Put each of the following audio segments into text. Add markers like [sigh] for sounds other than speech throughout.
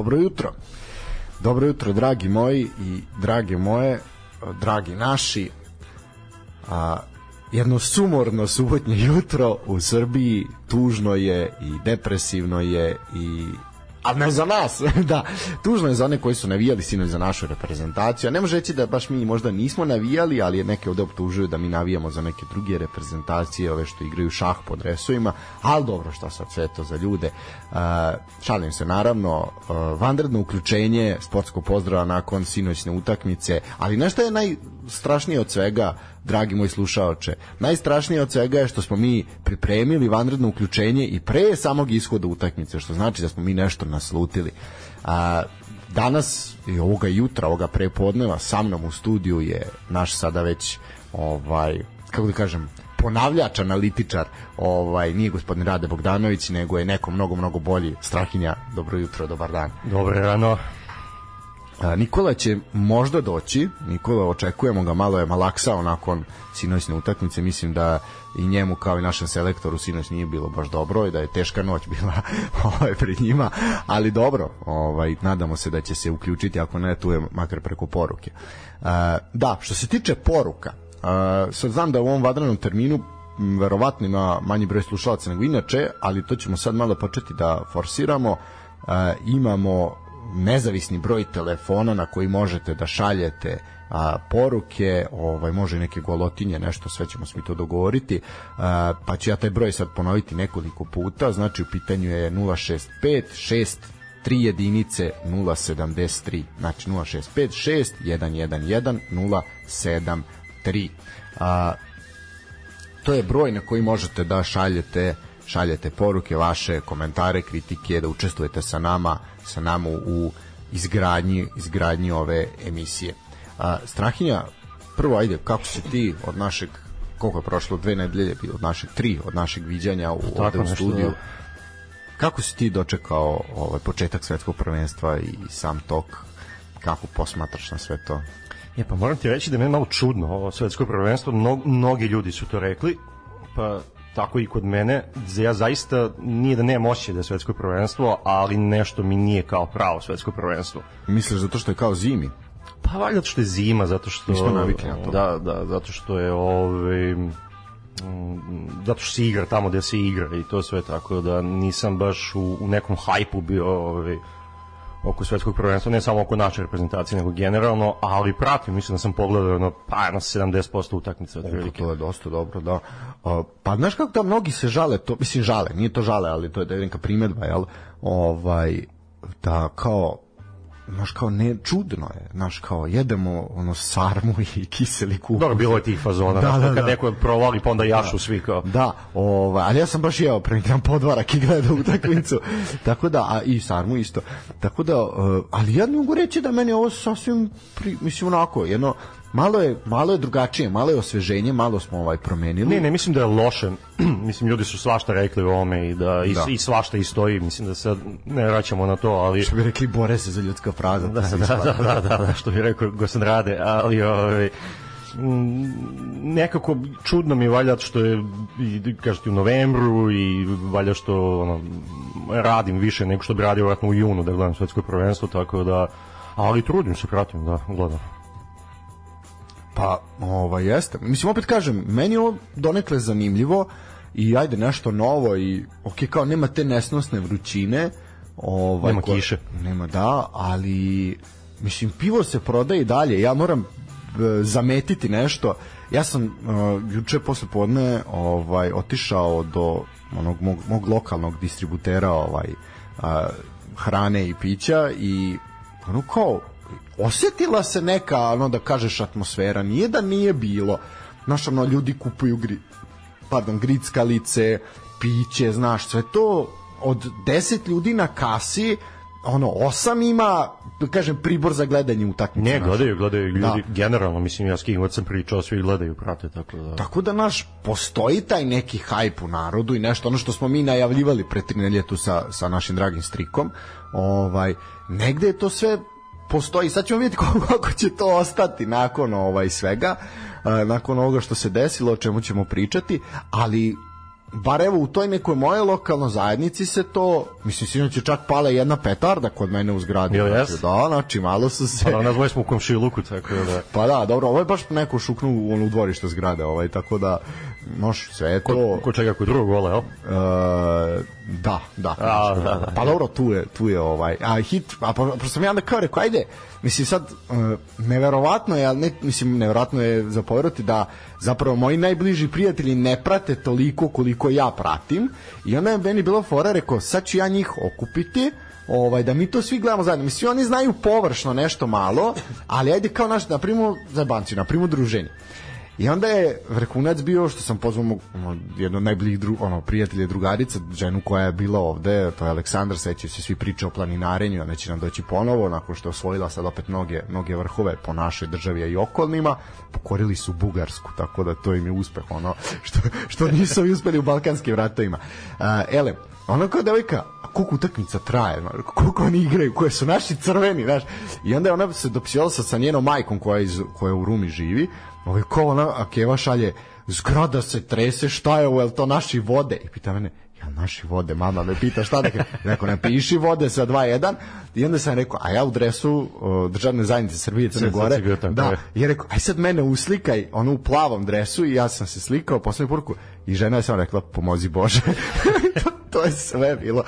Dobro jutro. Dobro jutro, dragi moji i drage moje, dragi naši. A, jedno sumorno subotnje jutro u Srbiji tužno je i depresivno je i a ne za nas, [laughs] da. Tužno je za one koji su navijali sinoć za našu reprezentaciju. A ne može reći da baš mi možda nismo navijali, ali neke ovde optužuju da mi navijamo za neke druge reprezentacije, ove što igraju šah po dresovima, ali dobro, šta sad sve to za ljude. Uh, šalim se, naravno, uh, vanredno uključenje sportskog pozdrava nakon sinoćne utakmice, ali nešto je najstrašnije od svega, dragi moji slušaoče. Najstrašnije od svega je što smo mi pripremili vanredno uključenje i pre samog ishoda utakmice, što znači da smo mi nešto naslutili. A, danas i ovoga jutra, ovoga prepodneva sa mnom u studiju je naš sada već ovaj kako da kažem ponavljač analitičar ovaj nije gospodin Rade Bogdanović nego je neko mnogo mnogo bolji Strahinja dobro jutro dobar dan dobro rano Nikola će možda doći, Nikola očekujemo ga, malo je malaksao nakon sinoćne utakmice, mislim da i njemu kao i našem selektoru sinoć nije bilo baš dobro i da je teška noć [laughs] bila ovaj, pred njima, ali dobro, ovaj, nadamo se da će se uključiti, ako ne tu je makar preko poruke. da, što se tiče poruka, sad znam da u ovom vadranom terminu verovatno ima manji broj slušalaca nego inače, ali to ćemo sad malo početi da forsiramo. imamo nezavisni broj telefona na koji možete da šaljete a, poruke, ovaj može neke golotinje, nešto, sve ćemo mi to dogovoriti. A, pa ću ja taj broj sad ponoviti nekoliko puta. Znači u pitanju je 065 6 3 jedinice 073. Znači 065 6 111 073. A, to je broj na koji možete da šaljete šaljete poruke, vaše komentare, kritike, da učestvujete sa nama sa nama u izgradnji, izgradnji ove emisije. A, Strahinja, prvo ajde, kako se ti od našeg koliko je prošlo, dve nedelje, od našeg tri, od našeg viđanja u, Tako, ovde u studiju. Da. Kako si ti dočekao ovaj početak svetskog prvenstva i sam tok? Kako posmatraš na sve to? Je, pa moram ti reći da je meni malo čudno ovo svetsko prvenstvo. Mnog, mnogi ljudi su to rekli, pa tako i kod mene, ja zaista nije da nemam osjećaj da je svetsko prvenstvo, ali nešto mi nije kao pravo svetsko prvenstvo. Misliš zato što je kao zimi? Pa valjda zato što je zima, zato što... Nismo navikli na to. Da, da, zato što je ovaj, zato što se igra tamo gde se igra i to sve tako da nisam baš u, u nekom hajpu bio ovaj, oko svetskog prvenstva, ne samo oko naše reprezentacije, nego generalno, ali pratim, mislim da sam pogledao na, pa, na 70% utakmice od. To je dosta dobro, da. Pa znaš kako da mnogi se žale, to, mislim žale, nije to žale, ali to je da je neka primetba, jel? Ovaj, da kao znaš kao ne čudno je, znaš kao jedemo ono sarmu i [laughs] kiseli kupus. Dobro bilo je tih fazona, da, da, da, kad neko provali pa onda jašu da, svi kao. Da, ovaj, ali ja sam baš jeo pre neki podvarak i gledao utakmicu. [laughs] Tako da a i sarmu isto. Tako da uh, ali ja ne mogu reći da meni ovo sasvim pri, mislim onako jedno malo je malo je drugačije, malo je osveženje, malo smo ovaj promenili. Ne, ne, mislim da je loše. [clears throat] mislim ljudi su svašta rekli o ome i da i, da. i svašta i stoji, mislim da sad ne vraćamo na to, ali što bi rekli bore se za ljudska prava. Da, da, da, da, da, da, što bi rekao Gosan Rade, ali ovaj nekako čudno mi je valjda što je kažete u novembru i valjda što ono, radim više nego što bi radio vratno u junu da gledam svetsko prvenstvo tako da ali trudim se pratim da gledam Pa, ovaj, jeste. Mislim, opet kažem, meni je ovo donekle zanimljivo i ajde nešto novo i ok, kao nema te nesnosne vrućine. Ovaj, nema kiše. Nema, da, ali mislim, pivo se prodaje i dalje. Ja moram e, zametiti nešto. Ja sam uh, juče posle podne ovaj otišao do onog mog, mog lokalnog distributera ovaj uh, hrane i pića i ono kao osetila se neka, ono da kažeš, atmosfera. Nije da nije bilo. Znaš, ono, ljudi kupuju gri, pardon, grickalice, piće, znaš, sve to od 10 ljudi na kasi ono, osam ima, da kažem, pribor za gledanje utakmice. Ne, gledaju, gledaju ljudi, da. generalno, mislim, ja s kim god sam pričao, svi gledaju, prate, tako da... Tako da, naš, postoji taj neki hajp u narodu i nešto, ono što smo mi najavljivali pre tri neljetu sa, sa našim dragim strikom, ovaj, negde je to sve postoji. Sad ćemo vidjeti [laughs] kako će to ostati nakon ovaj svega, nakon ovoga što se desilo, o čemu ćemo pričati, ali bar evo u toj nekoj moje lokalnoj zajednici se to, mislim, sinoć je čak pala jedna petarda kod mene u zgradi. Jel Znači, jes? Da, znači, malo su se... Pa da, nas smo u komšiluku, tako da... Pa da, dobro, ovo je baš neko šuknu u ono u dvorište zgrade, ovaj, tako da, moš, sve je to... Ko, ko čega, kod drugog gola, jel? E, da, da. A, znači, da, da. Pa dobro, tu je, tu je ovaj. A hit, a pa, pa sam ja onda kao rekao, ajde, mislim sad, uh, neverovatno je, ne, mislim, neverovatno je za poverovati da zapravo moji najbliži prijatelji ne prate toliko koliko ja pratim i onda je meni bilo fora, rekao, sad ću ja njih okupiti, ovaj da mi to svi gledamo zajedno. Mislim oni znaju površno nešto malo, ali ajde kao naš na primu za banci, na primu druženje. I onda je vrhunac bio što sam pozvao mog, jedno od najbližih dru, ono, prijatelja i drugarica, ženu koja je bila ovde, to je Aleksandar, seća se svi priče o planinarenju, ona će nam doći ponovo, nakon što je osvojila sad opet mnoge, mnoge vrhove po našoj državi i okolnima, pokorili su Bugarsku, tako da to im je uspeh, ono, što, što nisu uspeli u balkanskim ratovima. Uh, ele, ono kao devojka, koliko utakmica traje, koliko oni igraju, koje su naši crveni, znaš. I onda je ona se dopisivala sa, sa njenom majkom koja, iz, koja u Rumi živi, ovaj, ko ona, a Keva šalje, zgrada se trese, šta je ovo, je to naši vode? I pita mene, ja naši vode, mama me pita šta da. Rekao, napiši vode sa 2-1 i onda sam rekao, a ja u dresu o, državne zajednice Srbije i Crne Gore, da, je. i je rekao, aj sad mene uslikaj, ono u plavom dresu i ja sam se slikao, posljednju poruku i žena je samo rekla, pomozi Bože. [laughs] to, to je sve bilo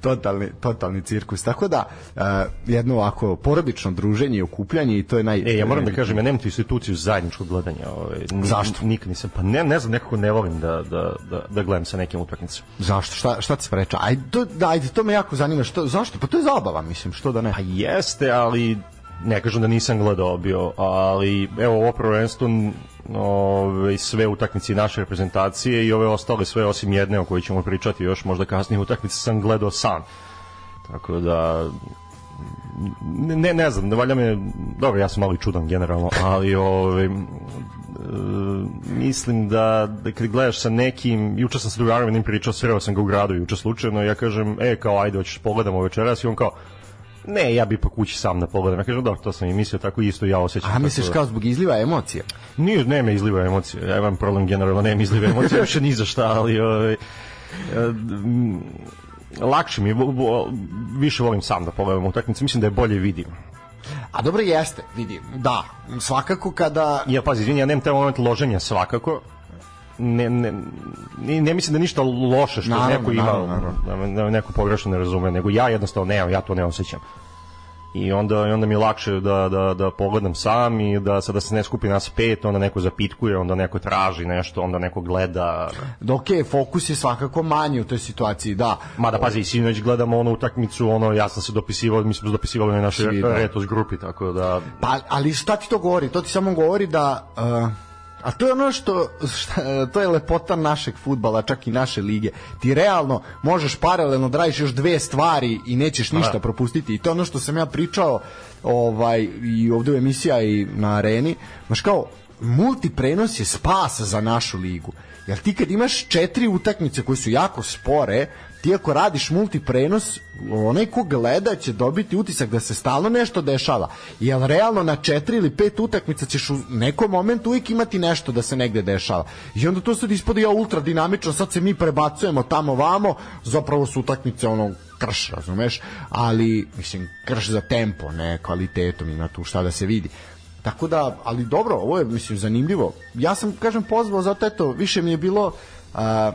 totalni, totalni cirkus. Tako da, uh, jedno ovako porodično druženje i okupljanje i to je naj... E, ja moram da kažem, ja nemam tu instituciju zajedničkog gledanja. Ovaj, Zašto? Nikad nisam, pa ne, ne znam, nekako ne volim da, da, da, da gledam sa nekim utakmicama. Zašto? Šta, šta te spreča? Ajde, to, da, ajde, to me jako zanima. Što, zašto? Pa to je zabava, mislim, što da ne? Pa jeste, ali ne kažem da nisam gledao bio, ali evo ovo prvenstvo ove, sve utakmice naše reprezentacije i ove ostale sve osim jedne o kojoj ćemo pričati još možda kasnije utakmice sam gledao sam. Tako da ne, ne znam, ne valja me, dobro, ja sam malo i čudan generalno, ali ovaj, e, mislim da, da kad gledaš sa nekim, juče sam sa drugarom jednim pričao, sreo sam ga u gradu juče slučajno, ja kažem, e, kao, ajde, hoćeš pogledamo večeras, i on kao, ne, ja bi po kući sam da pogledam. Ja kažem, dobro, to sam i mislio, tako isto ja osjećam. A misliš da- kao zbog izliva emocija? Nije, ne me izliva emocije. Ja imam problem generalno, ne me izliva emocije, više ni za šta, ali ovaj, e, lakše mi, je, više volim sam da pogledam utakmice, mislim da je bolje vidim. A dobro jeste, vidi, da, svakako kada... Ja, pazi, izvini, ja nemam taj moment loženja svakako, ne, ne, ne, mislim da ništa loše što Naravno, neko ima, naravno, naravno. da da neko pogrešno ne razume, nego ja jednostavno nemam, ja to ne osjećam. I onda, i onda mi je lakše da, da, da pogledam sam i da sada se ne skupi nas pet, onda neko zapitkuje, onda neko traži nešto, onda neko gleda. Da, ok, fokus je svakako manji u toj situaciji, da. Mada pazi, sinoć gledamo onu utakmicu, ono ja sam se dopisivao, mi smo se dopisivali na našoj Svi, da. retos grupi, tako da Pa, ali šta ti to govori? To ti samo govori da... Uh, a to je ono što, šta, to je lepota našeg futbala, čak i naše lige. Ti realno možeš paralelno da radiš još dve stvari i nećeš ništa Da. propustiti. I to je ono što sam ja pričao ovaj, i ovde u emisija i na areni. Znaš kao, multiprenos je spas za našu ligu. Jer ti kad imaš četiri utakmice koje su jako spore, ti ako radiš multiprenos, onaj ko gleda će dobiti utisak da se stalno nešto dešava. Jer realno na četiri ili pet utakmica ćeš u nekom momentu uvijek imati nešto da se negde dešava. I onda to sad ispod ja ultra dinamično, sad se mi prebacujemo tamo vamo, zapravo su utakmice ono krš, razumeš? Ali, mislim, krš za tempo, ne kvalitetom, ima tu šta da se vidi. Tako da, ali dobro, ovo je, mislim, zanimljivo. Ja sam, kažem, pozvao zato, eto, više mi je bilo... A,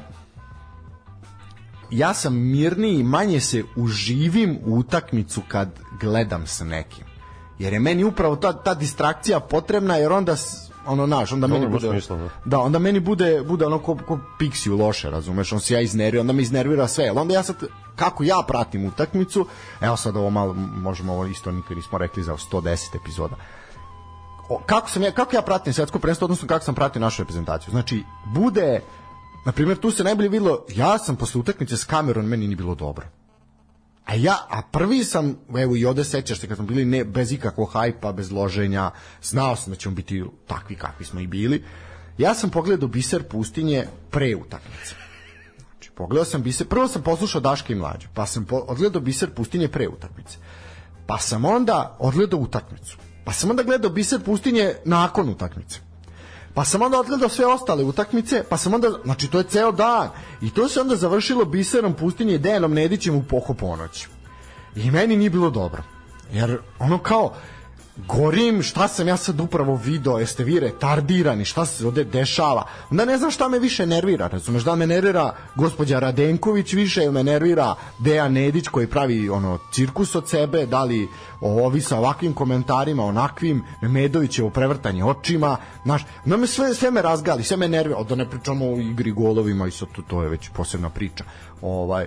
ja sam mirniji i manje se uživim u utakmicu kad gledam sa nekim. Jer je meni upravo ta, ta distrakcija potrebna, jer onda ono naš, onda meni bude smisla, da. da, onda meni bude bude ono ko, ko Pixiju loše, razumeš, on se ja iznervira, onda me iznervira sve, ali onda ja sad kako ja pratim utakmicu, evo sad ovo malo, možemo ovo isto nikad nismo rekli za 110 epizoda, o, kako sam ja kako ja pratim svetsko prvenstvo odnosno kako sam pratio našu reprezentaciju. Znači bude na primjer tu se najbolje videlo ja sam posle utakmice s Kameron meni nije bilo dobro. A ja, a prvi sam, evo i ovde sećaš se kad smo bili ne, bez ikakvog hajpa, bez loženja, znao sam da ćemo biti takvi kakvi smo i bili. Ja sam pogledao Biser pustinje pre utakmice. Znači, pogledao sam Biser, prvo sam poslušao Daška i Mlađu, pa sam po, odgledao Biser pustinje pre utakmice. Pa sam onda odgledao utakmicu. Pa sam onda gledao Biser pustinje nakon utakmice. Pa sam onda odgledao sve ostale utakmice, pa sam onda, znači to je ceo dan, i to se onda završilo biserom pustinje Dejanom Nedićem u poho ponoć. I meni nije bilo dobro. Jer ono kao, gorim, šta sam ja sad upravo video, jeste vi retardirani, šta se ovde dešava. Onda ne znam šta me više nervira, razumeš, da me nervira gospođa Radenković više ili me nervira Dejan Nedić koji pravi ono cirkus od sebe, da li ovi sa ovakvim komentarima, onakvim, Medovićevo prevrtanje očima, znaš, no me sve, sve me razgali, sve me nervira, da ne pričamo o igri golovima i sad to, to je već posebna priča. Ovaj,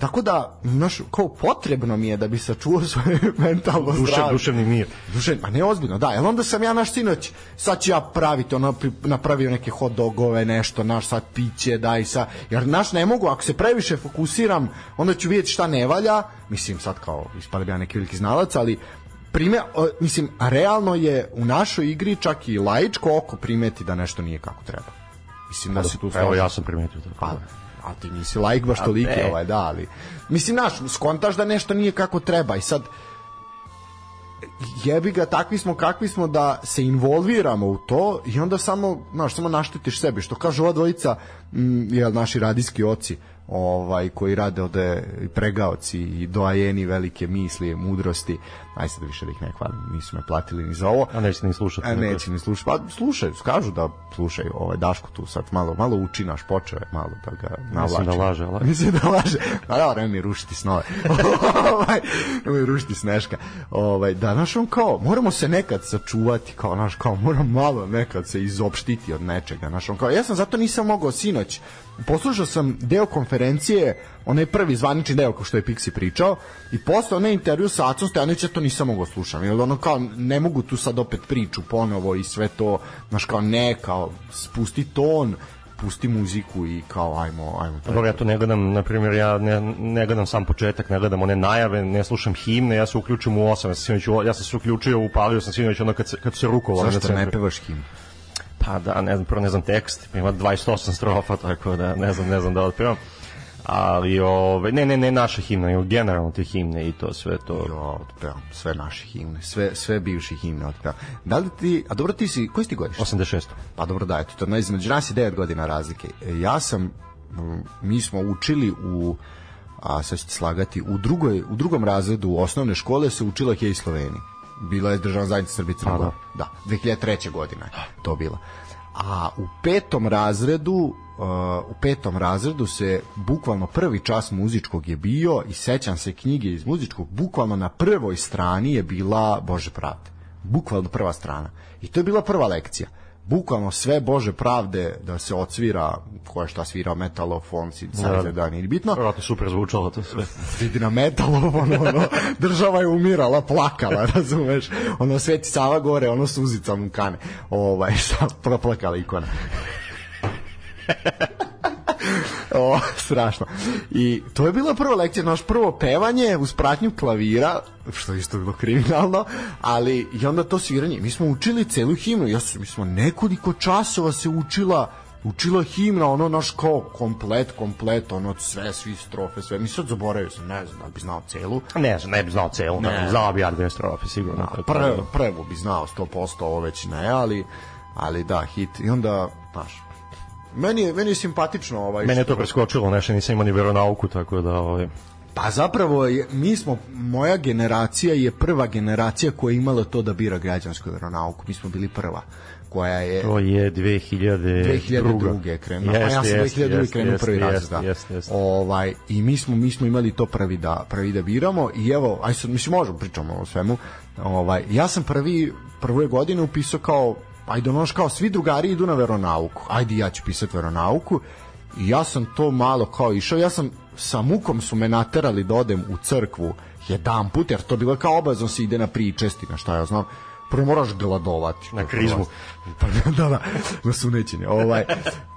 Tako da, znaš, kao potrebno mi je da bi sačuvao svoje [laughs] mentalno Duše, zdravlje. duševni mir. Dušen, a ne ozbiljno, da. Jel onda sam ja naš sinoć, sad ću ja praviti, ono, napravio neke hot dogove, nešto, naš sad piće, daj sa, jer naš ne mogu, ako se previše fokusiram, onda ću vidjeti šta ne valja, mislim sad kao, ispali bi ja neki veliki znalac, ali prime, mislim, realno je u našoj igri čak i laičko oko primeti da nešto nije kako treba. Mislim da se tu Evo ja sam primetio to. Pa, a ti nisi like baš toliki, ovaj, da, ali... Mislim, znaš, skontaš da nešto nije kako treba i sad jebi ga, takvi smo kakvi smo da se involviramo u to i onda samo, znaš, samo naštetiš sebi, što kažu ova dvojica, mm, jel, naši radijski oci, ovaj, koji rade ovde pregaoci i doajeni velike misli, mudrosti, aj sad više da ih ne hvalim, nisu me platili ni za ovo, A nećete ni slušati. A neće ni slušati. Pa slušaju, kažu da slušaju ovaj Daško tu sad malo malo uči naš počeo je malo da ga navlači. Mislim da laže, ali- [laughs] Mislim da laže. Pa da, ne mi rušiti snove. [laughs] ovaj, mi rušiti sneška. Ovaj, da, naš on kao, moramo se nekad sačuvati, kao, naš, kao, moram malo nekad se izopštiti od nečega, naš on kao, ja sam zato nisam mogao sinoć, poslušao sam deo konferencije, onaj prvi zvanični deo ko što je Pixi pričao i posle onaj intervju sa Acom Stojanovića to nisam mogao slušam. Jer ono kao ne mogu tu sad opet priču ponovo i sve to znaš kao ne kao spusti ton pusti muziku i kao ajmo ajmo Dobro, ja to ne gledam, na primjer, ja ne, ne gledam sam početak, ne gledam one najave, ne slušam himne, ja se uključim u 8, ja sam, sinoć, ja sam se uključio, upalio sam sinoć ono kad se, kad se rukovalo na zašto ne pevaš himnu? Pa da, ne znam, prvo ne znam tekst, ima 28 strofa, tako da ne znam, ne znam da otpevam. Ali, ove, ne, ne, ne naša himna, nego generalno te himne i to sve to. Jo, otpevam sve naše himne, sve, sve bivše himne otpevam. Da li ti, a dobro ti si, koji si ti godiš? 86. Pa dobro da, eto, to je između nas je 9 godina razlike. E, Ja sam, mi smo učili u, a sad ćete slagati, u, drugoj, u drugom razredu osnovne škole se učila Hej Sloveniji. Bila je državna zajednica Srbije Crna A, da. Gora. Da, 2003. godina je to bila. A u petom razredu u petom razredu se bukvalno prvi čas muzičkog je bio i sećam se knjige iz muzičkog bukvalno na prvoj strani je bila Bože pravde. Bukvalno prva strana. I to je bila prva lekcija. Bukvalno sve Bože pravde da se odsvira ko je šta svirao metalofon, synthesizer, da, nije ni bitno. Vjerojatno super zvučalo to sve. vidi na metalofon, ono, država je umirala, plakala, [laughs] razumeš, ono, Sveti Sava gore, ono, suzica mu kane, ovaj, šta, proplakala ikona. [laughs] o, strašno. I to je bila prva lekcija, naš prvo pevanje uz pratnju klavira, što je isto bilo kriminalno, ali i onda to sviranje. Mi smo učili celu himnu, ja sam, mi smo nekoliko časova se učila učila himna, ono naš kao komplet, komplet, ono sve, svi strofe, sve. Mi sad zaboravio sam, ne znam da bi znao celu. Ne znam, ne bi znao celu, ne. znao bi ja dve strofe, sigurno. A prvo, prvo bi znao 100%, ovo već ne, ali, ali da, hit. I onda, znaš, meni je, meni je simpatično ovaj Mene je to preskočilo, nešto nisam imao ni veronauku, tako da... Ovaj, Pa zapravo je, mi smo, moja generacija je prva generacija koja je imala to da bira građansku veronauku. Mi smo bili prva koja je to je 2002. 2002. krenuo. Pa ja sam 2002. krenuo prvi razred. Da. Jeste, jeste. Ovaj i mi smo mi smo imali to prvi da prvi da biramo i evo aj sad mislim možemo pričamo o svemu. Ovaj ja sam prvi prve godine upisao kao ajde ono kao svi drugari idu na veronauku. Ajde ja ću pisati veronauku. I ja sam to malo kao išao, ja sam sa mukom su me naterali da odem u crkvu jedan put, jer to bilo kao obavezno se ide na pričesti, na šta ja znam. Prvo moraš gladovati. Na krizmu. Pa da, da, na sunećenje. Ovaj,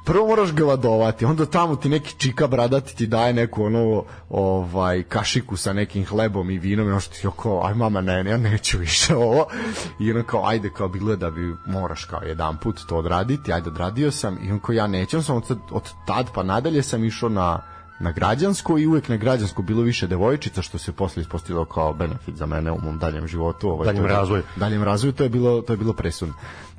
prvo moraš gladovati, onda tamo ti neki čika bradati ti daje neku ono, ovaj, kašiku sa nekim hlebom i vinom i ono što ti kao, aj mama, ne, ne, ja neću više ovo. I ono kao, ajde, kao bilo je da bi moraš kao jedan put to odraditi, ajde, odradio sam i on kao, ja nećem, sam od, od tad pa nadalje sam išao na na građansko i uvek na građansko bilo više devojčica što se posle ispostavilo kao benefit za mene u mom daljem životu, ovaj Daljem je- razvoju. Daljem razvoju to je bilo to je bilo presudno.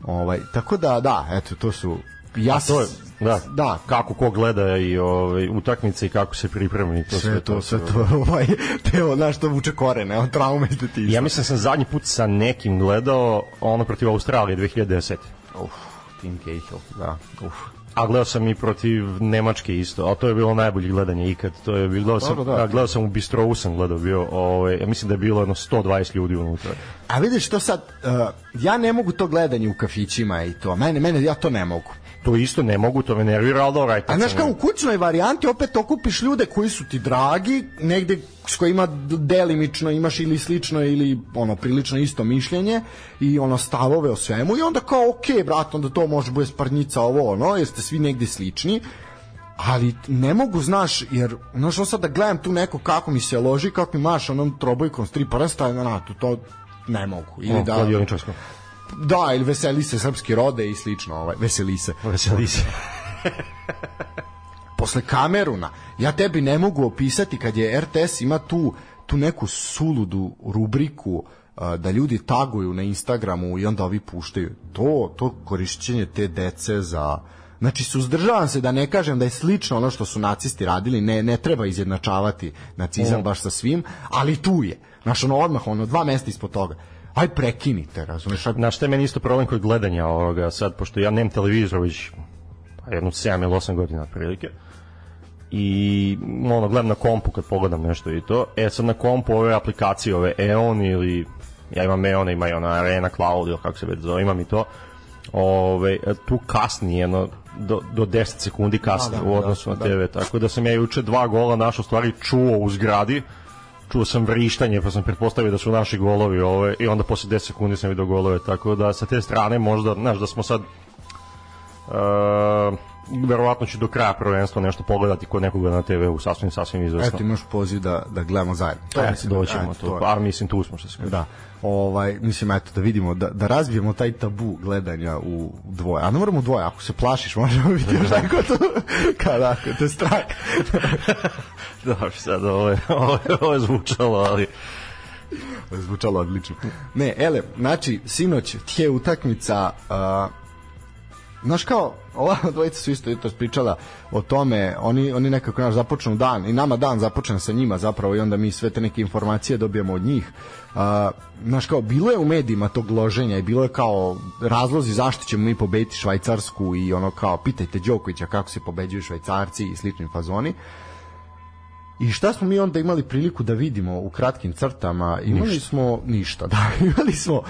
Ovaj tako da da, eto to su ja To je, da, da, kako ko gleda i ovaj, utakmice i kako se pripremi. To sve to, sve to, [laughs] ovaj, te, znaš, to vuče korene, on traume iz detinjstva. Ja mislim da sam zadnji put sa nekim gledao ono protiv Australije 2010. Uf, Tim Cahill, da, uf. A gledao sam i protiv Nemačke isto, a to je bilo najbolje gledanje ikad. To je bilo, gledao sam, Dobro, da. a, gledao sam u Bistrovu sam gledao bio, ovaj, ja mislim da je bilo jedno 120 ljudi unutra. A vidiš to sad, uh, ja ne mogu to gledanje u kafićima i to, mene, mene, ja to ne mogu. To isto ne mogu, to me nervira, ali dobro, ajde. A znaš kao u kućnoj varijanti opet okupiš ljude koji su ti dragi, negde s kojima delimično imaš ili slično ili ono prilično isto mišljenje i ono stavove o svemu i onda kao ok, brat, onda to može bude sparnjica ovo ono, jer ste svi negde slični ali ne mogu, znaš, jer znaš, ono sad da gledam tu neko kako mi se loži, kako mi maš onom trobojkom s tri prsta, na, to, to ne mogu. Ili O, da. Da, ili veseli se srpski rode i slično, ovaj, veseli se Veseli se. [laughs] posle Kameruna, ja tebi ne mogu opisati kad je RTS ima tu, tu neku suludu rubriku a, da ljudi taguju na Instagramu i onda ovi puštaju. To, to korišćenje te dece za... Znači, suzdržavam se da ne kažem da je slično ono što su nacisti radili, ne, ne treba izjednačavati nacizam baš sa svim, ali tu je. Znaš, ono odmah, ono, dva mesta ispod toga. Aj prekinite, razumeš? Aj, Znaš, što je meni isto problem kod gledanja ovoga sad, pošto ja nemam televizor već pa, jedno 7 ili 8 godina otprilike. I ono, gledam na kompu kad pogledam nešto i to, e sad na kompu ove aplikacije, ove EON ili ja imam EON, ima i ona Arena Cloud ili kako se već zove, imam i to. Ove, tu kasni jedno do, do 10 sekundi kasni Da, da, u odnosu da, na TV, tako da sam ja juče dva gola našo stvari čuo u zgradi čuo sam vrištanje pa sam pretpostavio da su naši golovi ove, i onda posle 10 sekundi sam vidio golove tako da sa te strane možda znaš da smo sad uh, verovatno ću do kraja prvenstva nešto pogledati kod nekoga na TV-u sasvim sasvim izvesno eto, imaš poziv da, da gledamo zajedno. to mislim da- doćemo eto, to, je. pa mislim tu smo što se kaže Da. Ovaj mislim eto da vidimo da da razbijemo taj tabu gledanja u dvoje. A ne moramo u dvoje, ako se plašiš, možemo vidjeti još [laughs] neko to kada ako te strah. [laughs] Dobro, sad ovo je, ovo je, ovo je zvučalo, ali Zvučalo odlično. Ne, ele, znači sinoć tje utakmica uh, Znaš kao, ova dvojica su isto jutros pričala o tome, oni, oni nekako naš započnu dan i nama dan započne sa njima zapravo i onda mi sve te neke informacije dobijemo od njih. Uh, znaš kao, bilo je u medijima tog loženja i bilo je kao razlozi zašto ćemo mi pobediti Švajcarsku i ono kao, pitajte Đokovića kako se pobeđuju Švajcarci i slični fazoni. I šta smo mi onda imali priliku da vidimo u kratkim crtama? Imali ništa. smo ništa, [laughs] da. Imali smo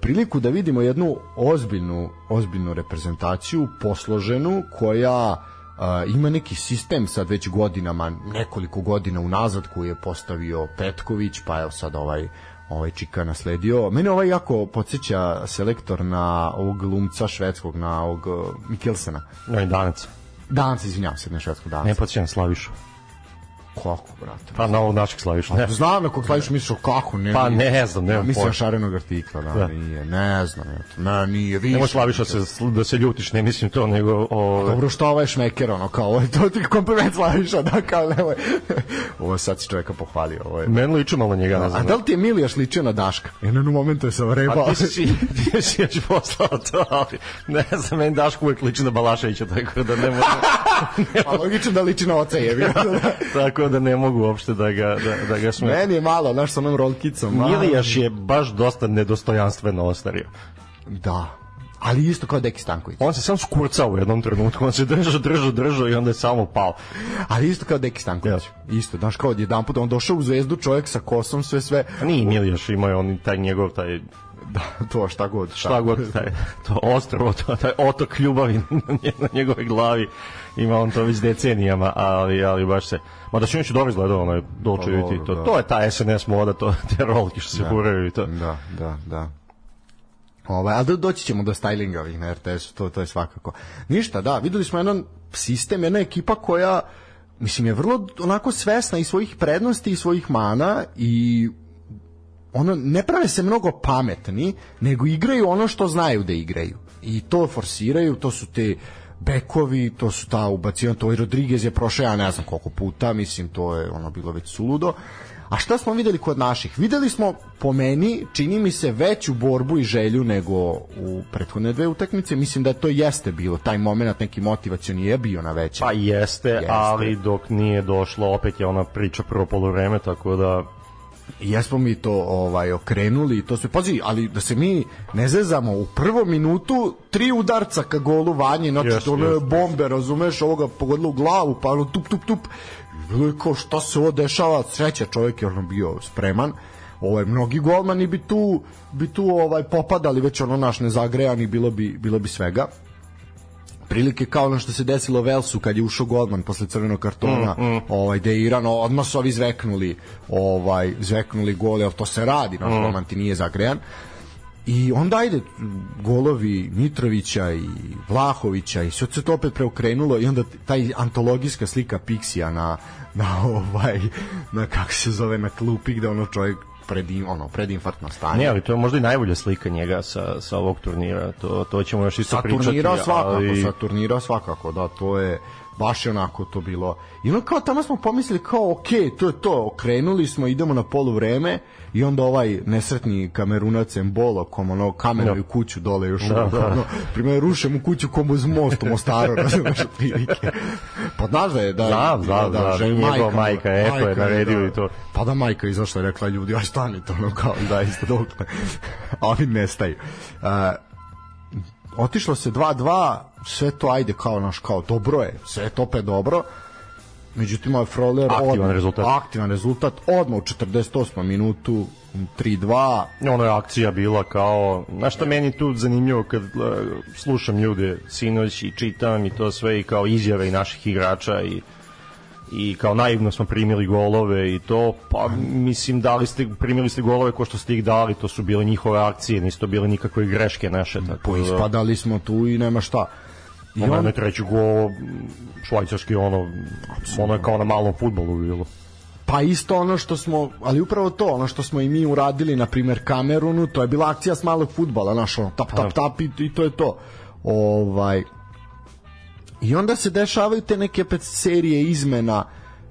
priliku da vidimo jednu ozbiljnu, ozbiljnu reprezentaciju, posloženu, koja a, ima neki sistem sad već godinama, nekoliko godina unazad koji je postavio Petković, pa evo sad ovaj ovaj Čika nasledio. Mene ovaj jako podsjeća selektor na ovog glumca švedskog, na ovog uh, Mikkelsena. no i danas. Danas, izvinjavam se, ne švedskog danas. Ne podsjećam Slavišu. Kako, brate? Pa na ovog našeg Slavišu. Ne, Znam na kog slaviš misliš kako, ne. Pa ne znam, nemam Mislim pojma. šarenog artikla, da, Da. nije, ne znam, eto, ne, nije, više. Nemoj Slaviša se, da se ljutiš, ne mislim to, nego... O, Dobro što ovaj šmeker, ono, kao, ovo je to ti kompliment Slaviša, da, kao, nemoj. [laughs] ovo sad si čovjeka pohvalio, ovo je. meni liči malo na njega, ne A znam. da li ti je Milijaš ličio na Daška? Jer na jednom momentu je sam rebao. Pa ti si, ti si još poslao to, ali ne znam, meni Daško uvek liči na Balaševića, tako da ne mogu, [laughs] A logično da liči na oca je bio. [laughs] tako da ne mogu uopšte da ga, da, da ga sme. Meni je malo, znaš, sa onom rolkicom. malo. Milijaš je baš dosta nedostojanstveno ostario. Da. Ali isto kao Deki Stanković. On se sam skurcao u jednom trenutku, on se držao, držao, držao i onda je samo pao. Ali isto kao Deki Stanković. Isto, znaš, kao jedan put on došao u zvezdu, čovjek sa kosom, sve, sve. A nije Milijaš, imao je on taj njegov, taj, Da, to šta god. šta god, taj, to ostrovo, to, taj otok ljubavi [laughs] na, nje- na njegove glavi, ima on to već decenijama, ali, ali baš se, mada se još dobro izgledao, ono je Dolce Pa to, da. to je ta SNS moda, to, [laughs] te rolke što se furaju i to. Da, da, da. Ovaj, ali do- doći ćemo do stylinga ovih na RTS-u, to, to je svakako. Ništa, da, videli smo jedan sistem, jedna ekipa koja, mislim, je vrlo onako svesna i svojih prednosti i svojih mana i ono, ne prave se mnogo pametni, nego igraju ono što znaju da igraju. I to forsiraju, to su te bekovi, to su ta ubacivanja, to i Rodriguez je prošao, ja ne znam koliko puta, mislim, to je ono bilo već suludo. A šta smo videli kod naših? Videli smo po meni, čini mi se, veću borbu i želju nego u prethodne dve utakmice. Mislim da to jeste bilo, taj moment neki motivacioni je bio na većem. Pa jeste, jeste, ali dok nije došlo, opet je ona priča prvo polovreme, tako da jesmo mi to ovaj okrenuli i to sve. Pazi ali da se mi ne zezamo u prvom minutu tri udarca ka golu Vanje znači yes, to yes, bombe razumeš ovoga pogodilo u glavu pa ono tup tup tup. Kao šta se ovo dešava sreća čovjek je ono bio spreman. Ovaj mnogi golmani bi tu bi tu ovaj popadali već ono naš nezagrejani bilo bi bilo bi svega prilike kao ono što se desilo Velsu kad je ušao Godman posle crvenog kartona, mm, mm. ovaj da je Iran odmah su ovi zveknuli, ovaj zveknuli gole, al to se radi, naš mm. Roman ti nije zagrejan. I onda ajde golovi Mitrovića i Vlahovića i sve se to opet preokrenulo i onda taj antologijska slika Pixija na na ovaj na kako se zove na klupi gde ono čovjek pred ono predinfarktno stanje. Ne, ali to je možda i najbolja slika njega sa sa ovog turnira. To to ćemo još isto sa pričati. Sa turnira svakako, ali... sa turnira svakako, da, to je baš je onako to bilo. I ono kao tamo smo pomislili kao ok, to je to, okrenuli smo, idemo na polu vreme i onda ovaj nesretni kamerunac Embolo kom ono kameru da. kuću dole još da, da. ono, primjer ruše mu kuću kom uz most u Mostaru [laughs] razumeš prilike pa znaš da je da, znam, znam, da, da, da, majka, majka Eko je naredio da, i to. Pa da majka izašla i rekla ljudi aj stanite ono kao da isto dok [laughs] a oni nestaju. Uh, otišlo se 2-2 sve to ajde kao naš kao dobro je sve to opet dobro Međutim, ovaj Froler aktivan odmah, rezultat. Aktivan rezultat odmah u 48. minutu 3-2. Ono je akcija bila kao, znaš šta meni tu zanimljivo kad uh, slušam ljude sinoć i čitam i to sve i kao izjave i naših igrača i i kao naivno smo primili golove i to, pa mislim dali ste, primili ste golove ko što ste ih dali, to su bile njihove akcije, nisu to bile nikakve greške naše. Tako da... Ispadali smo tu i nema šta. I on... je treći gol švajcarski ono Absolutno. ono je kao na malom fudbalu bilo. Pa isto ono što smo, ali upravo to, ono što smo i mi uradili, na primer Kamerunu, to je bila akcija s malog fudbala, naš ono, tap, tap, tap i, i to je to. Ovaj, I onda se dešavaju te neke pet serije izmena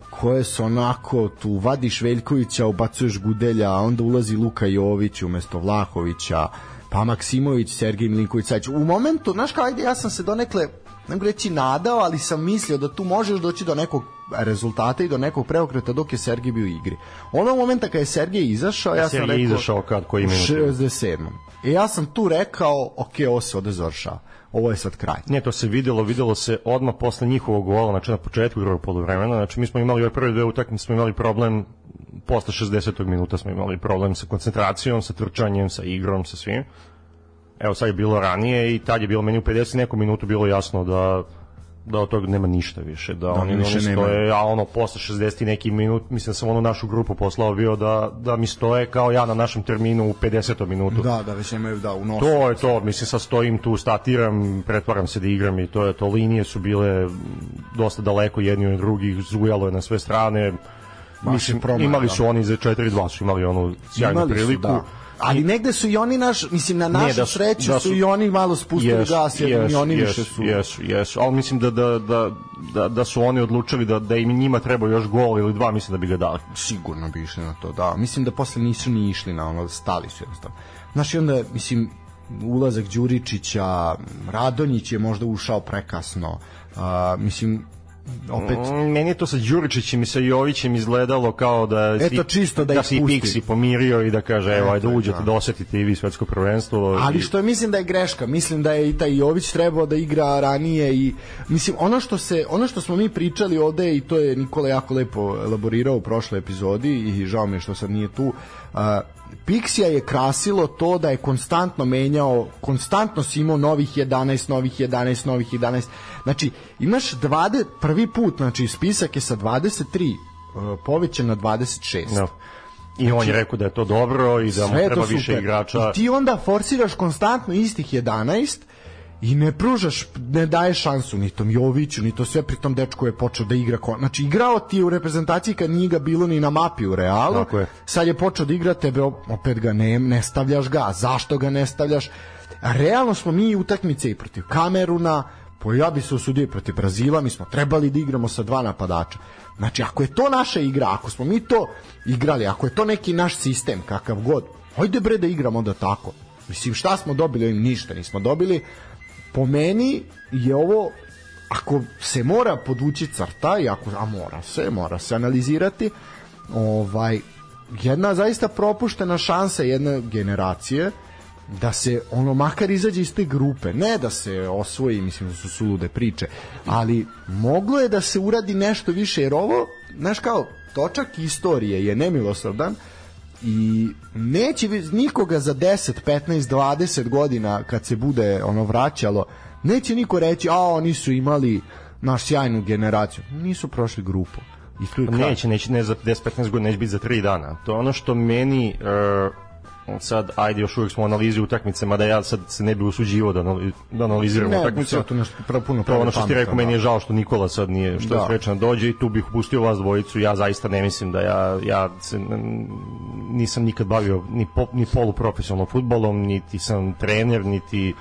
koje su onako, tu vadiš Veljkovića, ubacuješ Gudelja, a onda ulazi Luka Jović umesto Vlahovića, pa Maksimović, Sergej Milinković Savić. U momentu, znaš kao, ajde, ja sam se donekle, nego reći nadao, ali sam mislio da tu možeš doći do nekog rezultata i do nekog preokreta dok je Sergej bio u igri. Onog momenta kada je Sergej izašao, ja sam rekao... izašao kad, koji minut? 67. I ja sam tu rekao, ok, ovo se ovde završava ovo je sad kraj. Ne, to se videlo, videlo se odmah posle njihovog gola, znači na početku drugog poluvremena, znači mi smo imali ove prve dve utakmice, smo imali problem posle 60. minuta smo imali problem sa koncentracijom, sa trčanjem, sa igrom, sa svim. Evo sad je bilo ranije i tad je bilo meni u 50 nekom minutu bilo jasno da da od toga nema ništa više, da, da oni, oni stoje, a ono posle 60 neki minut, mislim sam ono našu grupu poslao bio da, da mi stoje kao ja na našem terminu u 50. minutu. Da, da već nemaju da u nosu. To je to, mislim sad stojim tu, statiram, pretvaram se da igram i to je to, linije su bile dosta daleko jedni od drugih, zujalo je na sve strane, mislim, imali da. su oni za 4-2 su imali onu sjajnu imali priliku. Su, da ali negde su i oni naš mislim na našu da su, sreću da su, su, i oni malo spustili yes, gas jer yes, i oni yes, više su jesu jesu. Al mislim da, da, da, da, da su oni odlučili da da im njima treba još gol ili dva mislim da bi ga dali. Sigurno bi išli na to da. Mislim da posle nisu ni išli na ono stali su jednostavno. Znaš i onda mislim ulazak Đuričića Radonjić je možda ušao prekasno. Uh, mislim opet mm, meni je to sa Đuričićem i sa Jovićem izgledalo kao da Eto čisto da, da si Pixi pomirio i da kaže evo ajde uđete da. da osetite i vi svetsko prvenstvo. Ali što je mislim da je greška. Mislim da je i taj Jović trebao da igra ranije i mislim ono što se ono što smo mi pričali ovde i to je Nikola jako lepo elaborirao u prošloj epizodi i žao mi je što sad nije tu uh, Pixija je krasilo to da je konstantno menjao, konstantno si imao novih 11, novih 11, novih 11. Znači, imaš 20, prvi put, znači spisak je sa 23 uh, povećan na 26. No. I znači, on je znači, rekao da je to dobro i da mu treba više igrača. I ti onda forsiraš konstantno istih 11 i ne pružaš, ne daješ šansu ni tom Joviću, ni to sve, pritom dečko je počeo da igra, znači igrao ti je u reprezentaciji kad nije ga bilo ni na mapi u Realu, je. sad je počeo da igra, tebe opet ga ne, ne stavljaš ga, zašto ga ne stavljaš? Realno smo mi utakmice i protiv Kameruna, Pa ja bi se osudio i protiv Brazila, mi smo trebali da igramo sa dva napadača. Znači, ako je to naša igra, ako smo mi to igrali, ako je to neki naš sistem, kakav god, hajde bre da igramo da tako. Mislim, šta smo dobili ovim? Ništa nismo dobili. Po meni je ovo, ako se mora podući crta, i ako, a mora se, mora se analizirati, ovaj, jedna zaista propuštena šansa jedne generacije, da se ono makar izađe iz te grupe, ne da se osvoji, mislim da su sulude priče, ali moglo je da se uradi nešto više, jer ovo, znaš kao, točak istorije je nemilosrdan i neće nikoga za 10, 15, 20 godina kad se bude ono vraćalo, neće niko reći, a oni su imali naš sjajnu generaciju. Nisu prošli grupu. I neće, neće, ne za 10-15 godina, neće biti za 3 dana. To je ono što meni uh sad ajde još uvijek smo analizi utakmice mada ja sad se ne bi usuđivao da, da analiziramo ne, utakmice to nešto pra, puno to ono što ti rekao meni je da. žao što Nikola sad nije što da. je srećan dođe i tu bih pustio vas dvojicu ja zaista ne mislim da ja, ja se, nisam nikad bavio ni, po, ni poluprofesionalnom futbolom niti sam trener niti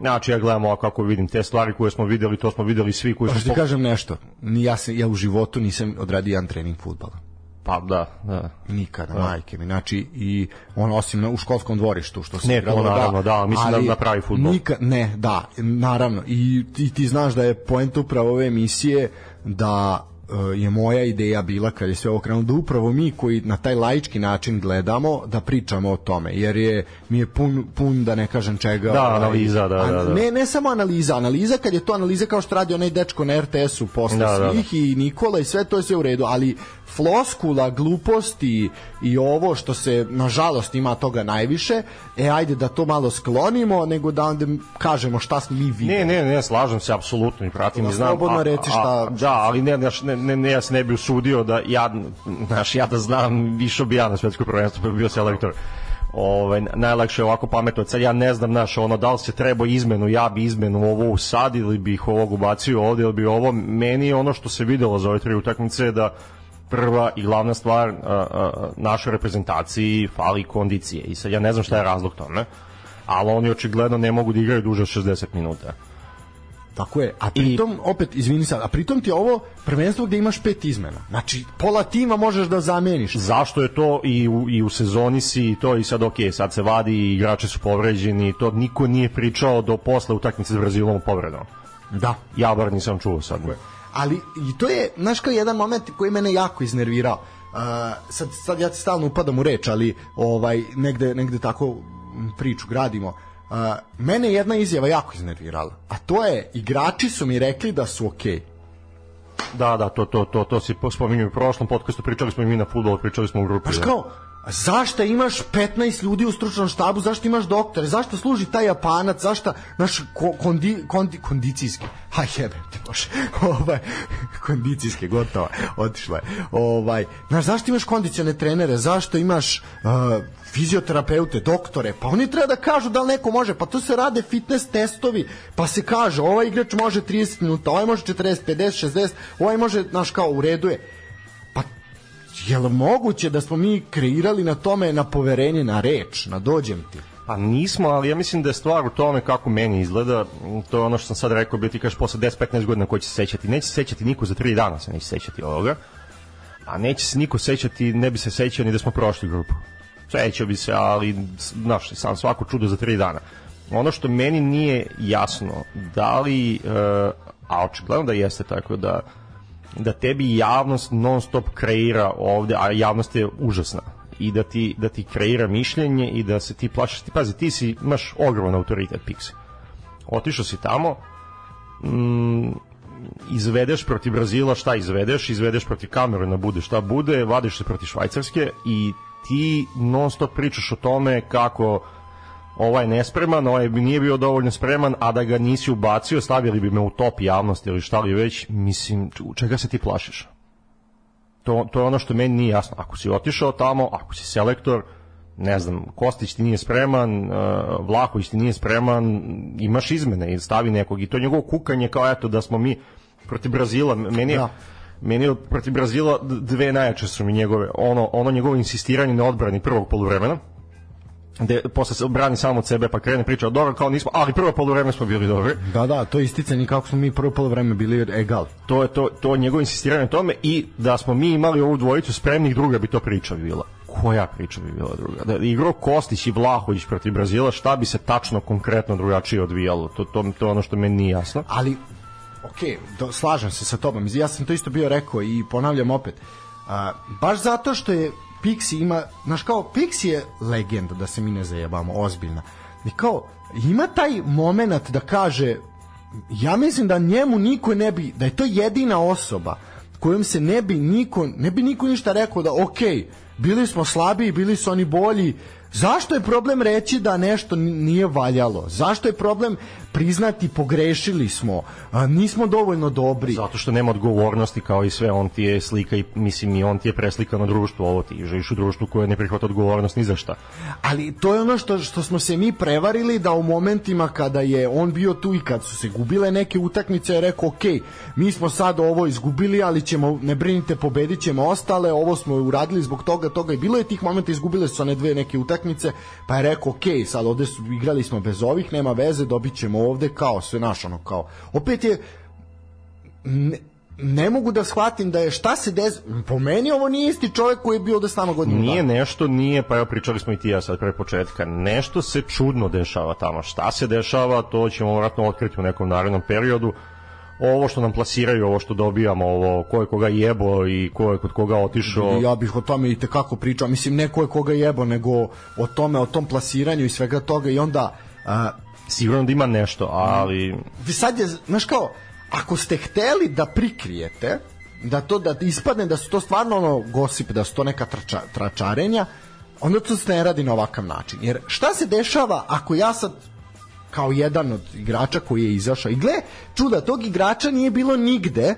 Znači, ja gledam ovako kako vidim te stvari koje smo videli, to smo videli svi koji pa, su... Pa ti kažem nešto, ja, se, ja u životu nisam odradio jedan trening futbola. Pa da, da. Nikada, da. majke mi. Znači, i on osim na, u školskom dvorištu, što se ne, igralo, to naravno, da, da mislim da na pravi futbol. Nika, ne, da, naravno. I ti, ti znaš da je point upravo ove emisije da Eh, je moja ideja bila kad je sve ovo krenulo da upravo mi koji na taj laički način gledamo da pričamo o tome jer je mi je pun, pun da ne kažem čega da, ovaj, analiza, da, da, da. Ne, ne samo analiza, analiza kad je to analiza kao što radi onaj dečko na RTS-u posle da, da, svih da. i Nikola i sve to je sve u redu, ali floskula, gluposti i ovo što se nažalost ima toga najviše, e ajde da to malo sklonimo, nego da onda kažemo šta smo mi videli. Ne, ne, ne, slažem se apsolutno i pratim da i znam. Slobodno reci šta, a, da, ali ne, ne, ne, ne, ja se ne bi usudio da ja, znaš, ja da znam, išao bi ja na svetsko prvenstvo, pa bi bio selektor ovaj, najlakše je ovako pametno. Sad ja ne znam, naš, ono, da li se treba izmenu, ja bi izmenu ovo usadili bi ih ovog ubacio ovde, ili bi ovo, meni ono što se videlo za ove tri utakmice da prva i glavna stvar a, a, našoj reprezentaciji fali kondicije i sad ja ne znam šta je razlog tome ali oni očigledno ne mogu da igraju duže od 60 minuta Tako je. A pritom, I... opet, izvini sad, a pritom ti je ovo prvenstvo gde imaš pet izmena. Znači, pola tima možeš da zameniš. Zašto je to i u, i u sezoni si i to i sad ok, sad se vadi i igrači su povređeni to niko nije pričao do posle utakmice s Brazilom povredom. Da. Ja bar nisam čuo sad. Tako je ali i to je, znaš kao jedan moment koji mene jako iznervirao. Uh, sad, sad ja ti stalno upadam u reč, ali ovaj, negde, negde tako priču gradimo. Uh, mene jedna izjava jako iznervirala, a to je, igrači su mi rekli da su okej. Okay. Da, da, to, to, to, to si spominju u prošlom podcastu, pričali smo i mi na futbol, pričali smo u grupi. Paš kao, zašto imaš 15 ljudi u stručnom štabu, zašto imaš doktore, zašto služi taj Japanac, zašto? Naš kondi, kondi, kondicijski, ha jebe te bože, [laughs] ovaj, kondicijske, gotovo, otišla je, ovaj, znaš, zašto imaš kondicione trenere, zašto imaš uh, fizioterapeute, doktore, pa oni treba da kažu da li neko može, pa to se rade fitness testovi, pa se kaže, ovaj igrač može 30 minuta, ovaj može 40, 50, 60, ovaj može, znaš, kao, u redu je, je li moguće da smo mi kreirali na tome na poverenje, na reč, na dođem ti? Pa nismo, ali ja mislim da je stvar u tome kako meni izgleda, to je ono što sam sad rekao, bi ti kažeš posle 10-15 godina ko će se sećati. Neće se sećati niko za 3 dana se neće sećati ovoga, a neće se niko sećati, ne bi se sećao ni da smo prošli grupu. Sećao bi se, ali, znaš, sam svako čudo za 3 dana. Ono što meni nije jasno, da li, uh, a očigledno da jeste tako da da tebi javnost non stop kreira ovde, a javnost je užasna i da ti, da ti kreira mišljenje i da se ti plašiš, ti pazi, ti si, imaš ogroman autoritet Pixi. Otišao si tamo, mm, izvedeš protiv Brazila šta izvedeš, izvedeš protiv Kameruna bude šta bude, vadiš se protiv Švajcarske i ti non stop pričaš o tome kako ovaj nespreman, ovaj nije bio dovoljno spreman, a da ga nisi ubacio, stavili bi me u top javnosti ili šta li već, mislim, čega se ti plašiš? To, to je ono što meni nije jasno. Ako si otišao tamo, ako si selektor, ne znam, Kostić ti nije spreman, uh, Vlahović ti nije spreman, imaš izmene i stavi nekog i to je njegovo kukanje kao eto da smo mi protiv Brazila, meni je, da. meni protiv Brazila dve najjače su mi njegove, ono, ono njegovo insistiranje na odbrani prvog poluvremena, gde posle se brani samo od sebe pa krene priča dobro kao nismo ali prvo poluvreme smo bili dobri Da, da, to je isticanje kako smo mi prvo polovreme bili egal. to je to to je njegovo insistiranje na tome i da smo mi imali ovu dvojicu spremnih druga bi to priča bila koja priča bi bila druga da je igrao Kostić i Vlahović protiv Brazila šta bi se tačno konkretno drugačije odvijalo to to to ono što meni nije jasno ali ok, do, slažem se sa tobom. Ja sam to isto bio rekao i ponavljam opet. A, baš zato što je Pixi ima, znaš kao, Pixi je legenda, da se mi ne zajebamo, ozbiljna. I kao, ima taj moment da kaže, ja mislim da njemu niko ne bi, da je to jedina osoba kojom se ne bi niko, ne bi niko ništa rekao da, ok, bili smo slabiji, bili su oni bolji, Zašto je problem reći da nešto nije valjalo? Zašto je problem priznati pogrešili smo, a, nismo dovoljno dobri? zato što nema odgovornosti kao i sve on ti je slika i mislim i on ti je preslikano društvo. Ovo ti živiš u društvu koje ne prihvata odgovornost ni za šta. Ali to je ono što, što smo se mi prevarili da u momentima kada je on bio tu i kad su se gubile neke utakmice je rekao ok, mi smo sad ovo izgubili ali ćemo, ne brinite pobedit ćemo ostale, ovo smo uradili zbog toga, toga. I bilo je tih momenta izgubile su one dve neke utakmice pa je rekao ok, sad ovde su, igrali smo bez ovih, nema veze, dobit ćemo ovde kao sve naš ono kao. Opet je ne, ne mogu da shvatim da je šta se des... Po meni ovo nije isti čovjek koji je bio ovde s nama godinu Nije dana. nešto, nije, pa evo pričali smo i ti ja sad pre početka, nešto se čudno dešava tamo. Šta se dešava, to ćemo vratno otkriti u nekom narednom periodu. Ovo što nam plasiraju, ovo što dobijamo, ovo ko je koga jebo i ko je kod koga otišao. Ja bih o tome i tekako pričao. Mislim, ne ko je koga jebo, nego o tome, o tom plasiranju i svega toga i onda... A, Sigurno da ima nešto, ali vi sad je, znaš kao, ako ste hteli da prikrijete, da to da ispadne da su to stvarno ono gosip, da su to neka trača, tračarenja, onda to se ne radi na ovakav način. Jer šta se dešava ako ja sad kao jedan od igrača koji je izašao i gle, čuda, tog igrača nije bilo nigde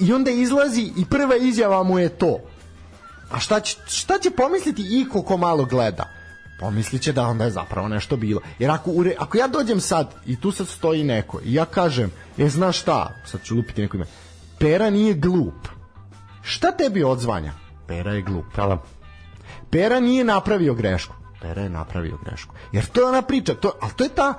i onda izlazi i prva izjava mu je to. A šta će, šta će pomisliti iko ko malo gleda? Pomislit će da onda je zapravo nešto bilo. Jer ako, ure, ako ja dođem sad i tu sad stoji neko i ja kažem, e znaš šta, sad ću lupiti neko ime, Pera nije glup. Šta tebi odzvanja? Pera je glup. da, Pera nije napravio grešku. Pera je napravio grešku. Jer to je ona priča, to, ali to je ta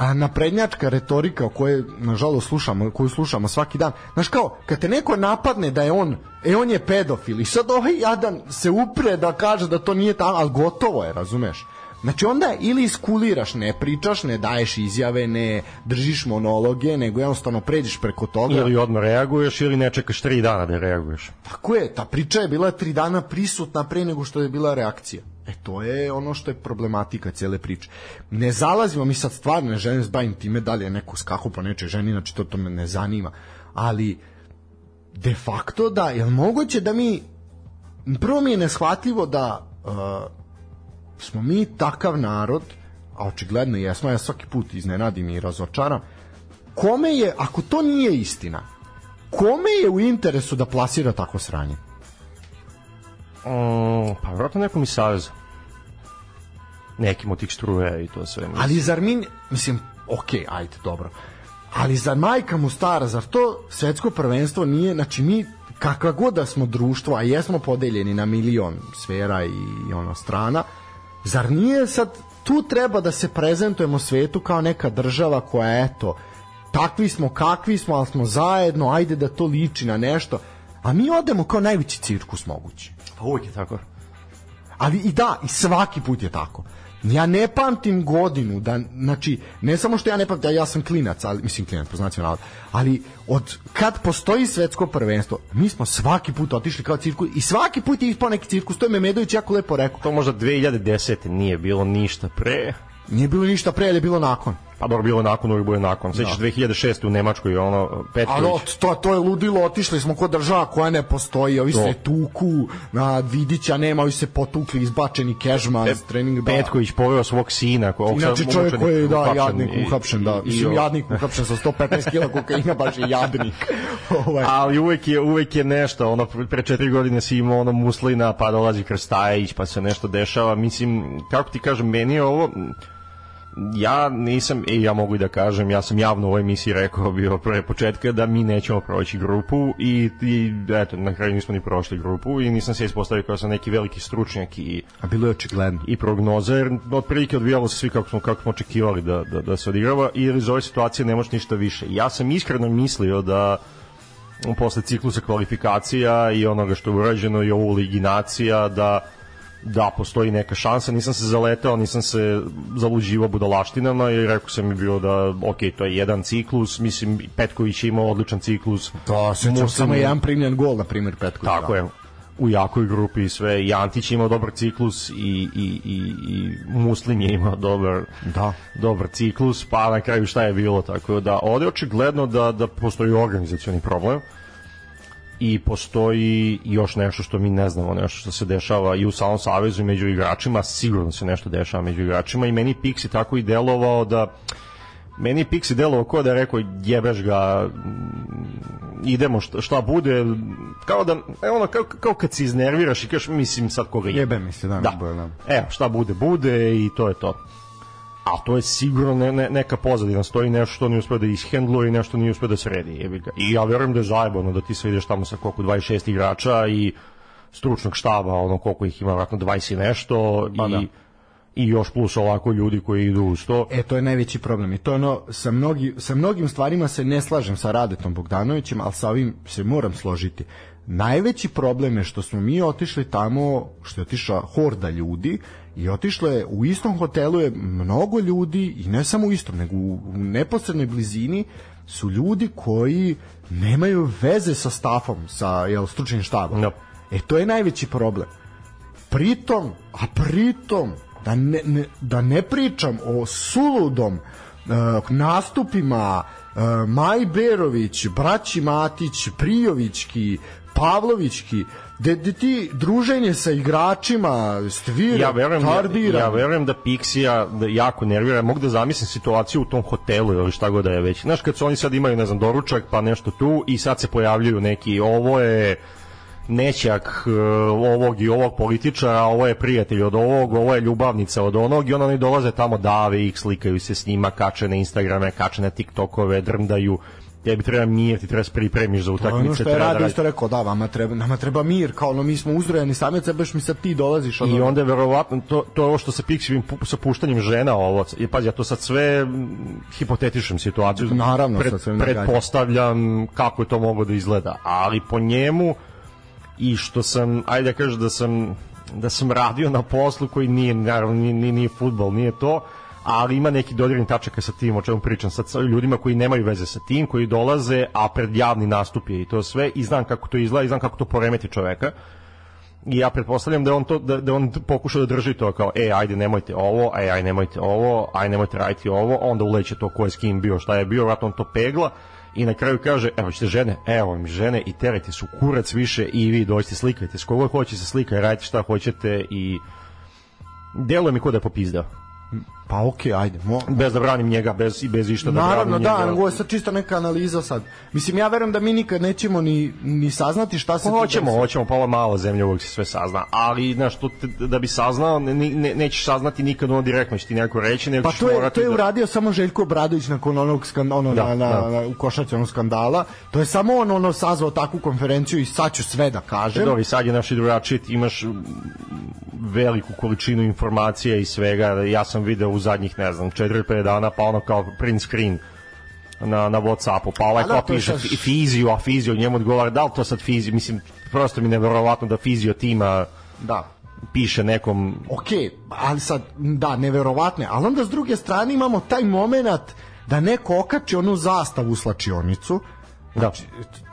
a, naprednjačka retorika o kojoj nažalost slušamo, koju slušamo svaki dan. Znaš kao, kad te neko napadne da je on, e on je pedofil i sad ovaj jadan se upre da kaže da to nije tamo, ali gotovo je, razumeš? Znači onda ili iskuliraš, ne pričaš, ne daješ izjave, ne držiš monologe, nego jednostavno pređeš preko toga. ili odmah reaguješ ili ne čekaš tri dana da reaguješ. Tako je, ta priča je bila tri dana prisutna pre nego što je bila reakcija. E to je ono što je problematika cele priče. Ne zalazimo, mi sad stvarno ne želim se bavim time da li je neko skako po nečoj ženi, znači to, to me ne zanima. Ali de facto da, je moguće da mi prvo mi je neshvatljivo da uh, smo mi takav narod, a očigledno jesmo, ja svaki put iznenadim i razočaram, kome je, ako to nije istina, kome je u interesu da plasira tako sranje? Mm, pa vjerojatno nekom iz Saveza. Nekim od tih struje i to sve. mislim. Ali zar mi, mislim, ok, ajde, dobro. Ali zar majka mu stara, zar to svetsko prvenstvo nije, znači mi kakva god da smo društvo, a jesmo podeljeni na milion sfera i ono strana, zar nije sad tu treba da se prezentujemo svetu kao neka država koja eto takvi smo kakvi smo, ali smo zajedno, ajde da to liči na nešto. A mi odemo kao najveći cirkus mogući. Pa uvijek je tako. Ali i da, i svaki put je tako. Ja ne pamtim godinu da znači ne samo što ja ne pamtim, ja sam klinac, ali mislim klinac po znacima navoda, ali od kad postoji svetsko prvenstvo, mi smo svaki put otišli kao cirkus i svaki put je ispao neki cirkus, to je Memedović jako lepo rekao. To možda 2010. nije bilo ništa pre. Nije bilo ništa pre, ali je bilo nakon. Pa dobro, bilo nakon, uvijek bude nakon. Sećaš 2006. u Nemačkoj, ono, Petković. Ali to, to je ludilo, otišli smo kod država koja ne postoji, ovi se tuku, na Vidića nema, ovi se potukli, izbačeni kežman, s trening Petković poveo svog sina. Ko, Inače čovjek koji je da, uhapšen jadnik uhapšen, da. i- Mislim, i- jadnik uhapšen sa 115 kila kokaina, baš je jadnik. [laughs] ovaj. ali uvek je uvek je nešto ono pre četiri godine si imao ono Muslina pa dolazi Krstajić pa se nešto dešava mislim kako ti kažem meni je ovo ja nisam, i ja mogu i da kažem, ja sam javno u ovoj emisiji rekao bio pre početka da mi nećemo proći grupu i, i eto, na kraju nismo ni prošli grupu i nisam se ispostavio kao sam neki veliki stručnjak i A bilo je očigledno. i prognozer, otprilike odvijalo se svi kako smo, kako smo očekivali da, da, da se odigrava i iz ove situacije ne može ništa više. Ja sam iskreno mislio da posle ciklusa kvalifikacija i onoga što je urađeno i ovo liginacija da da postoji neka šansa, nisam se zaletao, nisam se zaluđivao budalaštinama i rekao sam mi bio da ok, to je jedan ciklus, mislim Petković je imao odličan ciklus. To se Muslim samo je- jedan primljen gol, na primjer, Petković. Tako je, u jakoj grupi i sve. I Antić je imao dobar ciklus i, i, i, i Muslim je imao dobar, Da. dobar ciklus, pa na kraju šta je bilo, tako da ovde očigledno da, da postoji organizacioni problem i postoji još nešto što mi ne znamo, nešto što se dešava i u samom savezu i među igračima, sigurno se nešto dešava među igračima i meni Pixi tako i delovao da meni je Pixi delovao kao da je rekao jebeš ga mm, idemo šta, šta bude kao da e, ono kao, kao kad se iznerviraš i kažeš mislim sad koga Jebe mi se, da, da. bude, da. Evo, šta bude, bude i to je to. A to je sigurno ne, ne, neka pozadina, stoji nešto što nije uspio da ishendluje i nešto nije uspio da sredi. Jebi ga. I ja verujem da je zajebano da ti sve ideš tamo sa koliko 26 igrača i stručnog štaba, ono koliko ih ima, vratno 20 i nešto Pa i, da. i još plus ovako ljudi koji idu uz to. E, to je najveći problem. I to je ono, sa, mnogi, sa mnogim stvarima se ne slažem sa Radetom Bogdanovićem, ali sa ovim se moram složiti. Najveći problem je što smo mi otišli tamo, što je otišla horda ljudi i otišlo je, u istom hotelu je mnogo ljudi i ne samo u istom, nego u, u neposrednoj blizini su ljudi koji nemaju veze sa stafom, sa jel, stručnim štabom. Da. E, to je najveći problem. Pritom, a pritom, da ne, ne, da ne pričam o suludom uh, nastupima uh, Maj Berović, braći Matić, Prijovićki, Pavlovićki, gde, gde ti druženje sa igračima, stvira, ja verujem, ja, tarbira, ja verujem da Pixija da jako nervira, mogu da zamislim situaciju u tom hotelu ili šta god da je već. Znaš, kad su oni sad imaju, ne znam, doručak, pa nešto tu i sad se pojavljuju neki, ovo je nećak e, ovog i ovog političara, ovo je prijatelj od ovog, ovo je ljubavnica od onog. I onda oni dolaze tamo, dave ih, slikaju se s njima, kače na Instagrame, kače na TikTokove, drndaju, tebi treba mir, ti treba se pripremiš za je utakmice. ono što je da radiš- isto rekao, da, vama treba, nama treba mir, kao ono, mi smo uzrojeni samec, a baš mi sad ti dolaziš. Ono, I onda je verovatno to, to je ovo što se Pixivim pu- sa puštanjem žena ovo. I pazi, ja to sad sve hipotetičem situaciju. Naravno, pred, sad sve pretpostavljam kako je to moglo da izgleda. Ali po njemu i što sam, ajde da kažem da sam da sam radio na poslu koji nije, naravno, nije, nije, nije futbol, nije to, ali ima neki dodirni tačaka sa tim, o čemu pričam sa ljudima koji nemaju veze sa tim, koji dolaze, a pred javni nastup je i to sve, i znam kako to izgleda, i znam kako to poremeti čoveka. I ja pretpostavljam da on to da, da on pokuša da drži to kao e ajde nemojte ovo, aj aj nemojte ovo, aj nemojte raditi ovo, onda uleće to ko je s kim bio, šta je bio, vratno on to pegla i na kraju kaže evo ćete žene, evo mi žene i terajte su kurac više i vi dođite slikajte s kogo hoće se slikaj, radite šta hoćete i deluje mi ko da je popizdao. Pa okej, ajde. Mo, Bez da branim njega, bez, i bez išta da Naravno, branim da, njega. nego je sad čisto neka analiza sad. Mislim, ja verujem da mi nikad nećemo ni, ni saznati šta se... Pa hoćemo, hoćemo, pa ova mala zemlja uvijek se sve sazna, ali znaš, to te- da bi saznao, ne, ne, nećeš saznati nikad ono direktno će ti neko reći, nego Pa to je, to je da... uradio samo Željko Obradović nakon onog skan, ono, Da, na, na, da. na, u košaci onog skandala. To je samo on ono sazvao takvu konferenciju i sad ću sve da kažem. Dobro, i sad je naši drugačiji, ti imaš veliku količinu informacija i svega, ja sam video zadnjih, ne znam, 4-5 dana, pa ono kao print screen na, na Whatsappu, pa ovaj da, kao je piše sad- fi- fizio, a fizio njemu odgovara, da li to sad fizio, mislim, prosto mi je neverovatno da fizio tima Da. piše nekom Ok, ali sad, da, neverovatne, ali onda s druge strane imamo taj moment da neko okači onu zastavu u slačionicu, da,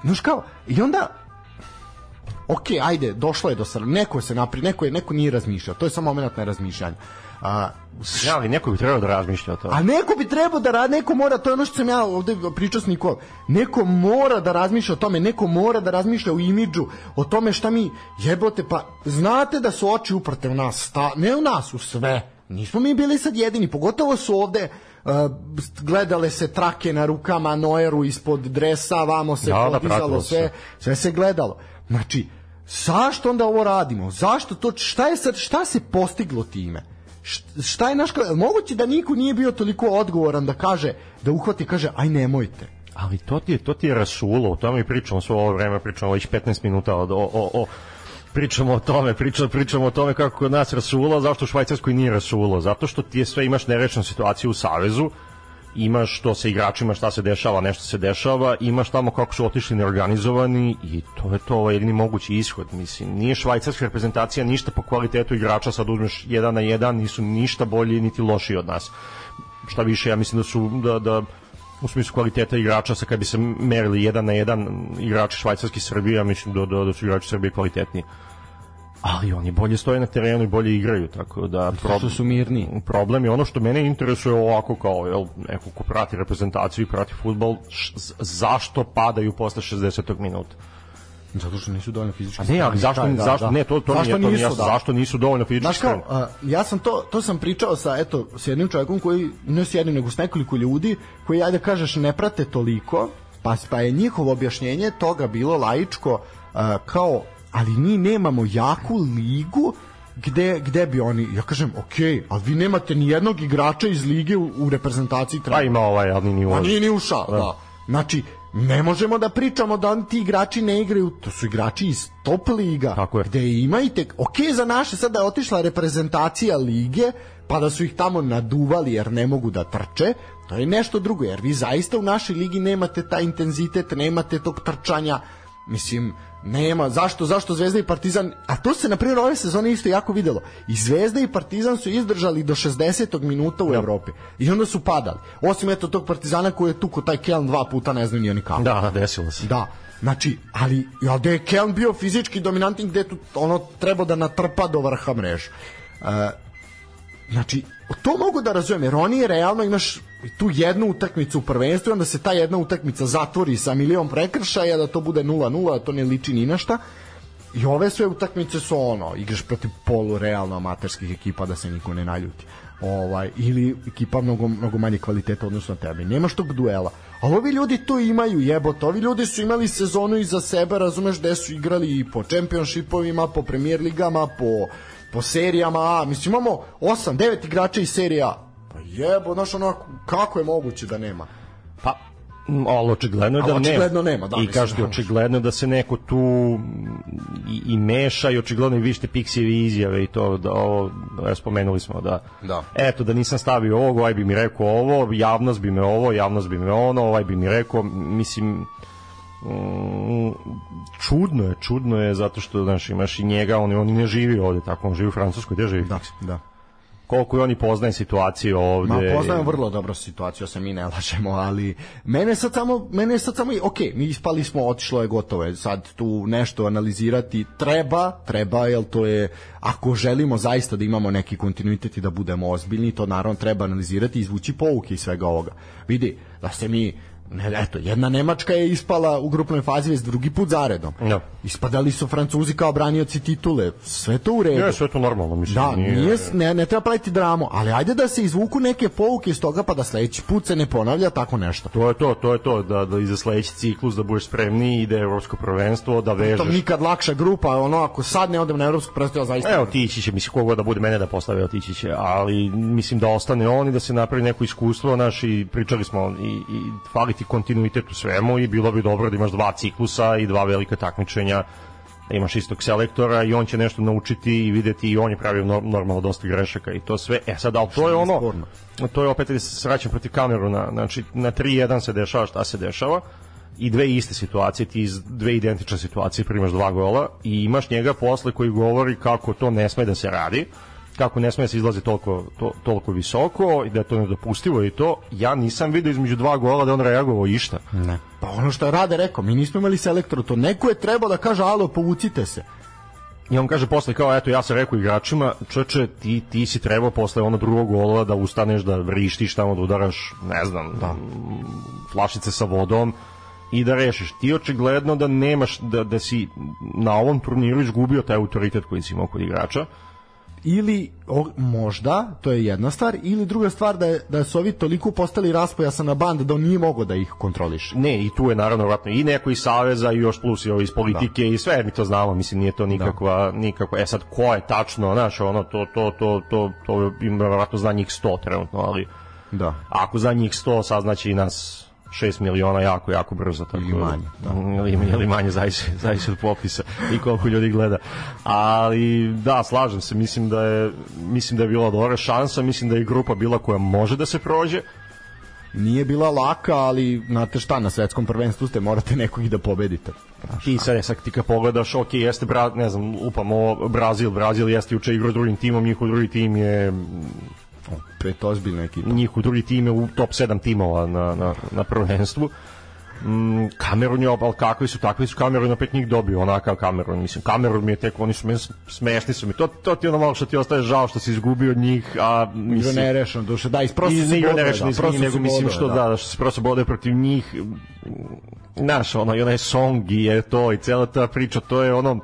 Znaš kao, i onda ok, ajde, došlo je do sr... neko se napri, neko je, neko nije razmišljao, to je samo moment nerazmišljanja. A, ja, ali neko bi trebao da razmišlja o to. a neko bi trebao da radi, neko mora, to je ono što sam ja ovde pričao s Nikol, neko mora da razmišlja o tome, neko mora da razmišlja o imidžu, o tome šta mi jebote, pa znate da su oči uprte u nas, sta, ne u nas, u sve. Nismo mi bili sad jedini, pogotovo su ovde uh, gledale se trake na rukama Noeru ispod dresa, vamo se Da, da, podizalo sve, sve se gledalo. Znači, zašto onda ovo radimo? Zašto to, šta je sad, šta se postiglo time? Šta je naš moguće da niko nije bio toliko odgovoran da kaže da uhvati kaže aj nemojte. Ali to ti je to ti je rasulo o tome pričamo sve ovo vreme pričamo već 15 minuta o, o, o pričamo o tome, pričamo, pričamo o tome kako kod nas rasulo, zašto u Švajcarskoj nije rasulo, zato što ti je sve imaš nerešenu situaciju u Savezu, imaš što se igračima šta se dešava, nešto se dešava, imaš tamo kako su otišli neorganizovani i to je to ovaj jedini mogući ishod. Mislim, nije švajcarska reprezentacija ništa po kvalitetu igrača, sad uzmeš jedan na jedan, nisu ništa bolji niti lošiji od nas. Šta više, ja mislim da su da, da u smislu kvaliteta igrača sa kad bi se merili jedan na jedan igrači švajcarski Srbija, mislim da, da, da su igrači Srbije kvalitetniji ali oni bolje stoje na terenu i bolje igraju, tako da problem, su mirni. Problem je ono što mene interesuje ovako kao jel, neko ko prati reprezentaciju i prati futbol, zašto padaju posle 60. minuta? Zato što nisu dovoljno fizički. A ne, ali zašto, da, zašto da. ne, to to zašto nije, to nisu, da. zašto nisu dovoljno fizički. Znaš kao, uh, ja sam to to sam pričao sa eto s jednim čovjekom koji ne s jednim nego s nekoliko ljudi koji ajde kažeš ne prate toliko, pa pa je njihovo objašnjenje toga bilo laičko uh, kao ali mi nemamo jaku ligu gde, gde bi oni, ja kažem, ok, ali vi nemate ni jednog igrača iz lige u, u reprezentaciji treba. Pa ima ovaj, ali nije ušao. A nije ni ušao, da. da. Znači, ne možemo da pričamo da oni ti igrači ne igraju, to su igrači iz top liga, Tako je. gde imajte, ok za naše, sad da je otišla reprezentacija lige, pa da su ih tamo naduvali jer ne mogu da trče, to je nešto drugo, jer vi zaista u našoj ligi nemate taj intenzitet, nemate tog trčanja, mislim, Nema, zašto, zašto Zvezda i Partizan, a to se na primjer ove sezone isto jako videlo. I Zvezda i Partizan su izdržali do 60. minuta u ja. Evropi. I onda su padali. Osim eto tog Partizana koji je tu kod taj Keln dva puta, ne znam ni oni kako. Da, desilo se. Da. Znači, ali ja da je Keln bio fizički dominantni gde tu ono treba da natrpa do vrha mreža. Uh, znači, to mogu da razumem, jer oni realno imaš tu jednu utakmicu u prvenstvu, onda se ta jedna utakmica zatvori sa milion prekršaja, da to bude 0-0, da to ne liči ni na šta. I ove sve utakmice su ono, igraš protiv polu realno amaterskih ekipa da se niko ne naljuti. Ovaj, ili ekipa mnogo, mnogo manje kvaliteta odnosno na tebe. Nemaš tog duela. Ali ovi ljudi to imaju, jebote. Ovi ljudi su imali sezonu iza sebe, razumeš, gde su igrali i po čempionšipovima, po premier ligama, po po serijama A, mislim imamo 8, 9 igrača iz serije A. Pa jebo, znaš ono, kako je moguće da nema? Pa, ali očigledno je da očigledno nema. nema da, I kažete, očigledno da se neko tu i, i meša i očigledno i vište Pixijevi izjave i to da ovo, ja, spomenuli smo da, da eto da nisam stavio ovo, ovaj bi mi rekao ovo, javnost bi me ovo, javnost bi me ono, ovaj bi mi rekao, mislim, Mm, čudno je, čudno je zato što znaš, imaš i njega, on, on ne živi ovde, tako on živi u Francuskoj, gde živi? Da, da. Koliko oni poznaje situaciju ovde? Ma poznajem vrlo dobro situaciju, se mi ne lažemo, ali mene sad samo, mene sad samo, ok, mi ispali smo, otišlo je gotovo, je sad tu nešto analizirati treba, treba, jel to je, ako želimo zaista da imamo neki kontinuitet i da budemo ozbiljni, to naravno treba analizirati i izvući pouke iz svega ovoga. Vidi, da se mi ne, eto, jedna Nemačka je ispala u grupnoj fazi već drugi put zaredom. No. Ispadali su Francuzi kao branioci titule. Sve to u redu. Ne, sve to normalno, mislim. Da, nije, nije ne, ne treba praviti dramu, ali ajde da se izvuku neke pouke iz toga pa da sledeći put se ne ponavlja tako nešto. To je to, to je to, da, da iza sledeći ciklus da budeš spremni ide evropsko prvenstvo, da vežeš. To nikad lakša grupa, ono ako sad ne odem na evropsko prvenstvo, zaista. Evo tići će, mislim kogo da bude mene da postave, otići će, ali mislim da ostane on i da se napravi neko iskustvo, naši pričali smo i, i faliti kontinuitet u svemu i bilo bi dobro da imaš dva ciklusa i dva velika takmičenja da imaš istog selektora i on će nešto naučiti i videti i on je pravio normalno dosta grešaka i to sve. E sad, ali to je ono, to je opet se sraćam protiv kameru, na, znači na 3-1 se dešava šta se dešava i dve iste situacije, ti iz dve identične situacije primaš dva gola i imaš njega posle koji govori kako to ne sme da se radi kako ne sme da se izlazi toliko, to, toliko visoko i da je to nedopustivo i to, ja nisam vidio između dva gola da on reagovao išta. Ne. Pa ono što je Rade rekao, mi nismo imali selektor, to neko je trebao da kaže alo, povucite se. I on kaže posle kao eto ja sam rekao igračima, čoče ti ti si trebao posle onog drugog gola da ustaneš da vrištiš tamo da udaraš, ne znam, da flašice sa vodom i da rešiš. Ti očigledno da nemaš da da si na ovom turniru izgubio taj autoritet koji si imao kod igrača ili o, možda, to je jedna stvar, ili druga stvar da, je, da su ovi toliko postali raspojasana banda da on nije mogo da ih kontroliše. Ne, i tu je naravno vratno i neko iz Saveza i još plus i ovo iz politike da. i sve mi to znamo, mislim nije to nikakva, da. nikakva, e sad ko je tačno, znaš, ono, to, to, to, to, to ima vratno zna njih 100 trenutno, ali da. ako za njih 100 saznaće i nas 6 miliona jako, jako brzo. Tako, ili manje. Da. Ili, ili manje, zavisi, zavisi od popisa i koliko ljudi gleda. Ali da, slažem se, mislim da je, mislim da je bila dobra šansa, mislim da je grupa bila koja može da se prođe, nije bila laka, ali znate šta, na svetskom prvenstvu ste morate nekog i da pobedite. Znaš, ti sad, sad ti kad pogledaš, ok, jeste, bra, ne znam, upamo Brazil, Brazil jeste juče igrao drugim timom, njihov drugi tim je pet ozbiljna ekipa. Njih u drugi tim je u top 7 timova na, na, na prvenstvu. Mm, Kamerun je obal kakvi su takvi su Kamerun opet njih dobio onakav Kamerun mislim Kamerun mi je tek oni su meni smešni su mi to to ti ono malo što ti ostaje žao što si izgubio od njih a mislim ne rešeno duše da isprosto se ne rešeno da, nego mislim što da, da što se prosto bode protiv njih naš ono i onaj song je to i cela ta priča to je ono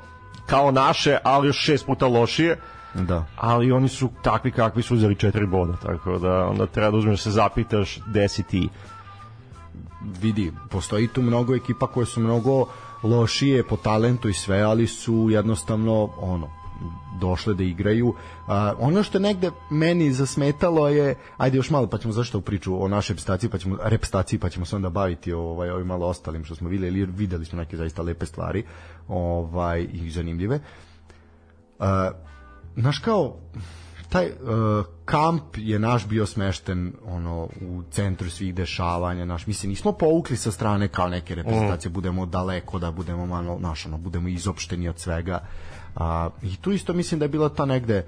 kao naše ali još šest puta lošije Da. Ali oni su takvi kakvi su uzeli četiri boda, tako da onda treba da uzmeš da se zapitaš gde si ti. Vidi, postoji tu mnogo ekipa koje su mnogo lošije po talentu i sve, ali su jednostavno ono, došle da igraju. Uh, ono što negde meni zasmetalo je, ajde još malo pa ćemo zašto u priču o našoj repstaciji, pa ćemo repstaciji, pa ćemo se onda baviti ovaj ovim malo ostalim što smo videli, ili videli smo neke zaista lepe stvari, ovaj i zanimljive. Uh, znaš kao taj uh, kamp je naš bio smešten ono u centru svih dešavanja naš mislim nismo povukli sa strane kao neke reprezentacije mm. budemo daleko da budemo malo naš ono budemo izopšteni od svega a, i tu isto mislim da je bila ta negde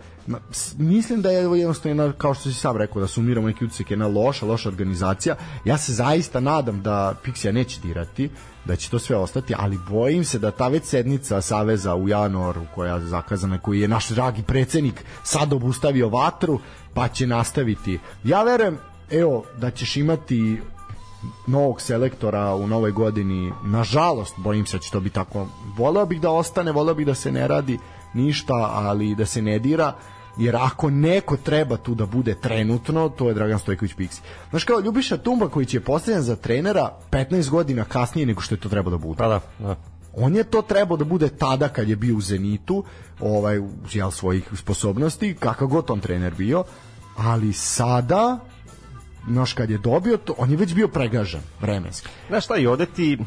mislim da je jednostavno kao što si sam rekao da sumiramo neki utisak jedna loša loša organizacija ja se zaista nadam da Pixija neće dirati da će to sve ostati, ali bojim se da ta već sednica Saveza u januaru koja je zakazana, koji je naš dragi predsednik sad obustavio vatru, pa će nastaviti. Ja verujem, evo, da ćeš imati novog selektora u novoj godini. Nažalost, bojim se da će to biti tako. Voleo bih da ostane, voleo bih da se ne radi ništa, ali da se ne dira jer ako neko treba tu da bude trenutno, to je Dragan Stojković Piksi. Znaš kao Ljubiša Tumba koji će postavljen za trenera 15 godina kasnije nego što je to trebao da bude. Pa da, da. On je to trebao da bude tada kad je bio u Zenitu, ovaj, jel, svojih sposobnosti, kakav god on trener bio, ali sada znaš kad je dobio to, on je već bio pregažan vremenski. Znaš šta, i ovde ti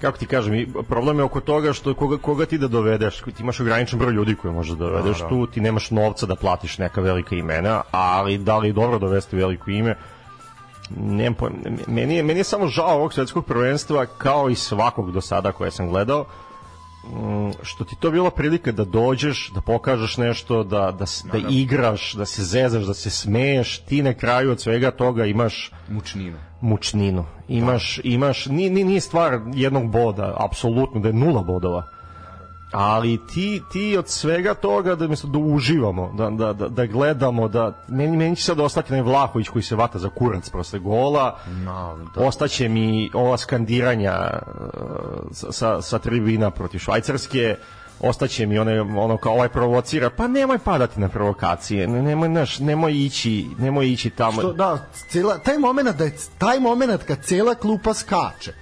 kako ti kažem, problem je oko toga što koga, koga ti da dovedeš, ti imaš ograničen broj ljudi koje možeš da dovedeš da, da. tu, ti nemaš novca da platiš neka velika imena, ali da li je dobro dovesti veliko ime, nemam pojem, meni je, meni je samo žao ovog svetskog prvenstva kao i svakog do sada koje sam gledao, Mm, što ti to bila prilika da dođeš, da pokažeš nešto, da, da, da igraš, da se zezaš, da se smeješ, ti na kraju od svega toga imaš mučninu. Mučninu. Imaš, da. imaš, nije, nije stvar jednog boda, apsolutno, da je nula bodova ali ti, ti od svega toga da mesto da uživamo, da, da, da, da gledamo, da meni, meni će sad ostati onaj Vlahović koji se vata za kurac posle gola, no, da. ostaće mi ova skandiranja uh, sa, sa tribina protiv Švajcarske, ostaće mi one, ono kao ovaj provocira, pa nemoj padati na provokacije, ne, nemoj, naš, nemoj ići, nemoj ići tamo. Što, da, cela, taj moment da je, taj moment kad cela klupa skače,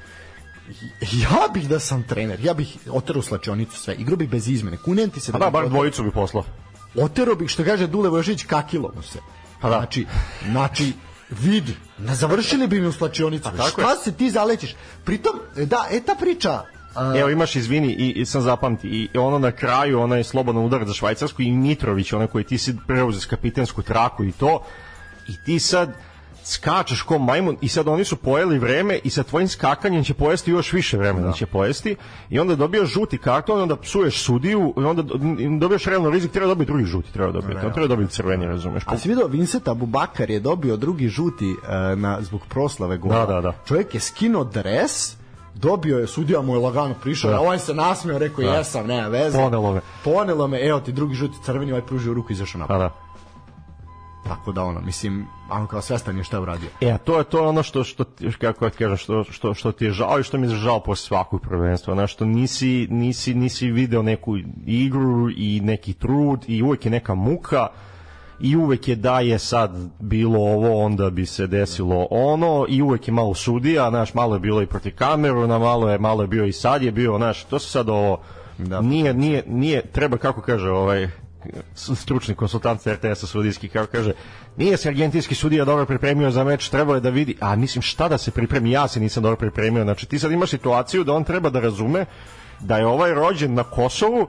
ja bih da sam trener, ja bih oterao slačionicu sve, igrao bih bez izmene, kunem ti se da... A da, bar dvojicu bi poslao. Oterao bih, što kaže Dule Vojošić, kakilo mu se. Pa da. Znači, znači, vidi, na završili bi mi u slačionicu. Šta je. se ti zalećiš? Pritom, da, eta priča, A... Evo imaš izvini i, i sam zapamti i ono na kraju onaj slobodan udar za Švajcarsku i Mitrović onaj koji ti si preuzeo kapitensku traku i to i ti sad skačeš ko majmun i sad oni su pojeli vreme i sa tvojim skakanjem će pojesti još više vremena da. će pojesti i onda dobiješ žuti karton i onda psuješ sudiju i onda dobiješ realno rizik treba dobiti drugi žuti treba dobiti ne, treba dobiti crveni razumeš a si vidio Vincent Abubakar je dobio drugi žuti uh, na, zbog proslave gola da, da, da. čovjek je skinuo dres dobio je, sudija mu je lagano prišao, da. ovaj se nasmeo, rekao da. jesam, nema veze. Ponelo me. Ponelo me, evo ti drugi žuti crveni, ovaj pružio ruku i izašao napad. Pa da. Tako da ono, mislim, ono kao svestan je šta je uradio. E, a to je to ono što, što kako ti kažem, što, što, što ti je žao i što mi je žao posle svakog prvenstva. Znaš, što nisi, nisi, nisi video neku igru i neki trud i uvek je neka muka i uvek je da je sad bilo ovo, onda bi se desilo ono i uvek je malo sudija, znaš, malo je bilo i protiv Kameruna, malo je, malo je bio i sad je bio, znaš, to se sad ovo, Da. nije, nije, nije, treba kako kaže ovaj stručni konsultant RTS-a sudijski, kako kaže, nije se argentinski sudija dobro pripremio za meč, trebalo je da vidi, a mislim šta da se pripremi, ja se nisam dobro pripremio, znači ti sad imaš situaciju da on treba da razume da je ovaj rođen na Kosovu,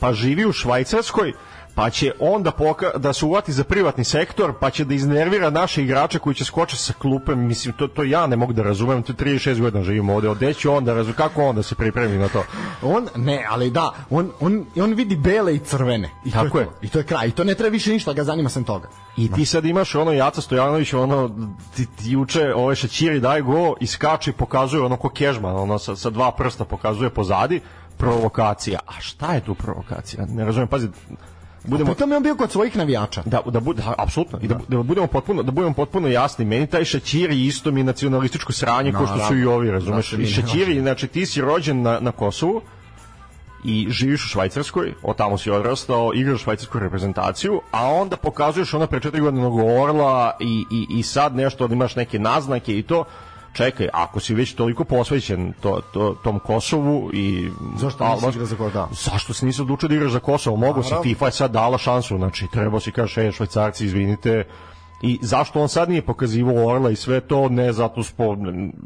pa živi u Švajcarskoj, pa će onda poka da se uvati za privatni sektor, pa će da iznervira naše igrače koji će skočiti sa klupe, mislim, to, to ja ne mogu da razumem, to 36 godina živim ovde, gde ću onda, razum, kako onda se pripremi na to? On, ne, ali da, on, on, on vidi bele i crvene. I to Tako je. je. to. I to je kraj. I to ne treba više ništa da ga zanima sem toga. I ti sad imaš ono Jaca Stojanović, ono ti, ti juče ove šećiri daje go i skače i pokazuje ono ko kežman, ono sa, sa dva prsta pokazuje pozadi, provokacija. A šta je tu provokacija? Ne razumijem, pazi, budemo Pritom je on bio kod svojih navijača. da da bude da, apsolutno. I da, da budemo potpuno da budemo potpuno jasni meni taj šećiri isto mi nacionalističko sranje kao što su i ovi razumeš? Da mi i šećiri znači ti si rođen na, na Kosovu i živiš u Švajcarskoj, od tamo si odrastao, igraš švajcarsku reprezentaciju, a onda pokazuješ ona pre četiri godine mnogo orla i, i, i sad nešto da imaš neke naznake i to, čekaj, ako si već toliko posvećen to, to, tom Kosovu i... Zašto nisi igrao za Kosovo? Da. Zašto se nisi odlučio da igraš za Kosovo? Mogu si. FIFA je sad dala šansu, znači trebao si kažeš, ej, švajcarci, izvinite, i zašto on sad nije pokazivao Orla i sve to, ne zato spo,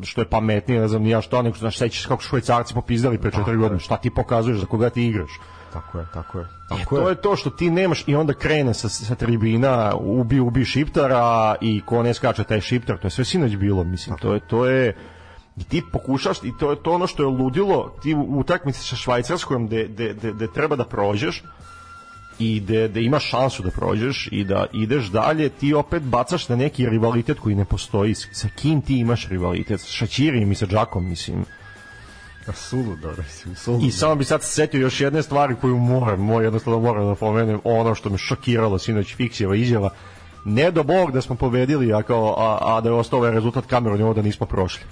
što je pametnije, ne znam ni ja šta, nego znaš, sećaš kako švajcarci popizdali pre četiri godine, šta ti pokazuješ, za koga ti igraš. Tako je, tako je. E, Tako to je to što ti nemaš i onda krene sa, sa tribina, ubi, ubi šiptara i ko ne skače taj šiptar, to je sve sinoć bilo, mislim, to je, to je, i ti pokušaš, i to je to ono što je ludilo, ti u utakmici sa Švajcarskom gde, gde, gde, gde treba da prođeš, i da da imaš šansu da prođeš i da ideš dalje, ti opet bacaš na neki rivalitet koji ne postoji. Sa kim ti imaš rivalitet? Sa Šačirim i sa Džakom, mislim. Suludo, mislim, suludo. I samo bi sad se setio još jedne stvari koju moram, moj jednostavno moram da pomenem, ono što me šokiralo sinoć Fiksijeva izjava. Ne do bog da smo pobedili, a, kao, a, a da je ostao ovaj rezultat Kamerun ovo da nismo prošli.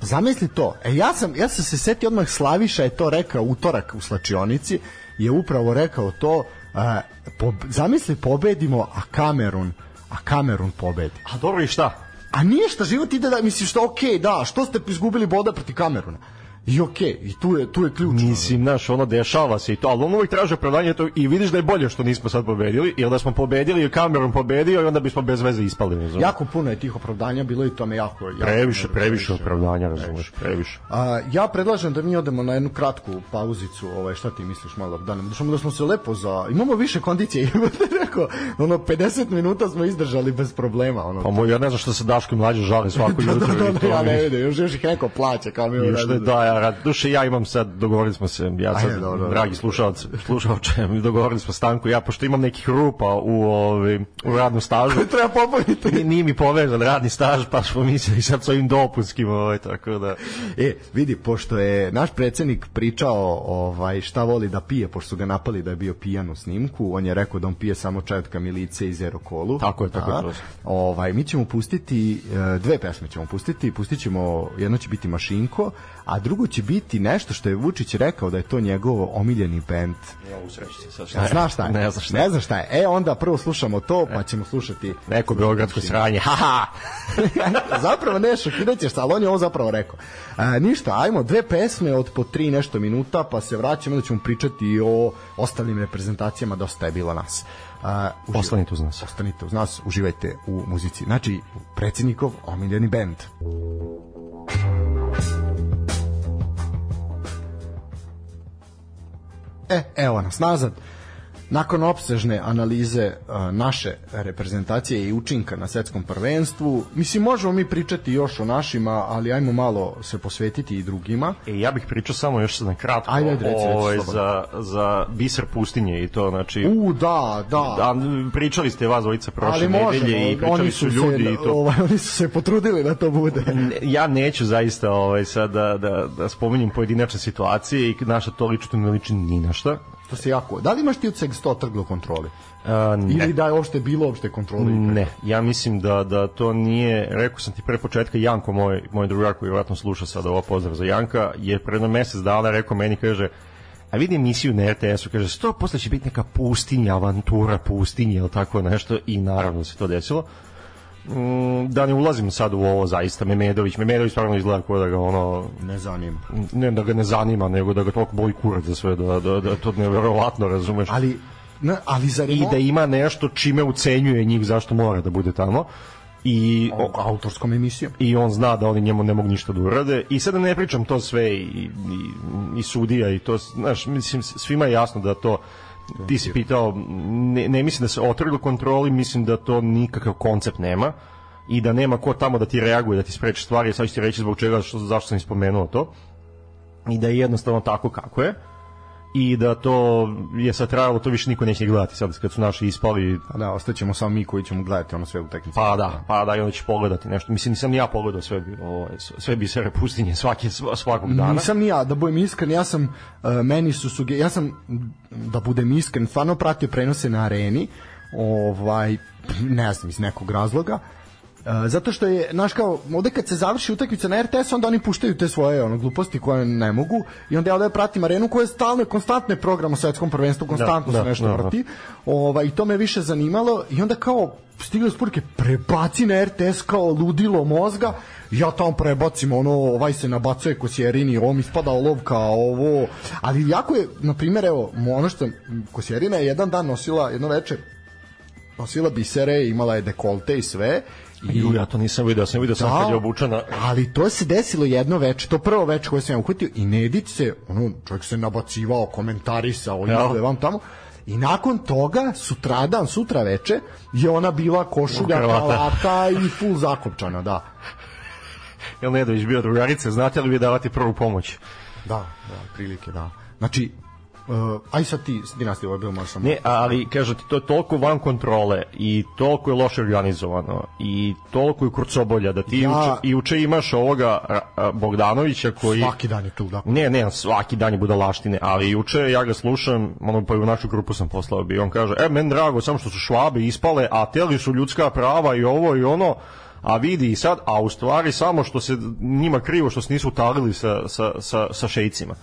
Zamisli to. E, ja sam, ja sam se setio odmah Slaviša je to rekao utorak u slačionici, je upravo rekao to, a, po, zamisli pobedimo, a Kamerun, a Kamerun pobedi. A dobro i šta? A ništa, život ide da, misliš što okej, da, što ste izgubili boda protiv Kameruna? I okej, i tu je, tu je ključ. Mislim, znaš, ono dešava se i to, ali on uvijek traže opravdanje to i vidiš da je bolje što nismo sad pobedili, jer da smo pobedili i Kamerun pobedio i onda bismo bez veze ispali. razumeš? Jako puno je tih opravdanja bilo i to me jako... jako Previše, previše opravdanja, razumeš, previše. A, ja predlažem da mi odemo na jednu kratku pauzicu, ovaj, šta ti misliš malo, da ne, da smo se lepo za, imamo više kondicije, [laughs] rekao, ono, 50 minuta smo izdržali bez problema, ono, Pa moj, ja ne znam što se Daško i mlađe žale svako [laughs] da, jutro. da, i da, to ja ne vidim, još, još ih neko plaća, kao mi Još da, radi. Da, duše ja imam sad, dogovorili smo se, ja sad, Ajde, dobro, dragi slušalci, slušalče, [laughs] dogovorili smo stanku, ja pošto imam nekih rupa u, ovi, u radnom stažu, Treba popuniti. nije, mi povezan radni staž, pa smo mislili sad s ovim dopunskim, ovaj, tako da... E, vidi, pošto je naš predsednik pričao ovaj, šta voli da pije, pošto su ga napali da je bio pijan u snimku, on je rekao da on pije samo čaj od kamilice i zero kolu. Tako je, tako je, Da. prosto. Ovaj, mi ćemo pustiti, e, dve pesme ćemo pustiti, pustit ćemo, jedno će biti Mašinko, a drugo će biti nešto što je Vučić rekao da je to njegov omiljeni bend. Ja usreći se sad Ja, znaš šta je? Ne znaš šta Ne znaš šta je. E, onda prvo slušamo to, pa ćemo slušati... Neko beogradsko sranje, haha! [laughs] zapravo ne šokiraćeš se, ali on je ovo zapravo rekao. A, ništa, ajmo dve pesme od po tri nešto minuta, pa se vraćamo da ćemo pričati i o ostalim reprezentacijama, dosta je bilo nas. A, uživ- Ostanite uz nas. Ostanite uz nas, uživajte u muzici. Znači, predsjednikov omiljeni bend. E, evo nas nazad. Nakon opsežne analize naše reprezentacije i učinka na svetskom prvenstvu, mislim možemo mi pričati još o našima, ali ajmo malo se posvetiti i drugima. E, ja bih pričao samo još na kratko Ajde, ajde, reci, reci, ovaj, slobodno. za, za biser pustinje i to, znači... U, da, da. Da, pričali ste vas dvojica prošle nedelje i pričali oni su su, ljudi se, i to. ovaj, oni su se potrudili da to bude. Ja neću zaista ovaj sad da da da spominjem pojedinačne situacije i naša to lično ne liči ni na šta. To se jako... Da li imaš ti od se to trglo kontroli? A, ne. Ili da je uopšte bilo uopšte kontrole? Ne, ja mislim da da to nije, rekao sam ti pre početka Janko moj moj drugar koji verovatno sluša sada ovo pozdrav za Janka, je pre jedno mesec dana rekao meni kaže a vidi emisiju na RTS-u, kaže, sto posle će biti neka pustinja, avantura pustinje ili tako nešto i naravno se to desilo. Da ne ulazim sad u ovo zaista Memedović, Memedović stvarno izgleda kao da ga ono Ne zanima. ne da ga ne zanima, nego da ga toliko boli kurac za sve, da, da, da to neverovatno razumeš. Ali, na, ali zar I da ima nešto čime ucenjuje njih zašto mora da bude tamo. I o, autorskom emisijom. i on zna da oni njemu ne mogu ništa da urade i sada ne pričam to sve i, i, i sudija i to, znaš, mislim, svima je jasno da to ti si pitao, ne, ne mislim da se otrglo kontroli, mislim da to nikakav koncept nema i da nema ko tamo da ti reaguje, da ti spreči stvari, sad ću ti reći zbog čega, što, zašto sam ispomenuo to i da je jednostavno tako kako je i da to je sad trajalo, to više niko neće gledati sad kad su naši ispali A da, ostaćemo samo mi koji ćemo gledati ono sve u utakmici. Pa da, pa da, i onda će pogledati nešto. Mislim, nisam ni ja pogledao sve, ovaj, sve bi se repustinje svake, svakog dana. Nisam ni ja, da budem iskren, ja sam, uh, meni su suge, ja sam, da budem iskren, stvarno pratio prenose na areni, ovaj, ne znam, iz nekog razloga, Uh, zato što je, znaš kao, ovde kad se završi utakmica na RTS, onda oni puštaju te svoje ono, gluposti koje ne mogu i onda ja ovde pratim arenu koja je stalno, konstantno je program u svetskom prvenstvu, konstantno Da, se da, nešto da, da. vrti ovaj, i to me više zanimalo i onda kao stigle su poruke prebaci na RTS kao ludilo mozga ja tamo prebacim ono ovaj se nabacuje Kosjerini ovom ispada olovka ovo ali jako je na primjer evo ono što Kosjerina je jedan dan nosila jedno veče nosila bisere imala je dekolte i sve i Ju, ja to nisam video, sam video sam kad je obučena. ali to se desilo jedno veče, to prvo veče koje sam ja uhvatio i Nedić se, ono, čovjek se nabacivao, komentarisao, Ja. izgleda vam tamo, I nakon toga, sutradan, sutra veče, je ona bila košulja, kravata i full zakopčana, da. Jel Nedović bio drugarice, znate li vi davati prvu pomoć? Da, da, prilike, da. Znači, uh, aj sad ti, ti nastavi, ovo je bilo možda. Ne, ali kažu ti, to je toliko van kontrole i toliko je loše organizovano i toliko je kurcobolja da ti Ja- uče, i uče imaš ovoga Bogdanovića koji... Svaki dan je tu, da. Ne, ne, svaki dan je budalaštine, ali juče ja ga slušam, ono pa i u našu grupu sam poslao bi, on kaže, e, men drago, samo što su švabe ispale, a teli su ljudska prava i ovo i ono, a vidi i sad, a u stvari samo što se njima krivo što se nisu utalili sa, sa, sa, sa šejcima.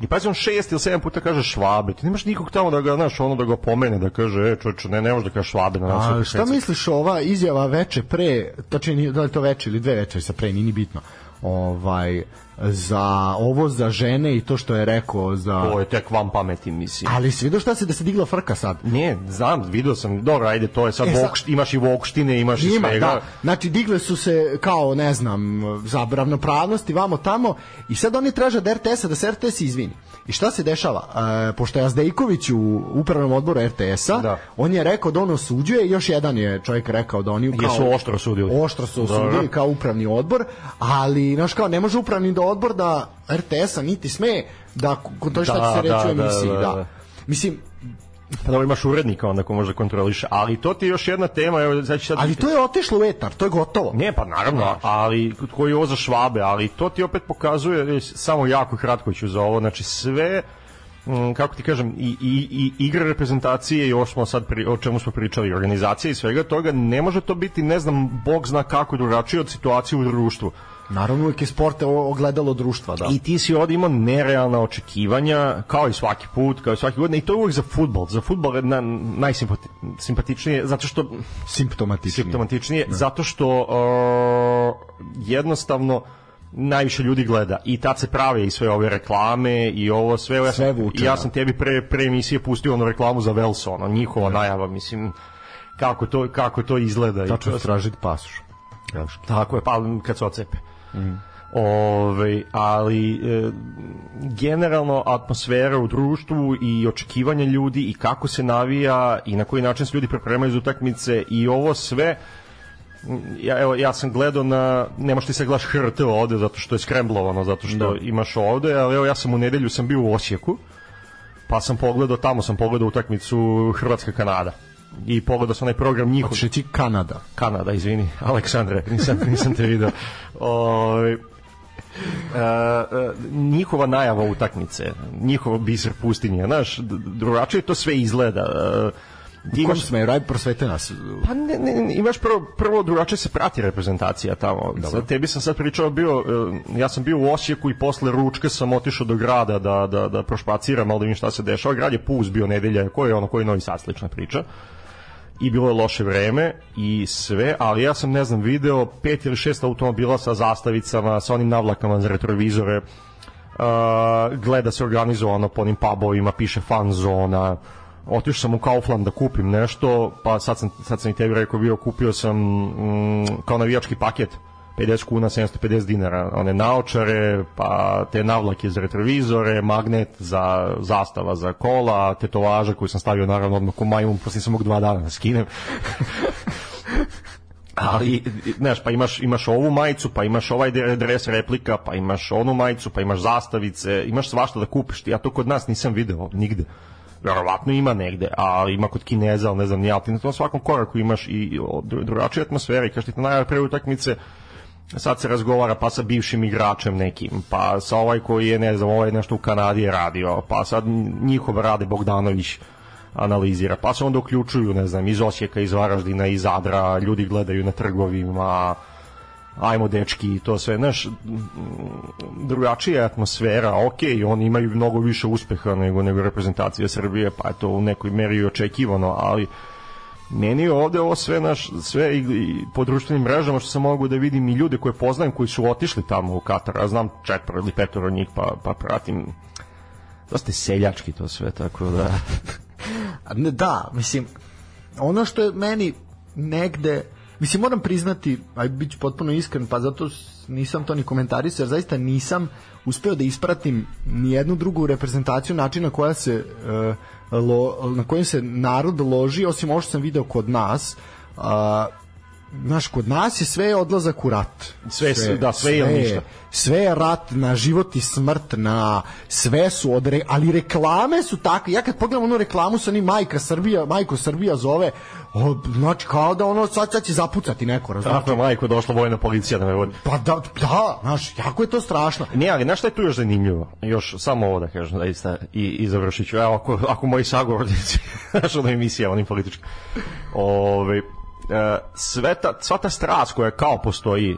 I pazi, on šest ili sedam puta kaže švabe, ti nemaš nikog tamo da ga, znaš, ono da ga pomene, da kaže, e, čovječe, ne, ne možeš da kaže švabe na nas. A šta misliš ova izjava veče pre, tačnije nije- da li to veče ili dve veče sa pre, nije ni bitno, ovaj, za ovo za žene i to što je rekao za... To je tek vam pameti, mislim. Ali si vidio šta se da se digla frka sad? Ne, znam, video sam, dobro, ajde, to je sad, E, sad- vokšt, imaš i vokštine, imaš i Ima, svega. da. Znači, digle su se kao, ne znam, za ravnopravnost i vamo tamo i sad oni traže od RTS-a da se RTS izvini. I šta se dešava? E, pošto je Azdejković u upravnom odboru RTS-a, Da. on je rekao da on osuđuje, još jedan je čovjek rekao da oni kao, Jesu oštro osudili. Oštro su osudili kao upravni odbor, ali, znaš kao, ne može upravni da odbor da RTS-a niti sme da kontroliše šta Da, će se reći da, u emisiji. da, Da, da, da. Mislim, Pa dobro, imaš urednika onda ko može da kontroliše, ali to ti je još jedna tema, evo, znači sad... ali to je otišlo u etar, to je gotovo. Ne, pa naravno, ali koji je ovo za švabe, ali to ti opet pokazuje, e, samo jako kratko ću za ovo, znači sve mm, kako ti kažem, i, i, i igre reprezentacije i ovo smo sad pri, o čemu smo pričali, organizacije i svega toga, ne može to biti, ne znam, bog zna kako drugačije od situacije u društvu. Naravno, uvijek je sport ogledalo društva, da. I ti si ovdje imao nerealna očekivanja, kao i svaki put, kao i svaki godine, i to je uvijek za futbol. Za futbol je na, najsimpatičnije, zato što simptomatični. simptomatičnije, zato što uh, jednostavno najviše ljudi gleda i tad se prave i sve ove reklame i ovo sve, ja sam, Sve ja da. sam tebi pre, pre emisije pustio onu reklamu za Velso, ono, njihova najava, mislim, kako to, kako to izgleda. Tačno stražiti pasoš. Tako je, pa kad se ocepe. Ove, ali e, generalno atmosfera u društvu i očekivanja ljudi i kako se navija i na koji način se ljudi pripremaju za utakmice i ovo sve m, ja, evo, ja sam gledao na, ne možeš ti se gledaš HRT ovde zato što je skremblovano, zato što imaš ovde, ali evo ja sam u nedelju sam bio u Osijeku, pa sam pogledao, tamo sam pogledao utakmicu Hrvatska-Kanada i pogledao sam onaj program njihov Hoćeš reći Kanada. Kanada, izvini, Aleksandre, nisam, nisam te video. Ovaj, uh, njihova najava utakmice, njihov biser pustinje, znaš, drugačije to sve izgleda. Uh, ti imaš sme raj prosvete nas. Pa ne, ne, ne, imaš prvo prvo drugačije se prati reprezentacija tamo. Sad tebi sam sad pričao bio ja sam bio u Osijeku i posle ručka sam otišao do grada da da da prošpaciram, malo da vidim šta se dešava. Grad je puz bio nedelja, koji je ono koji je Novi Sad slična priča i bilo je loše vreme i sve, ali ja sam, ne znam, video pet ili šest automobila sa zastavicama, sa onim navlakama za retrovizore, uh, gleda se organizovano po onim pubovima, piše fan zona, otišao sam u Kaufland da kupim nešto, pa sad sam, sad sam i tebi rekao bio, kupio sam mm, kao navijački paket 50 kuna, 750 dinara, one naočare, pa te navlake za retrovizore, magnet za zastava za kola, tetovaža koju sam stavio naravno odmah ko majmun, posle sam mogu dva dana da skinem. [laughs] ali znaš pa imaš imaš ovu majicu pa imaš ovaj dres replika pa imaš onu majicu pa imaš zastavice imaš svašta da kupiš. Ja to kod nas nisam video nigde. Verovatno ima negde, a ima kod Kineza, ali ne znam, ni ti na tom svakom koraku imaš i drugačije atmosfere. I kažeš ti najave pre utakmice, sad se razgovara pa sa bivšim igračem nekim, pa sa ovaj koji je, ne znam, ovaj nešto u Kanadi je radio, pa sad njihov Rade Bogdanović analizira, pa se onda uključuju, ne znam, iz Osijeka, iz Varaždina, iz Adra, ljudi gledaju na trgovima, ajmo dečki i to sve, znaš, drugačija atmosfera, ok, oni imaju mnogo više uspeha nego, nego reprezentacija Srbije, pa je to u nekoj meri očekivano, ali meni je ovde ovo sve naš sve i, i po društvenim mrežama što sam mogu da vidim i ljude koje poznajem koji su otišli tamo u Katar, a znam četvr ili petoro njih pa, pa pratim. Dosta seljački to sve, tako da. [laughs] Da, mislim ono što je meni negde Mislim, moram priznati, aj bit ću potpuno iskren, pa zato nisam to ni komentarisao, jer zaista nisam uspeo da ispratim ni jednu drugu reprezentaciju načina koja se, uh, lo, na kojem se narod loži, osim ovo što sam video kod nas, znaš, kod nas je sve odlazak u rat. Sve, sve da, sve, sve je ništa. Sve je rat na život i smrt, na sve su od re, ali reklame su takve. Ja kad pogledam onu reklamu sa onim majka Srbija, majko Srbija zove, o, znači kao da ono sad, sad će zapucati neko, razumiješ? Tako je majko došla vojna policija da me vodi. Pa da, da, znaš, jako je to strašno. Ne, ali znaš šta je tu još zanimljivo? Još samo ovo da kažem, da ista, i, i završit ću. Evo, ako, ako moji sagovornici, [laughs] znaš, ono emisija, onim politički. Ove, sve ta, sva ta strast koja kao postoji e,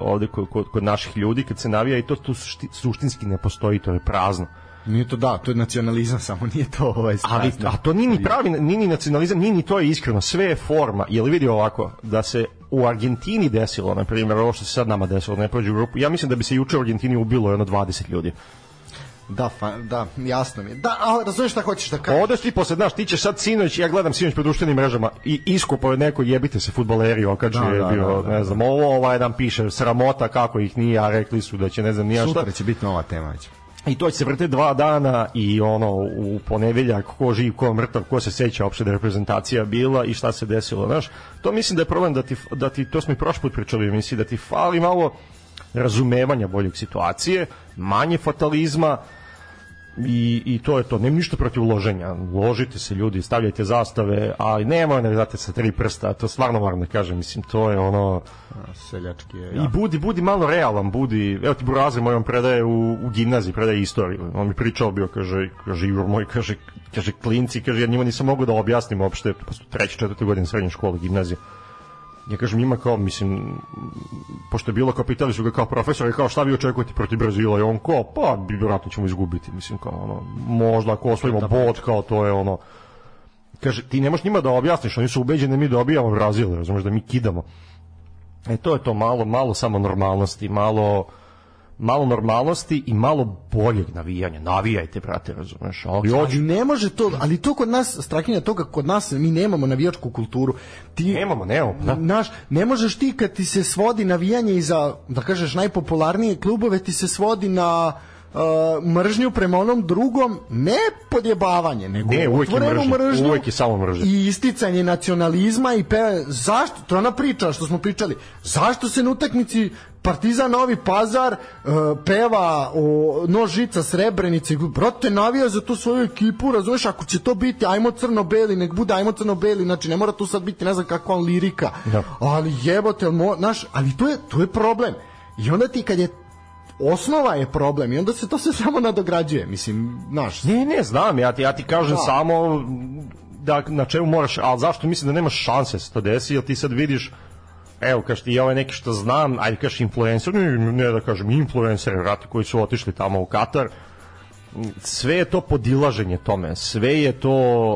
ovde kod, kod, kod naših ljudi kad se navija i to, to suštinski ne postoji, to je prazno. Nije to da, to je nacionalizam [laughs] samo, nije to ovaj Ali, a to nije ni pravi, nije ni nacionalizam, nije ni to je iskreno, sve je forma. Je li vidi ovako, da se u Argentini desilo, na primjer, ovo što se sad nama desilo, ne prođe u grupu, ja mislim da bi se juče u Argentini ubilo jedno 20 ljudi. Da, fa, da, jasno mi je. Da, ali razumiješ šta hoćeš da kažeš. Odeš ti posle, znaš, ti ćeš sad sinoć, ja gledam sinoć po društvenim mrežama i iskopao je neko jebite se fudbaleri, okače da, je da, bio, da, da, ne znam, ovo ovaj nam piše sramota kako ih nije, a rekli su da će ne znam nija šta. Sutra će biti nova tema već. I to će se vrte dva dana i ono u ponedeljak ko živ, ko mrtav, ko se seća uopšte da reprezentacija bila i šta se desilo, znaš. To mislim da je problem da ti, da ti to smo i prošli put pričali, mislim da ti fali malo razumevanja boljeg situacije, manje fatalizma, i, i to je to, nema ništa protiv uloženja uložite se ljudi, stavljajte zastave ali nema ne date sa tri prsta to stvarno moram da kažem, mislim to je ono A, seljački je, ja. i budi, budi malo realan budi, evo ti Burazer moj on predaje u, u gimnaziji, predaje istoriju. On mi pričao bio, kaže, kaže Igor moj kaže, kaže klinci, kaže ja njima nisam mogu da objasnim uopšte, pa su treći, četvrti godin srednje škole, gimnazije ja kažem ima kao, mislim, pošto je bilo kao pitali su ga kao profesor kao šta vi očekujete protiv Brazila? I on kao, pa vjerojatno ćemo izgubiti, mislim kao ono, možda ako osvojimo da, bod, kao to je ono, kaže, ti nemaš njima da objasniš, oni su ubeđeni da mi dobijamo Brazil, razumeš, da mi kidamo. E to je to malo, malo samo normalnosti, malo malo normalnosti i malo boljeg navijanja. Navijajte, brate, razumeš. Ali, ali ne može to, ali to kod nas, strahinja toga, kod nas mi nemamo navijačku kulturu. Ti, nemamo, nemamo. Da. Naš, ne možeš ti kad ti se svodi navijanje i za, da kažeš, najpopularnije klubove, ti se svodi na uh, mržnju prema onom drugom, ne podjebavanje, nego ne, uvek je mržnju, uvek je samo mržnja. I isticanje nacionalizma i pe, zašto, to je ona priča što smo pričali, zašto se na utakmici Partizan Novi Pazar uh, peva o nožica Srebrenice, brate navija za tu svoju ekipu, razumeš, ako će to biti ajmo crno-beli, nek bude ajmo crno-beli, znači ne mora tu sad biti ne znam kakva lirika, da. ali jebote, mo, naš, ali to je, to je problem. I onda ti kad je osnova je problem i onda se to sve samo nadograđuje. Mislim, znaš, Ne, ne, znam, ja ti, ja ti kažem Da. samo da na čemu moraš, ali zašto mislim da nemaš šanse da se to desi, jer ti sad vidiš evo, kaš ti, ovaj neki što znam, ajde kaš influencer, ne, ne da kažem influencer, vrati, koji su otišli tamo u Katar, sve je to podilaženje tome, sve je to,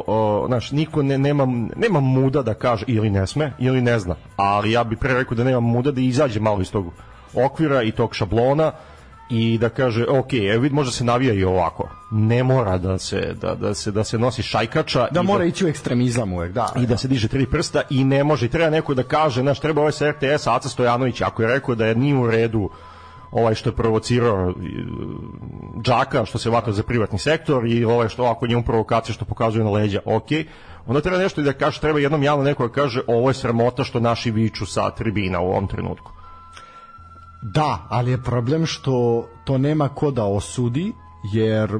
o, znaš, niko ne, nema, nema muda da kaže ili ne sme, ili ne zna, ali ja bih pre rekao da nema muda da izađe malo iz tog okvira i tog šablona i da kaže, ok, evo vid može se navija i ovako. Ne mora da se, da, da se, da se nosi šajkača da mora ići u ekstremizam uvek, da. i da se diže tri prsta i ne može, i treba neko da kaže, znaš, treba ovaj sa RTS, Aca Stojanović, ako je rekao da je nije u redu ovaj što je provocirao e, džaka, što se vata za privatni sektor i ovaj što ako njemu provokacija što pokazuje na leđa, ok, onda treba nešto i da kaže, treba jednom javno neko da kaže ovo je sramota što naši viču sa tribina u ovom trenutku. Da, ali je problem što to nema ko da osudi, jer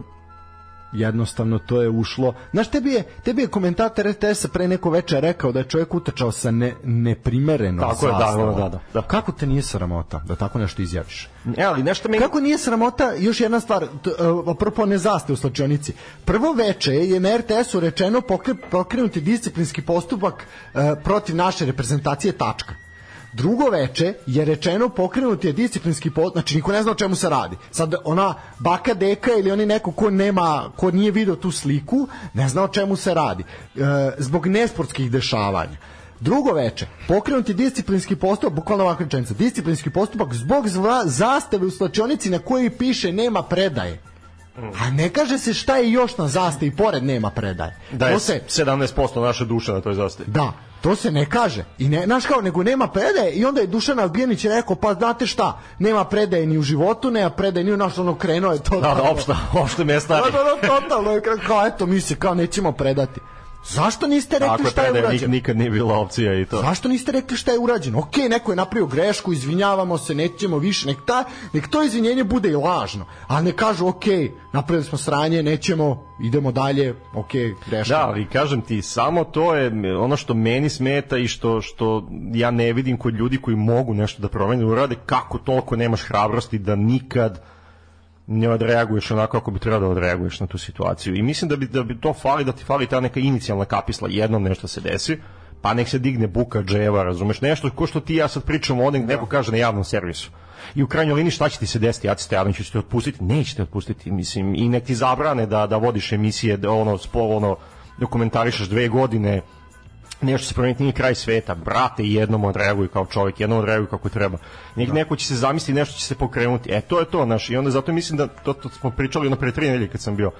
jednostavno to je ušlo. Znaš, tebi je, tebi je komentator RTS-a pre neko veče rekao da je čovjek utrčao sa ne, neprimerenom Tako je, da, da, da, da. Kako te nije sramota da tako nešto izjaviš? E, ali nešto meni... Kako nije sramota, još jedna stvar, uh, apropo ne zaste u slačionici. Prvo veče je na RTS-u rečeno pokre, pokrenuti disciplinski postupak uh, protiv naše reprezentacije tačka. Drugo veče je rečeno pokrenuti je disciplinski postupak, znači niko ne zna o čemu se radi. Sad ona baka deka ili oni neko ko nema, ko nije video tu sliku, ne zna o čemu se radi. E, zbog nesportskih dešavanja. Drugo veče, pokrenuti disciplinski postupak, bukvalno ovakva rečenica, disciplinski postupak zbog zva, zastave u slačionici na kojoj piše nema predaje. A ne kaže se šta je još na zastavi, pored nema predaje. Da je To se, 17% naše duše na toj zastavi. da, to se ne kaže. I ne, znaš kao, nego nema predaje i onda je Dušan Albijanić rekao, pa znate šta, nema predaje ni u životu, nema predaje ni u naš ono krenuo je to. Da, da, opšta, opšte mesta. Da, da, da, totalno kao, eto, mi se kao nećemo predati. Zašto niste rekli Ako je šta je nik, urađeno? nikad nije bila opcija i to. Zašto niste rekli šta je urađeno? Ok, neko je napravio grešku, izvinjavamo se, nećemo više, nek, ta, nek to izvinjenje bude i lažno, ali ne kažu ok, napravili smo sranje, nećemo, idemo dalje, ok, greška. Da, ali kažem ti, samo to je ono što meni smeta i što, što ja ne vidim kod ljudi koji mogu nešto da promene, da urade, kako toliko nemaš hrabrosti da nikad ne odreaguješ onako kako bi trebalo da odreaguješ na tu situaciju. I mislim da bi, da bi to fali, da ti fali ta neka inicijalna kapisla, jednom nešto se desi, pa nek se digne buka dževa, razumeš, nešto ko što ti ja sad pričamo ovde, neko kaže na javnom servisu. I u krajnjoj liniji šta će ti se desiti, Aci Stojanović će te otpustiti? Neće te otpustiti, mislim, i nek ti zabrane da, da vodiš emisije, da ono, spol, ono, dokumentarišeš dve godine, nešto se promeniti nije kraj sveta, brate, jednom odreaguj kao čovjek, jednom odreaguj kako treba. Nek, neko će se zamisliti, nešto će se pokrenuti. E, to je to, znaš, i onda zato mislim da, to, to smo pričali ono pre tri nedelje kad sam bio,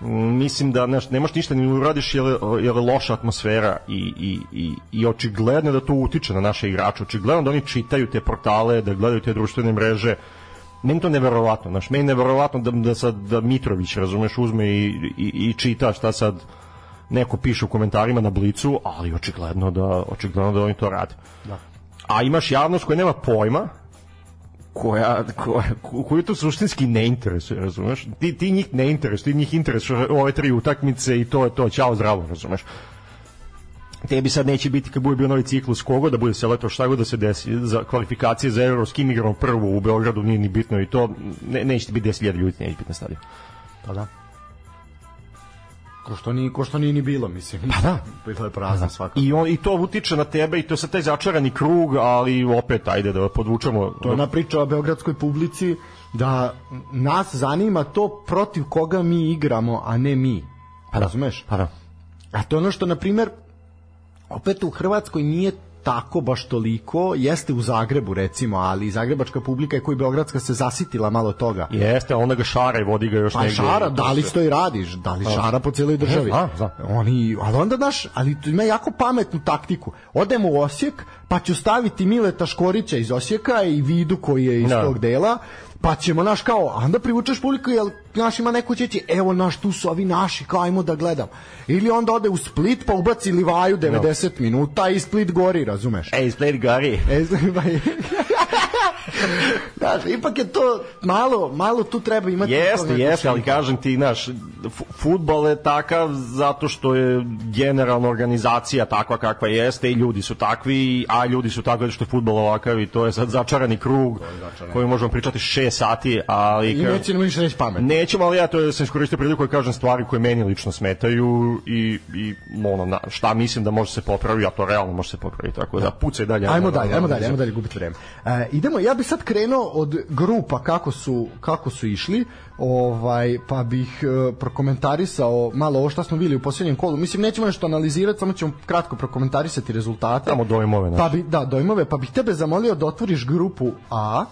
Mm, mislim da znaš, ne možeš ništa ni uradiš jer, jer je loša atmosfera i, i, i, i očigledno da to utiče na naše igrače, očigledno da oni čitaju te portale, da gledaju te društvene mreže, meni to neverovatno, znaš, meni neverovatno da, da sad da Mitrović, razumeš, uzme i, i, i čita šta sad neko piše u komentarima na Blicu, ali očigledno da, očigledno da oni to rade. Da. A imaš javnost koja nema pojma, koja, koja, koju to suštinski ne interesuje, razumeš? Ti, ti njih ne interesuje, ti njih interesuje ove tri utakmice i to je to, ćao zdravo, razumeš? Tebi sad neće biti kad bude bio novi ciklus kogo da bude selektor šta god da se desi za kvalifikacije za Euro s kim igramo prvo u Beogradu nije ni bitno i to ne, neće ti biti 10.000 ljudi neće biti na stadionu. Pa da. Ko što, nije, ko što nije ni bilo, mislim. Pa da. [laughs] Bilo je prazno svakako. I, on, I to utiče na tebe i to je sad taj začarani krug, ali opet, ajde da podvučemo. To je ona priča o beogradskoj publici da nas zanima to protiv koga mi igramo, a ne mi. Pa razumeš? Pa da. A to je ono što, na primer, opet u Hrvatskoj nije tako baš toliko, jeste u Zagrebu recimo, ali zagrebačka publika je koji beogradska se zasitila malo toga. Jeste, a onda ga šara i vodi ga još Pa negdje. šara, da li to i radiš, da li šara po cijeloj državi. A, da. Oni, ali onda daš, ali tu ima jako pametnu taktiku. Odemo u Osijek, pa ću staviti Mileta Škorića iz Osijeka i Vidu koji je iz Da. tog dela, pa ćemo, naš kao, a onda privučeš publiku, jel, naš ima neko će ti, evo, naš, tu su ovi naši, kao, ajmo da gledam. Ili onda ode u Split, pa ubaci Livaju 90 minuta i Split gori, razumeš? Ej, Split Gary. E, [laughs] [laughs] [laughs] Znaš, ipak je to malo, malo tu treba imati. Jeste, jeste, ali kažem ti, znaš, futbal je takav zato što je generalna organizacija takva kakva jeste i ljudi su takvi, a ljudi su takvi što je futbal ovakav i to je sad začarani krug koji možemo pričati 6 sati, ali... I neće nam više reći pamet. Nećemo, ali ja to sam iskoristio priliku i kažem stvari koje meni lično smetaju i, i ono, na, šta mislim da može se popraviti, a to realno može se popraviti, tako da pucaj dalje. Ajmo dalje, ajmo dalje, ajmo dalje gubiti vreme. E, idemo, ja bih sad krenuo od grupa kako su, kako su išli, ovaj, pa bih e, prokomentarisao malo ovo što smo bili u posljednjem kolu. Mislim, nećemo nešto analizirati, samo ćemo kratko prokomentarisati rezultate. Samo dojmove. Pa bi, da, dojmove, pa bih tebe zamolio da otvoriš grupu A,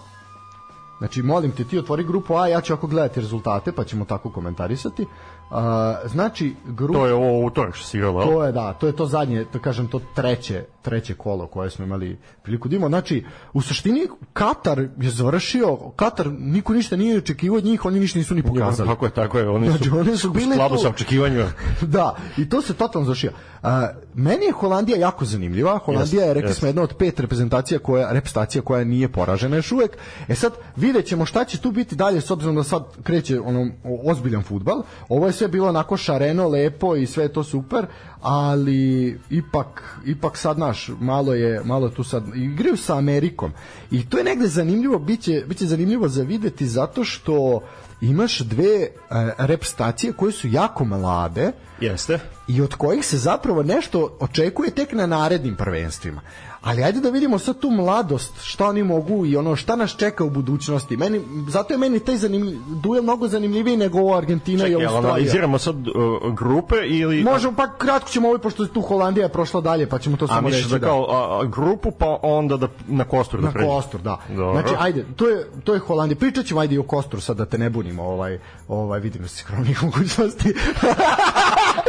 Znači, molim te, ti otvori grupu A, ja ću ako gledati rezultate, pa ćemo tako komentarisati. Uh, znači, grup... To je ovo utorak što si igralo. To je, da, to je to zadnje, to kažem, to treće, treće kolo koje smo imali priliku da imamo. Znači, u suštini, Katar je završio, Katar, niko ništa nije očekivao od njih, oni ništa nisu ni pokazali. Tako je, tako je, oni su, znači, oni su bili u skladu sa očekivanjima. [laughs] da, i to se totalno završio. Uh, meni je Holandija jako zanimljiva. Holandija je, rekli yes. smo, jedna od pet reprezentacija koja, reprezentacija koja nije poražena još uvek. E sad, vidjet ćemo šta će tu biti dalje, s obzirom da sad kreće ono, ozbiljan futbal. Ovo je sve bilo onako šareno, lepo i sve to super, ali ipak, ipak sad naš, malo je, malo tu sad, igraju sa Amerikom. I to je negde zanimljivo, biće, biće zanimljivo za videti zato što imaš dve uh, rep stacije koje su jako mlade. Jeste. I od kojih se zapravo nešto očekuje tek na narednim prvenstvima ali ajde da vidimo sad tu mladost, šta oni mogu i ono šta nas čeka u budućnosti. Meni, zato je meni taj zanimljiv, duel mnogo zanimljiviji nego Argentina Čekaj, i Australija. analiziramo sad uh, grupe ili... Možemo, pa kratko ćemo ovo, pošto je tu Holandija je prošla dalje, pa ćemo to a, samo reći. Da, kao a, grupu, pa onda da, na Kostur da Na pređe. Kostur, da. Dobro. Znači, ajde, to je, to je Holandija. Pričat ćemo, ajde i o Kosturu sad da te ne bunimo, ovaj, ovaj, vidim da si skromnih [laughs]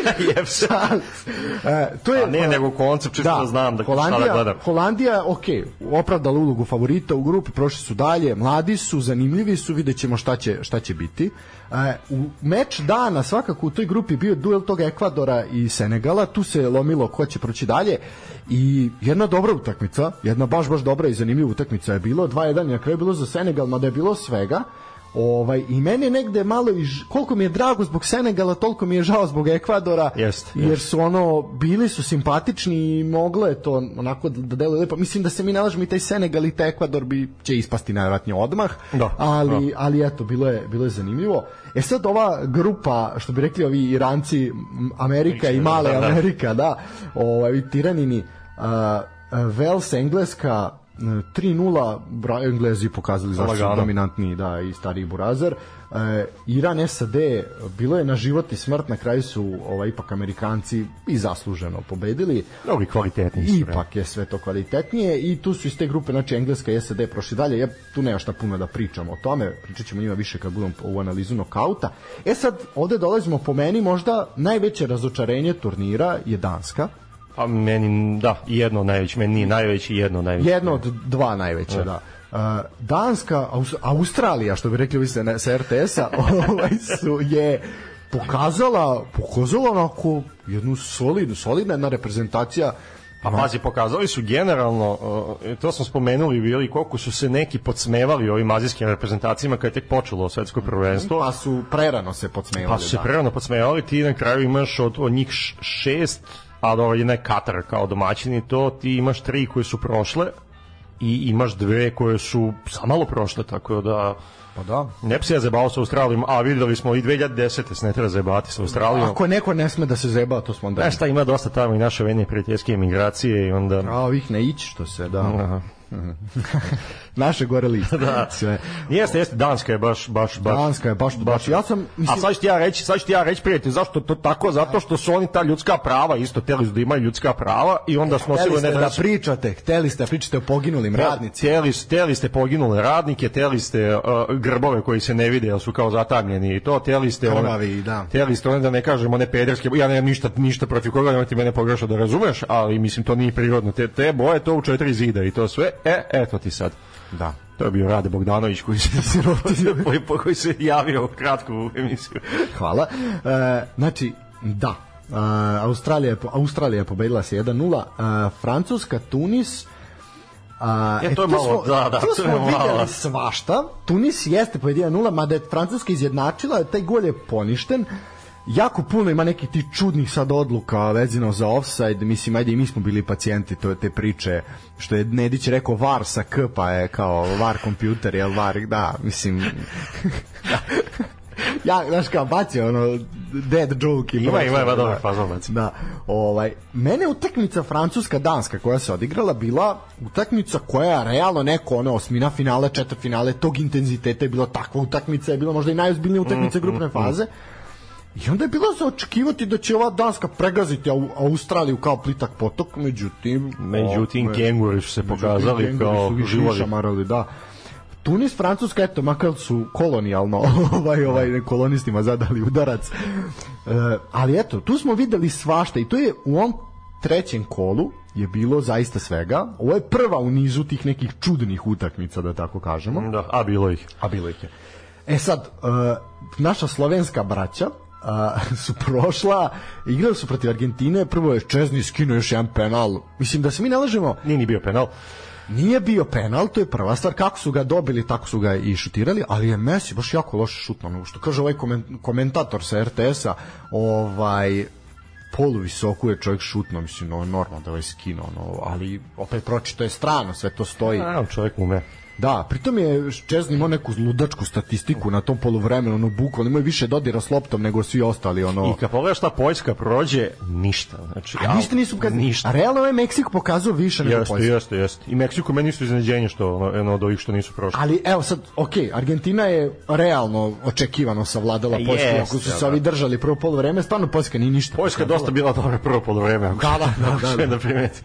[laughs] mogućnosti. e, to je, a ne, nego koncept, čisto da, da znam da Holandija, šta da gledam. Holandija, ok, opravdala ulogu favorita u grupi, prošli su dalje, mladi su, zanimljivi su, vidjet ćemo šta će, šta će biti. E, u meč dana svakako u toj grupi bio duel tog Ekvadora i Senegala, tu se lomilo ko će proći dalje i jedna dobra utakmica, jedna baš baš dobra i zanimljiva utakmica je bilo, 2-1 na kraju bilo za Senegal, mada je bilo svega, Ovaj i meni negde malo i koliko mi je drago zbog Senegala, toliko mi je žao zbog Ekvadora. Jest, jer jest. su ono bili su simpatični i moglo je to onako da deluje lepo. Mislim da se mi nalažemo i taj Senegal i taj Ekvador bi će ispasti najverovatnije odmah. Da, ali da. ali eto bilo je bilo je zanimljivo. E sad ova grupa, što bi rekli ovi Iranci, Amerika i male da, da. Amerika, da, ovaj tiranini uh, Vels Engleska 3-0 Englezi pokazali zašto su dominantni da, i stariji Burazar e, Iran SAD bilo je na život i smrt na kraju su ovaj, ipak Amerikanci i zasluženo pobedili. Mnogo kvalitetni ipak je sve to kvalitetnije i tu su iz te grupe znači Engleska i SAD prošli dalje. Ja tu nema šta puno da pričamo o tome pričat ćemo njima više kad budemo u analizu nokauta. E sad ovde dolazimo po meni možda najveće razočarenje turnira je Danska Pa meni, da, jedno najveće, meni nije najveći, jedno najveće. Jedno od dva najveće, da. Uh, Danska, Aus Australija, što bi rekli vi sa, sa RTS-a, [laughs] ovaj su je pokazala, pokazala onako jednu solidnu, solidna jedna reprezentacija Pa pazi, pokazali su generalno, uh, to smo spomenuli bili, koliko su se neki podsmevali ovim azijskim reprezentacijama kada je tek počelo svetsko prvenstvo. Pa su prerano se podsmevali. Pa su se da. prerano podsmevali, ti na kraju imaš od, od njih šest a dobro, jedna je Katar kao domaćin i to, ti imaš tri koje su prošle i imaš dve koje su samalo prošle, tako da Pa da. Ne bi se ja zebao sa Australijom, a videli smo i 2010. se ne treba zebati sa Australijom. Ako neko ne sme da se zeba, to smo onda... Znaš šta, ima dosta tamo i naše venje prijateljske emigracije i onda... A ovih ne ići, što se, da. Aha. [laughs] Naše gore liste. [laughs] da. Sve. Jeste, jeste, Danska je baš, baš, baš. Danska je baš, baš. Ja sam, mislim... A sad ću ti ja reći, sad ću ti ja reći, prijatelj, zašto to tako? Zato što su oni ta ljudska prava, isto teli da imaju ljudska prava i onda ste ne da pričate, hteli ste da pričate o poginulim radnicima. Hteli, hteli ste poginule radnike, hteli ste uh, grbove koji se ne vide, jer su kao zatamljeni i to, hteli ste Krvavi, da. Hteli ste one da ne kažemo ne pederske, ja nemam ništa, ništa protiv koga, ti mene pogrešno da razumeš, ali mislim to nije prirodno. Te, te boje to u četiri zida i to sve. E, eto ti sad. Da. To je bio Rade Bogdanović koji se [laughs] koji, koji se javio kratko u emisiju. Hvala. E, znači, da. Uh, Australija, je, Australija je pobedila se 1-0. Uh, Francuska, Tunis, A, e, to je malo, smo, da, da, to, to smo vidjeli svašta. Tunis jeste pojedio 0, mada je Francuska izjednačila, taj gol je poništen. Jako puno ima nekih tih čudnih sad odluka vezano za offside, mislim, ajde i mi smo bili pacijenti to, te priče, što je Nedić rekao VAR sa K, pa je kao VAR kompjuter, jel VAR, da, mislim, [laughs] ja, znaš kao, bacio ono dead joke. i Ima, ima, ima da. dobar fazon, baci. Da, ovaj, mene utakmica Francuska-Danska koja se odigrala bila utakmica koja je realno neko ono osmina finale, četvrt finale tog intenziteta je bila takva utakmica, je bila možda i najozbiljnija utakmica grupne faze. I onda je bilo za očekivati da će ova Danska pregaziti Au- Australiju kao plitak potok, međutim... Međutim, kenguri su se pokazali Međutim, kao živori. šamarali, da. Tunis, Francuska, eto, makar su kolonijalno [laughs] ovaj, ovaj, kolonistima zadali udarac. E, ali eto, tu smo videli svašta i to je u ovom trećem kolu je bilo zaista svega. Ovo je prva u nizu tih nekih čudnih utakmica, da tako kažemo. Da, a bilo ih. A bilo ih je. E sad, uh, naša slovenska braća uh, [laughs] su prošla, igrali su protiv Argentine, prvo je Čezni skinuo još jedan penal. Mislim da se mi ne lažemo, Nije ni bio penal. nije bio penal, to je prva stvar, kako su ga dobili, tako su ga i šutirali, ali je Messi baš jako loše šutno, što kaže ovaj komen- komentator sa RTS-a, ovaj polu visoko je čovjek šutno, mislim, je normalno da je ovaj skino, ono, ali opet pročito je strano, sve to stoji. A, čovjek ume. Da, pritom je Čezni imao neku ludačku statistiku na tom poluvremenu, ono bukvalno imao je više dodira s loptom nego svi ostali, ono. I kad pogledaš šta Poljska prođe, ništa. Znači, A ništa nisu pokazali. Ništa. A realno ovaj Meksiko pokazao više nego Jeste, Poljska. jeste, jeste. I Meksiko meni su iznenađenje što ono, jedno od ovih što nisu prošli. Ali evo sad, ok, Argentina je realno očekivano savladala E, Poljsku, jeste, ako su se da. ovi držali prvo poluvreme, stvarno Poljska nije ništa. Poljska je dosta bila dobra prvo polovreme, ako Da, da, da, ako da, sve da. da primeti.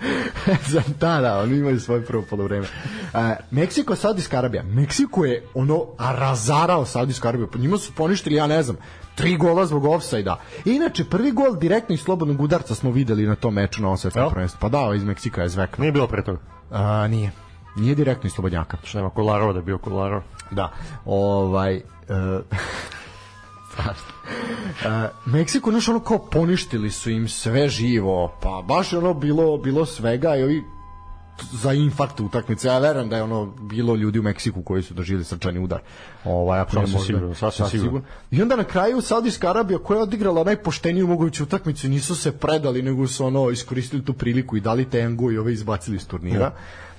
[laughs] Za- da, da, oni imaju svoje prvo poluvreme. Uh, Meksiko, Saudijska Arabija. Meksiko je ono razarao Saudijsku Arabiju. Po njima su poništili, ja ne znam, tri gola zbog ofsajda. Inače, prvi gol direktno iz slobodnog udarca smo videli na tom meču na ovom svetskom prvenstvu. Pa da, iz Meksika je zvekno. Nije bilo pre toga. A, nije. Nije direktno iz slobodnjaka. Što nema Kolarova da je bio Kolarov. Da. Ovaj... Strašno. Uh, Meksiko, znaš, ono kao poništili su im sve živo, pa baš je ono bilo, bilo svega i ovi za infarkt utakmice. Ja verujem da je ono bilo ljudi u Meksiku koji su doživjeli srčani udar. Ovaj ako ne Sasvim možda. sigurno, sasvim sigurno. I onda na kraju Saudijska Arabija koja je odigrala najpošteniju moguću utakmicu nisu se predali nego su ono iskoristili tu priliku i dali tengu i ove izbacili iz turnira.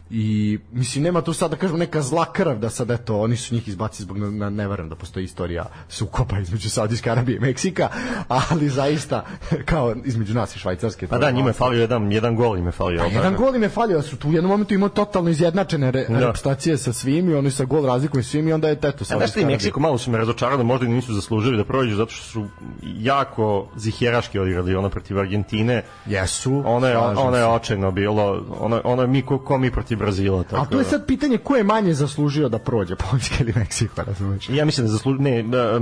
I mislim nema tu sad da kažemo neka zla krv da sad eto oni su njih izbacili zbog na, ne verujem da postoji istorija sukoba između Saudijske Arabije i Meksika, ali zaista kao između nas i Švajcarske. Pa da, njima je falio jedan, jedan gol im je falio. Pa jedan gol im je falio, su tu u jednom momentu imao totalno izjednačene re, Da. repstacije sa svim i oni sa gol razlikom i svim i onda je teto A znaš Saudijska ti, Arabija. Meksiko malo su me razočarali, možda i nisu zaslužili da prođu, zato što su jako ziheraški odigrali ono protiv Argentine. Jesu. Ono je, ono je očajno bilo, ono je mi ko, ko mi protiv Brazila. Tako A to je da. sad pitanje ko je manje zaslužio da prođe, Poljska ili Meksiko, razumeš? Ja mislim da zasluži, ne, da,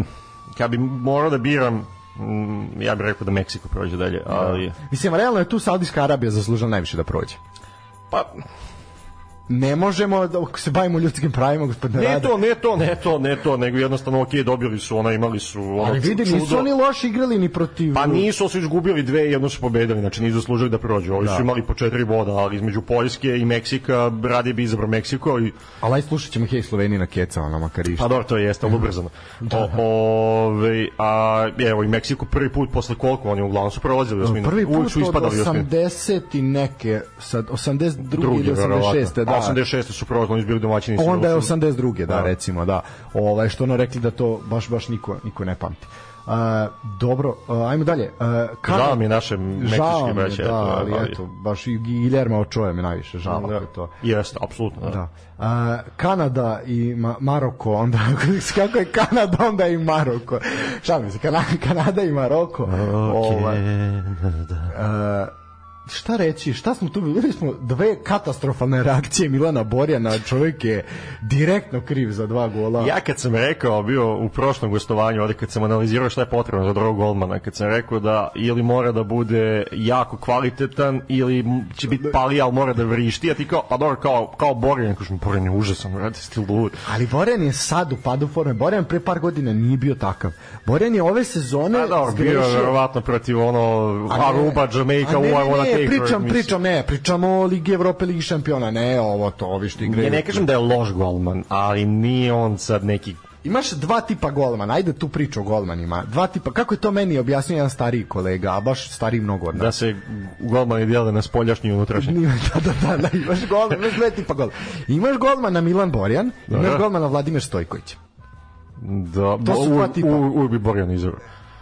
kad bi morao da biram, mm, ja bih rekao da Meksiko prođe dalje, ali... Mislim, realno je tu Saudijska Arabija zaslužila najviše da prođe. Pa, Ne možemo da se bavimo ljudskim pravima, gospodine ne to, ne to, ne to, ne to, nego jednostavno, ok, dobili su, ono, imali su, ono, Ali vidi, čudo. nisu oni loši igrali ni protiv... Pa nisu, su izgubili dve i jedno su pobedili, znači nisu zaslužili da prođu. Ovi Da. su imali po četiri boda, ali između Poljske i Meksika radije bi izabrao Meksiko i Ali aj slušat ćemo hej Sloveniji na kecama, na makar išta. Pa dobro, to jeste, ali ubrzano. [laughs] O, ove, a evo i Meksiko prvi put posle koliko oni uglavnom su prolazili osminu. Prvi put su od ispadali osminu. 80 i neke, sad 82. Drugi, ili 86. da. Da. 86. su prolazili, oni su bili domaćini. Onda je došli. 82. Da, Da. recimo, da. Ovaj što ono rekli da to baš baš niko niko ne pamti. Uh, dobro, uh, ajmo dalje. Uh, Kana- Žao mi naše meksičke mi braće. Da, ali eto, baš i Guillermo Ochoa me najviše žao Da. da. to. Jeste, apsolutno. Da. Da. Uh, Kanada i Ma Maroko, onda [laughs] kako je Kanada, onda i Maroko. Šalim se, Kana, Kanada i Maroko. Ovaj, uh, šta reći, šta smo tu videli smo dve katastrofalne reakcije Milana Borjana, čovjek je direktno kriv za dva gola. Ja kad sam rekao, bio u prošlom gostovanju, ovde kad sam analizirao šta je potrebno za drugog golmana, kad sam rekao da ili mora da bude jako kvalitetan ili će biti pali, ali mora da vrišti, a ti kao, pa dobro, kao, kao Borjan, kažem, Borjan je užasan, brate, si ti lud. Ali Borjan je sad u padu forme. Borjan pre par godina nije bio takav. Borjan je ove sezone A dobro, bio je verovatno protiv ono Aruba, Jamaica, a ne, I ne, pričam, pričam, ne, pričamo o Ligi Evrope, Ligi šampiona, ne, ovo to, ovi što igraju. Ja ne kažem da je loš golman, ali nije on sad neki imaš dva tipa golmana, ajde tu priču o golmanima. Dva tipa, kako je to meni objasnio jedan stariji kolega, a baš stariji mnogo od nas. Da se golmani dijele na spoljašnji i unutrašnji. Da, da, da, da, imaš golman, imaš dve tipa golmana. Imaš golmana Milan Borjan, imaš Dobro. golmana Vladimir Stojković. Da, To su dva tipa. u, Urbi Borjan izvor.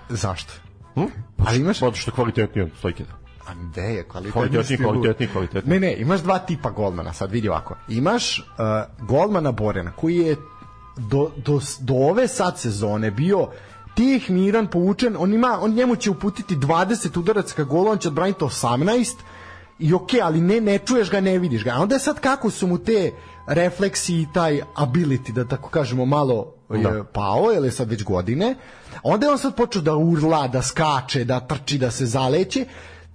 Zašto? Hm? Ali imaš... Zato što kvalitetniji od Stojke. A gde je kvalitetni? Kvalitetniji, stilu? kvalitetniji, kvalitetniji. Ne, ne, imaš dva tipa golmana, sad vidi ovako. Imaš uh, golmana Borena, koji je do, do, do ove sad sezone bio tih, miran, povučen, on ima, on njemu će uputiti 20 udaraca ka golu, on će odbraniti 18 i okej, ali ne, ne čuješ ga, ne vidiš ga. A onda je sad kako su mu te refleksi i taj ability, da tako kažemo, malo je pao, jer je sad već godine, onda je on sad počeo da urla, da skače, da trči, da se zaleće,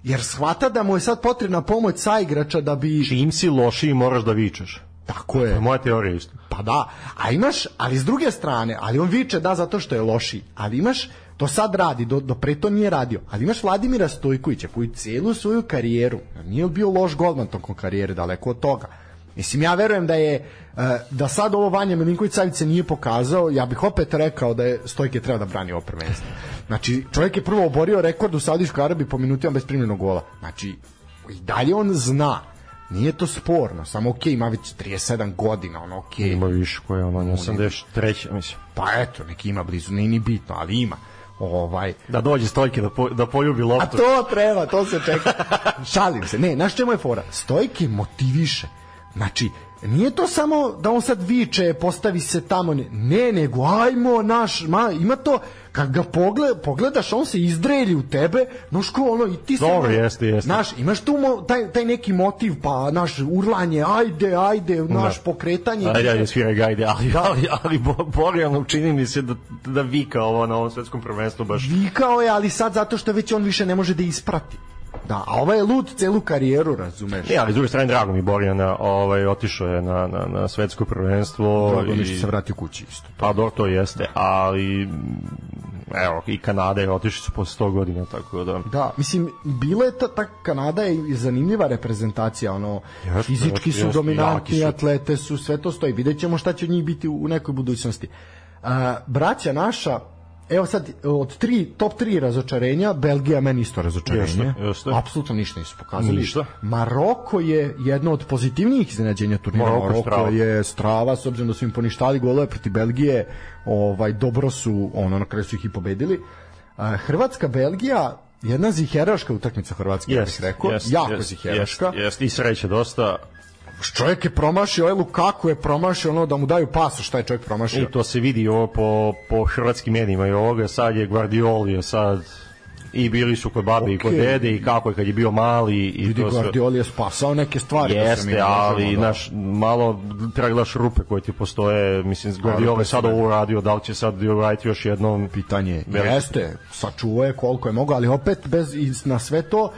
jer shvata da mu je sad potrebna pomoć sa igrača da bi... Čim si lošiji moraš da vičeš. Tako To je. je moja teorija isto. Pa da, a imaš, ali s druge strane, ali on viče da zato što je loši, ali imaš, to sad radi, do, do pre to nije radio, ali imaš Vladimira Stojkovića koji celu svoju karijeru, nije bio loš golman tokom karijere, daleko od toga. Mislim, ja verujem da je, e, da sad ovo Vanja Milinković Savić se nije pokazao, ja bih opet rekao da je Stojke treba da brani ovo prvenstvo. Znači, čovjek je prvo oborio rekord u Saudijskoj Arabiji po minutima bez primljenog gola. Znači, i dalje on zna. Nije to sporno, samo okej, ima već 37 godina, ono okej. Ima više koje ono, 83. mislim. Pa eto, neki ima blizu, nije ni bitno, ali ima. Ovaj, Da dođe Stojke da, po, da poljubi a loptu. to treba, to se čeka. [laughs] Šalim se. Ne, znaš čemu je fora? Stojke motiviše. Znači, nije to samo da on sad viče, postavi se tamo, ne, ne nego ajmo naš, ma, ima to, kad ga pogled, pogledaš, on se izdrelji u tebe, znaš ko ono, i ti se... Dobro, jeste, jeste. Znaš, imaš tu mo, taj, taj neki motiv, pa, naš, urlanje, ajde, ajde, naš, Da. pokretanje. Ajde, ajde, sviraj ga, ajde, ali, ali, ali Bo- Borjan čini mi se da, da vika ovo na ovom svetskom prvenstvu baš. vikao je, ali sad zato što već on više ne može da isprati. Da, a ovaj je lud celu karijeru, razumeš? Ne, ali s druge strane, drago mi Borjana, ovaj, otišao je na, na, na svetsko prvenstvo. Drago mi što se vratio kući isto. Pa dobro, to jeste, ali mm, evo, i Kanada je otišli su posle 100 godina, tako da... Da, mislim, bila je ta, ta Kanada je zanimljiva reprezentacija, ono, Jeste, fizički jeste, su jeste, dominantni, su. atlete su, sve to stoji. Vidjet ćemo šta će od njih biti u nekoj budućnosti. A, braća naša, evo sad, od tri, top tri razočarenja, Belgija meni isto razočarenje. Jeste. Apsolutno ništa nisu pokazali. Ništa. Maroko je jedno od pozitivnijih iznenađenja turnira. Maroko Maroko strava. je strava, s obzirom da su im poništali golove protiv Belgije, ovaj, dobro su, ono, na kraju su ih i pobedili. Hrvatska, Belgija, jedna ziheraška utakmica Hrvatske, ja bih rekao, jako ziheraška. Jest, jest, i sreće dosta. Čovjek je promašio, ovaj Lukaku je promašio ono da mu daju pasu šta je čovjek promašio. I to se vidi ovo po, po hrvatskim medijima i ovoga, sad je Guardioli, sad i bili su kod babe i kod dede i kako je kad je bio mali i Vidi, to sve. Guardioli je spasao neke stvari. da se mi Jeste, možemo, ali da. naš malo treba gledaš rupe koje ti postoje, mislim Guardiola rupe je sad ovo uradio, da li će sad uraditi još jednom pitanje Veliko. jeste, sačuvao je koliko je mogao, ali opet bez, na sve to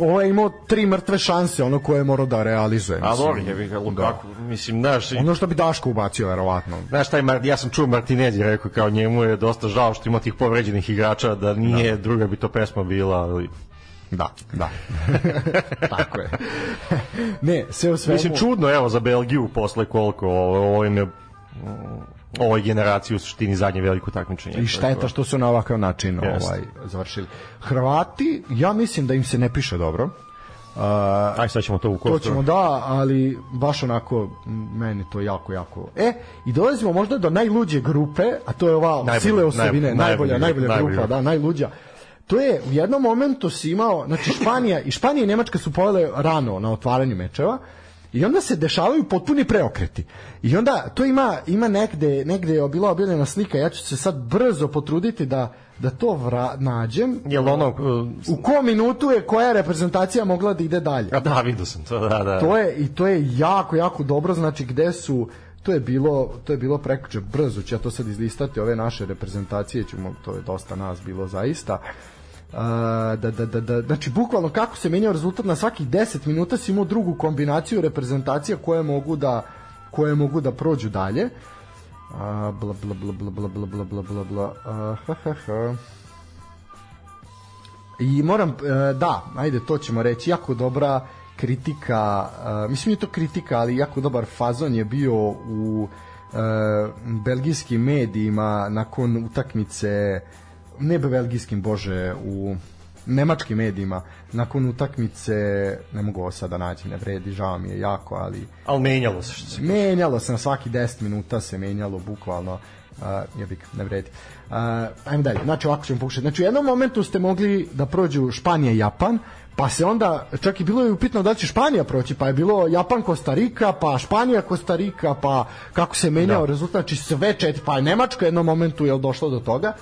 ovo je imao tri mrtve šanse, ono koje je morao da realizuje. A mislim. dobro, je bi ga Lukaku, mislim, znaš, Ono što bi Daško ubacio, verovatno. Znaš, taj ja sam čuo Martinez je rekao kao njemu je dosta žao što ima tih povređenih igrača, da nije druga bi to pesma bila, ali... Da, da. [laughs] Tako je. [laughs] ne, sve u svemu... Mislim, čudno, evo, za Belgiju posle koliko, ovo, im je ovoj generaciji u suštini zadnje veliko takmičenje. I šteta što su na ovakav način Jeste. ovaj, završili. Hrvati, ja mislim da im se ne piše dobro. Uh, Aj, sad ćemo to u To ćemo da, ali baš onako meni to jako, jako. E, i dolazimo možda do najluđe grupe, a to je ova Najbolja, sile osobine, najbolja, najbolja, najbolja, najbolja grupa, da, najluđa. To je u jednom momentu si imao, znači Španija i Španija i Nemačka su povele rano na otvaranju mečeva i onda se dešavaju potpuni preokreti. I onda to ima ima negde negde je bila objavljena slika, ja ću se sad brzo potruditi da da to vra, nađem. Jel ono... uh, U kom minutu je koja reprezentacija mogla da ide dalje? A da, vidio sam to, da, da. To je i to je jako jako dobro, znači gde su to je bilo to je bilo prekjuče brzo ću ja to sad izlistati ove naše reprezentacije ćemo to je dosta nas bilo zaista Uh, da, da, da, da, znači bukvalno kako se menjao rezultat na svakih 10 minuta si imao drugu kombinaciju reprezentacija koje mogu da koje mogu da prođu dalje. A, bla bla bla bla bla bla bla bla bla. Bla ha, ha, ha. I moram, e, da, ajde, to ćemo reći, jako dobra kritika, e, mislim je to kritika, ali jako dobar fazon je bio u belgijskim medijima nakon utakmice ne belgijskim, bože, u nemačkim medijima nakon utakmice ne mogu ovo sada naći, ne vredi, žao mi je jako, ali ali menjalo se što se menjalo se na svaki 10 minuta se menjalo bukvalno uh, jebik, ne vredi. Uh, ajmo dalje, znači ovako ćemo pokušati. Znači u jednom momentu ste mogli da prođu Španija i Japan, pa se onda, čak i bilo je upitno da će Španija proći, pa je bilo Japan Kostarika, pa Španija Kostarika, pa kako se menjao da. rezultat, znači sve četiri, pa je Nemačka u jednom momentu je došlo do toga.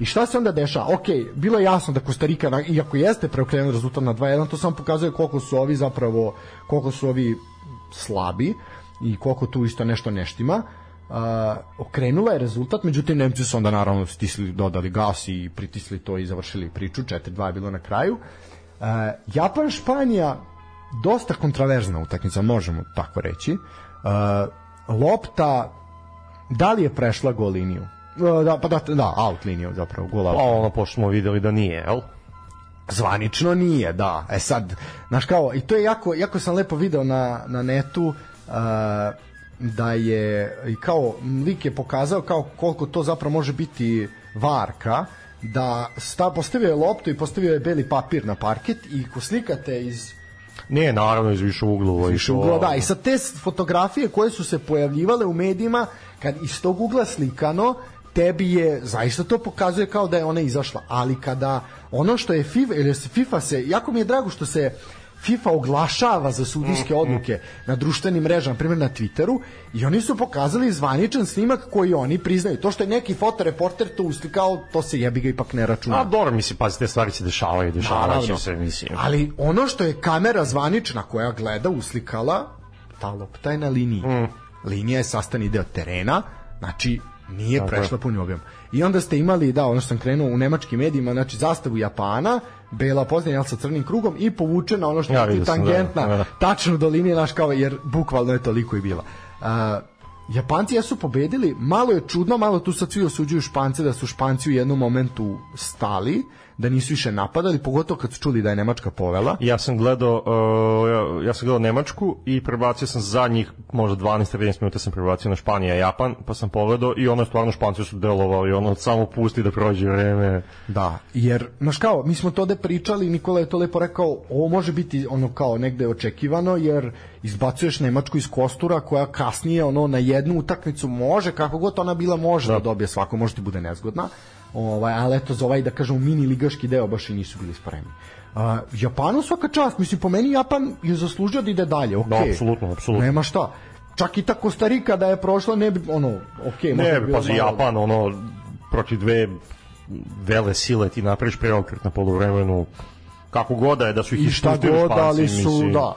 I šta se onda dešava? Ok, bilo je jasno da Kostarika, iako jeste preokrenuo rezultat na 2-1, to samo pokazuje koliko su ovi zapravo, koliko su ovi slabi i koliko tu isto nešto neštima. Uh, okrenula je rezultat, međutim Nemci su onda naravno stisli, dodali gas i pritisli to i završili priču, 4-2 je bilo na kraju. Uh, Japan, Španija, dosta kontraverzna utakmica, možemo tako reći. Uh, lopta, da li je prešla gol liniju? Da, pa da, da, out liniju zapravo, gol out. Pa ono, pošto smo videli da nije, jel? Zvanično nije, da. E sad, znaš kao, i to je jako, jako sam lepo video na, na netu, uh, da je i kao lik je pokazao kao koliko to zapravo može biti varka da sta, postavio je loptu i postavio je beli papir na parket i ko slikate iz Ne, naravno iz više uglova. Iz više uglova, da. I sa te fotografije koje su se pojavljivale u medijima, kad iz tog ugla slikano, tebi je, zaista to pokazuje kao da je ona izašla, ali kada ono što je FIFA, ili se FIFA se, jako mi je drago što se FIFA oglašava za sudijske mhm. odluke na društvenim mrežama, primjer na Twitteru, i oni su pokazali zvaničan snimak koji oni priznaju. To što je neki fotoreporter to uslikao, to se jebi ga ipak ne računa. A dobro, misli, pazi, te stvari se dešavaju, dešavaće se, mislim. Ali ono što je kamera zvanična koja gleda uslikala, ta lopta je na liniji. Mm. Linija je sastani deo terena, znači Nije Tako prešla puni objem. I onda ste imali, da, ono što sam krenuo u nemačkim medijima, znači zastavu Japana, bela pozdravlja sa crnim krugom i povučena ono što ja, je tangentna, da, da. tačno do linije, naš kao, jer bukvalno je toliko i bila. Uh, Japanci jesu pobedili, malo je čudno, malo tu sad svi osuđuju Špance da su Španci u jednom momentu stali, da nisu više napadali, pogotovo kad su čuli da je Nemačka povela. Ja sam gledao uh, ja, ja sam gledao Nemačku i prebacio sam zadnjih možda 12-13 minuta sam prebacio na Španija i Japan, pa sam pogledao i ono stvarno Španci su delovali, ono samo pusti da prođe vreme. Da, jer znaš kao, mi smo to da pričali, Nikola je to lepo rekao, ovo može biti ono kao negde očekivano, jer izbacuješ Nemačku iz kostura koja kasnije ono na jednu utakmicu može, kako god ona bila može da, da dobije svako, može ti bude nezgodna Ovaj, ali eto za ovaj da kažem mini ligaški deo baš i nisu bili spremni. Uh, Japanu svaka čast, mislim po meni Japan je zaslužio da ide dalje, okej. Okay. Da, apsolutno, apsolutno. Nema šta. Čak i ta Kostarika da je prošla ne bi ono, okej, okay, ne bi pazi Japan ono protiv dve vele sile ti napraviš preokret na poluvremenu kako god da je da su ih I šta god, ali su, mislim. da.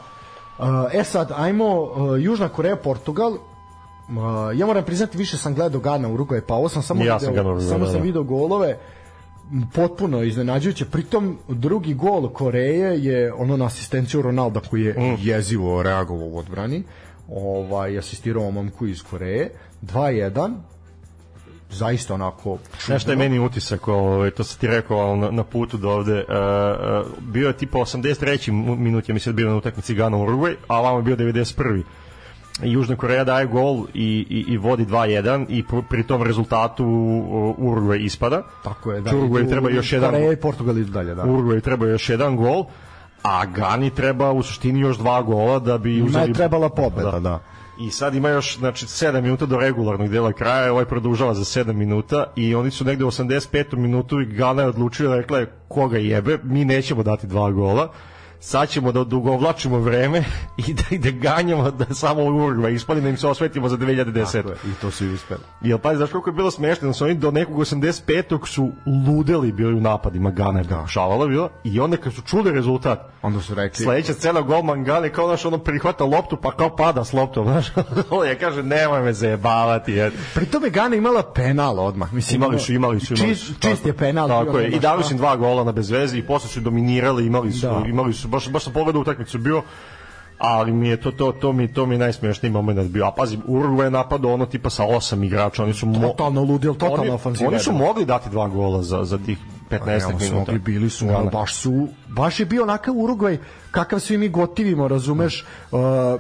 Uh, e sad, ajmo uh, Južna Koreja, Portugal, Uh, ja moram priznati više sam gledao Gana Uruguay, pa ovo sam samo ja video, sam samo sam da. video golove potpuno iznenađujuće. Pritom drugi gol Koreje je ono na asistenciju Ronalda koji je mm. jezivo reagovao u odbrani. Ovaj asistirao momku iz Koreje. 2-1 zaista onako Znaš šta je meni utisak, ovaj, to sam ti rekao na, na putu do ovde, uh, uh, bio je tipa 83. minut, ja mislim da bio na utakmici Gana Uruguay, a vamo je bio 91. Južna Koreja daje gol i, i, i vodi 2-1 i pri tom rezultatu Uruguay ispada. Tako je, da. Uruguay treba još jedan Koreja i Portugal idu dalje, da. Uruguay treba još jedan gol, a Gani treba u suštini još dva gola da bi uzeli... Ne trebala pobeda, da. da. I sad ima još znači 7 minuta do regularnog dela kraja, ovaj produžava za 7 minuta i oni su negde u 85. minutu i Gana je odlučila rekla je koga jebe, mi nećemo dati dva gola sad ćemo da dugovlačimo vreme [laughs] i da, i da ganjamo da samo Urugva ispali da im se osvetimo za 2010. Tako je, I to su i uspeli. Jel pa znaš koliko je bilo smešno, da su oni do nekog 85. su ludeli bili u napadima, Gana je da. šavala bila i onda kad su čuli rezultat, onda su rekli sledeća cela golman Gane kao naš ono prihvata loptu pa kao pada s loptom, [laughs] znaš. ja kaže nemoj me zajebavati. Jer... Pri tome Gana imala penal odmah, mislim imali su, imali su, imali su. Čist, čist je penal. Tako je, i dali su im dva gola na bezvezi i posle su dominirali, imali su, da. imali su baš baš sam pogledao utakmicu bio ali mi je to to to mi to mi najsmešniji momenat bio. A pazi, Uruguay je napadao ono tipa sa osam igrača, oni su mo... totalno ludil, totalno oni, ofanziva. Oni su mogli dati dva gola za za tih 15 Realno su minuta. mogli, bili su, Da, da. baš su, baš je bio onakav Urugvaj kakav svi mi gotivimo, razumeš, uh,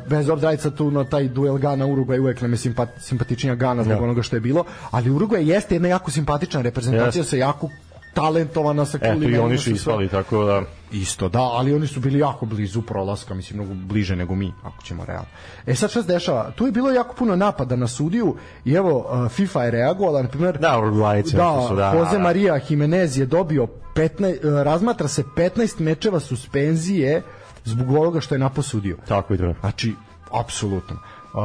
bez obzira sad tu na taj duel Gana Urugvaj uvek nam je simpat, simpatičnija Gana zbog Da. onoga što je bilo, ali Urugvaj jeste jedna jako simpatična reprezentacija Jeste. sa jako talentovana sa Eto, i oni su ispali, tako da... Isto, da, ali oni su bili jako blizu prolaska, mislim, mnogo bliže nego mi, ako ćemo realno. E sad šta se dešava? Tu je bilo jako puno napada na sudiju i evo, uh, FIFA je reagovala, na primjer, Da, Urugvajci, da, su, da, Jose da. Maria Jimenez je dobio 15, uh, razmatra se 15 mečeva suspenzije zbog ovoga što je naposudio. Tako i treba. Znači, apsolutno. Uh,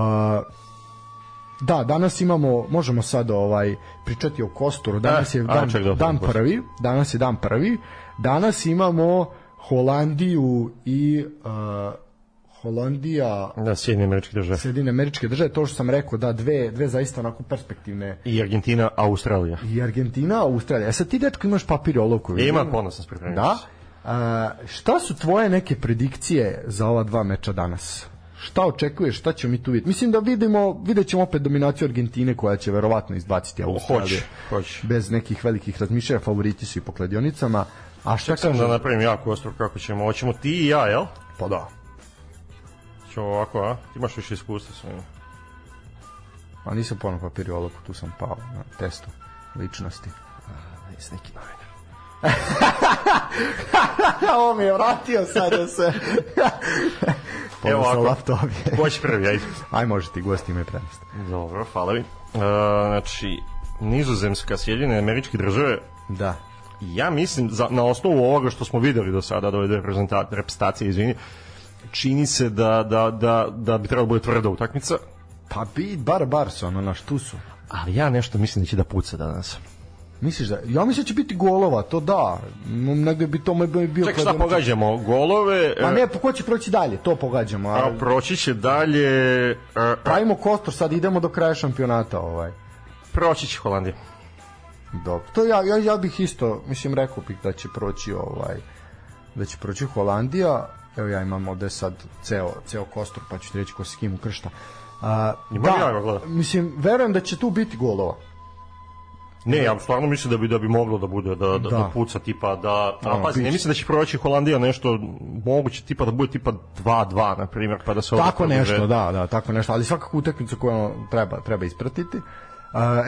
da, danas imamo, možemo sad ovaj pričati o Kosturu. Danas Eh, je dan, dan prvi. Danas je dan prvi. Danas imamo Holandiju i uh, Holandija Da, Sjedinje američke države. Sjedine američke države, to što sam rekao, da, dve, dve zaista onako perspektivne I Argentina, Australija. i Argentina, Australija. E sad ti dečko imaš papir i olovku. Ima, ponosan se pripremio. Da. A, šta su tvoje neke predikcije za ova dva meča danas? Šta očekuješ, šta ćemo mi tu vidjeti? Mislim da vidimo, vidjet ćemo opet dominaciju Argentine koja će verovatno izbaciti Australiju. Hoće, hoće. Bez nekih velikih razmišljaja, favoriti su i po kladionicama. A šta Ček sam kažeš? da napravim jako ostro kako ćemo. Hoćemo ti i ja, jel? Pa da. Ćemo ovako, a? Ti imaš više iskustva sa njim. A nisam ponao papir i olovku, tu sam pao na testu ličnosti. Nis neki novinar. [laughs] Ovo mi je vratio sad da se... [laughs] Evo ovako. laptop će prvi, ajde. Aj, može ti gosti ime premesti. Dobro, hvala vi. Uh, znači, Nizozemska, Sjedinjene američke države, Da. Ja mislim, za, na osnovu ovoga što smo videli do sada, da reprezenta- reprezentacije, izvini, čini se da, da, da, da bi trebalo da bude tvrda utakmica, Pa bi, bar, bar su, ono, naš, tu su. ali ja nešto mislim da će da puca danas. Misliš da, ja mislim da će biti golova, to da. Negde bi to moj bio... Ček, šta pogađamo? Golove, Pa e, ne, po ko će proći dalje, to pogađamo. A, a proći će dalje, e, pravimo kostor, sad idemo do kraja šampionata. Ovaj. proći će Holandija. Dobro. To ja, ja, ja bih isto, mislim, rekao bih da će proći ovaj, da će proći Holandija. Evo ja imam ovde sad ceo, ceo kostor, pa ću ti reći ko se kim ukršta. A, da, ja gledam. mislim, verujem da će tu biti golova. Ne, ja stvarno mislim da bi da bi moglo da bude da da, Da. da. puca tipa da a Ono, pazi, ne mislim da će proći Holandija nešto moguće tipa da bude tipa 2-2 na primjer, pa da se Tako nešto, da, da, tako nešto, ali svakako utakmicu koju treba, treba ispratiti. A,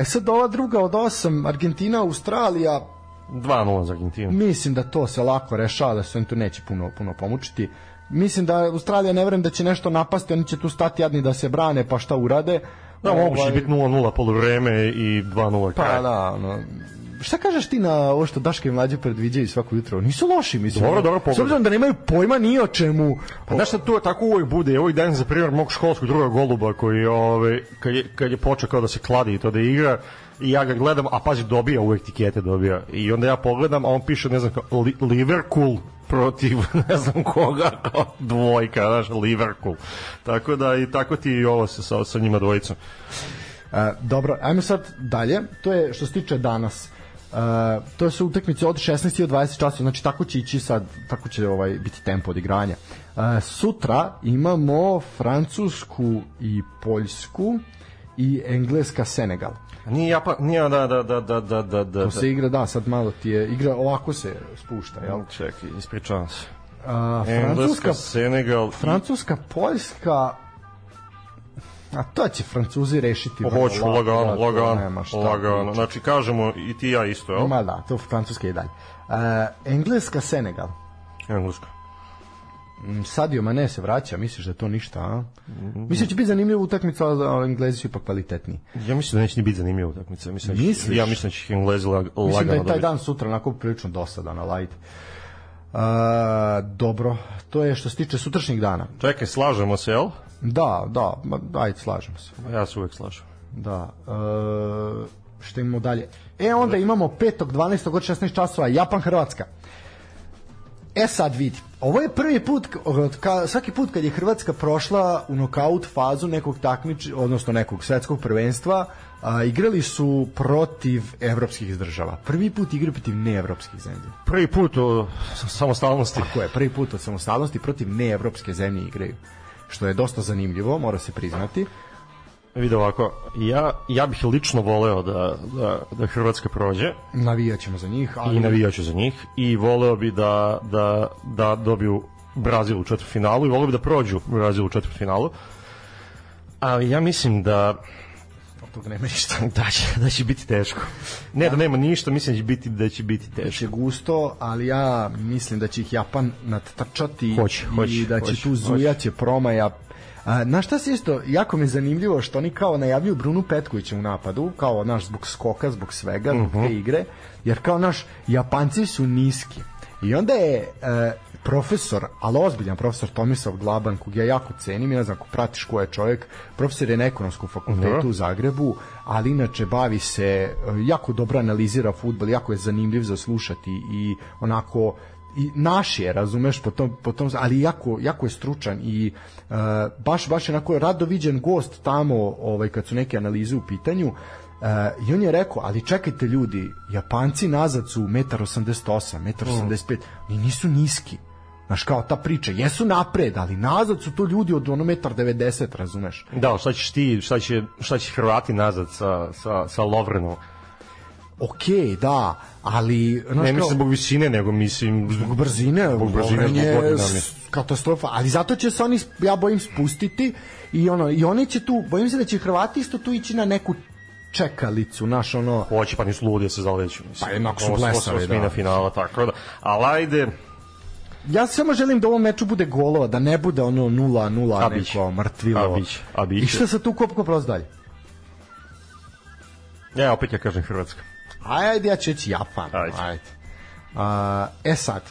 E sad ova druga od osam, Argentina, Australija, 2-0 za Argentinu. mislim da to se lako rešava, da se oni tu neće puno, puno pomučiti. Mislim da Australija ne verujem da će nešto napasti, oni će tu stati jadni da se brane, pa šta urade. Da, moguće Ovaj, biti 0-0 poluvreme i 2-0 Pa kraj. da, ono, šta kažeš ti na ovo što Daška i mlađe predviđaju svako jutro? Nisu loši, mislim. Dobro, dobro, S pogledaj. obzirom da nemaju pojma ni o čemu. Pa znaš šta to tako uvijek bude, ovih dan za primjer mog školskog druga goluba koji ove, kad, je, kad je počeo kao da se kladi i to da igra i ja ga gledam, a pazi dobija uvijek tikete dobija i onda ja pogledam, a on piše ne znam kao li, Liverpool protiv [laughs] ne znam koga kao dvojka, znaš, Liverpool tako da i tako ti i ovo sa, sa, sa njima dvojicom E, dobro, ajmo sad dalje. To je što se tiče danas. E, to su utakmice od 16 i od 20 časova, znači tako će ići sad, tako će ovaj biti tempo odigranja. E, sutra imamo Francusku i Poljsku i Engleska Senegal. A nije Japan, nije da, da, da, da, da, da, da, To se igra, da, sad malo ti je, igra ovako se spušta, jel? Čekaj, ispričavam se. Engleska, Francuska, Senegal, Francuska, Poljska, a to će Francuzi rešiti. Hoću, lagano, lagano, lagano. Znači, kažemo i ti ja isto, jel? Ma da, to Francuska i dalje. Uh, Engleska, Senegal. Engleska. Mm, Sadio Mane se vraća, misliš da to ništa, a? Mislim da će biti zanimljiva utakmica, ali Englezi su ipak kvalitetniji. Ja mislim da neće ni biti zanimljiva utakmica. Mislim, da Misliš? Ja mislim da će Englezi lag, lagano Mislim da je taj dan sutra onako prilično dosadan, na light. Uh, dobro, to je što se tiče sutrašnjeg dana. Čekaj, slažemo se, jel? Da, da, ma, ajde, slažemo se. Ja se uvek slažem. Da. E, što imamo dalje? E, onda imamo 5. 12. od 16 časova, Japan, Hrvatska. E sad vidi, ovo je prvi put, od ka, svaki put kad je Hrvatska prošla u nokaut fazu nekog takmič, odnosno nekog svetskog prvenstva, a, igrali su protiv evropskih država. Prvi put igraju protiv neevropskih zemlji. Prvi put o samostalnosti. Tako je, prvi put od samostalnosti protiv neevropske zemlje igraju. Što je dosta zanimljivo, mora se priznati. vidi ovako, ja, ja bih lično voleo da, da, da Hrvatska prođe Navijat ćemo za njih, ali... i navijaću za njih i voleo bi da, da, da dobiju Brazil u četvrtfinalu i voleo bi da prođu Brazil u četvrtfinalu. Ali ja mislim da Od toga nema ništa. [laughs] da će, da će biti teško. Ne da nema ništa, mislim da će biti, da će biti teško. Biće gusto, ali ja mislim da će ih Japan nadtrčati Hoće, hoće, i da će hoće, tu zujaće promaja. A, na šta se isto, jako mi je zanimljivo što oni kao najavljuju Brunu Petkovića u napadu, kao naš zbog skoka, zbog svega, zbog Mhm. te igre, jer kao naš, Japanci su niski. I onda je e, profesor, ali ozbiljan profesor Tomislav Glaban, kog ja jako cenim, ja ne znam ako pratiš ko je čovjek, profesor je na ekonomskom fakultetu u Zagrebu, ali inače bavi se, e, jako dobro analizira futbol, jako je zanimljiv za slušati i onako i naš je, razumeš, po tom, po tom, ali jako, jako je stručan i uh, baš, baš je onako rado viđen gost tamo ovaj, kad su neke analize u pitanju uh, i on je rekao, ali čekajte ljudi, Japanci nazad su 1,88 m, 1,85 m, oni nisu niski. Znaš, kao ta priča, jesu napred, ali nazad su to ljudi od ono 1,90 m, razumeš? Da, šta ćeš ti, šta će, šta će Hrvati nazad sa, sa, sa Lovrenom? Okej, da, ali... Znaš, Ne kao- mislim zbog visine, nego mislim zbog brzine, Zbog brzine, zbog mislim. katastrofa, ali zato će se oni, ja bojim, spustiti i ono, i oni će tu, bojim se da će Hrvati isto tu ići na neku čekalicu, naš ono, Hoće, pa nisu ludi da se zaleću. Mislim. Pa jednako su blesavi, osmina da. finala, tako da. Ali ajde, ja samo želim da u ovom meču bude golova, da ne bude ono 0-0 A biće. neko mrtvilo. A biće, a biće. I šta sa tu kopko prost dalje? ja opet ja kažem Hrvatska. Ajde, ja ću reći Japan. Ajde. Ajde. A, e sad,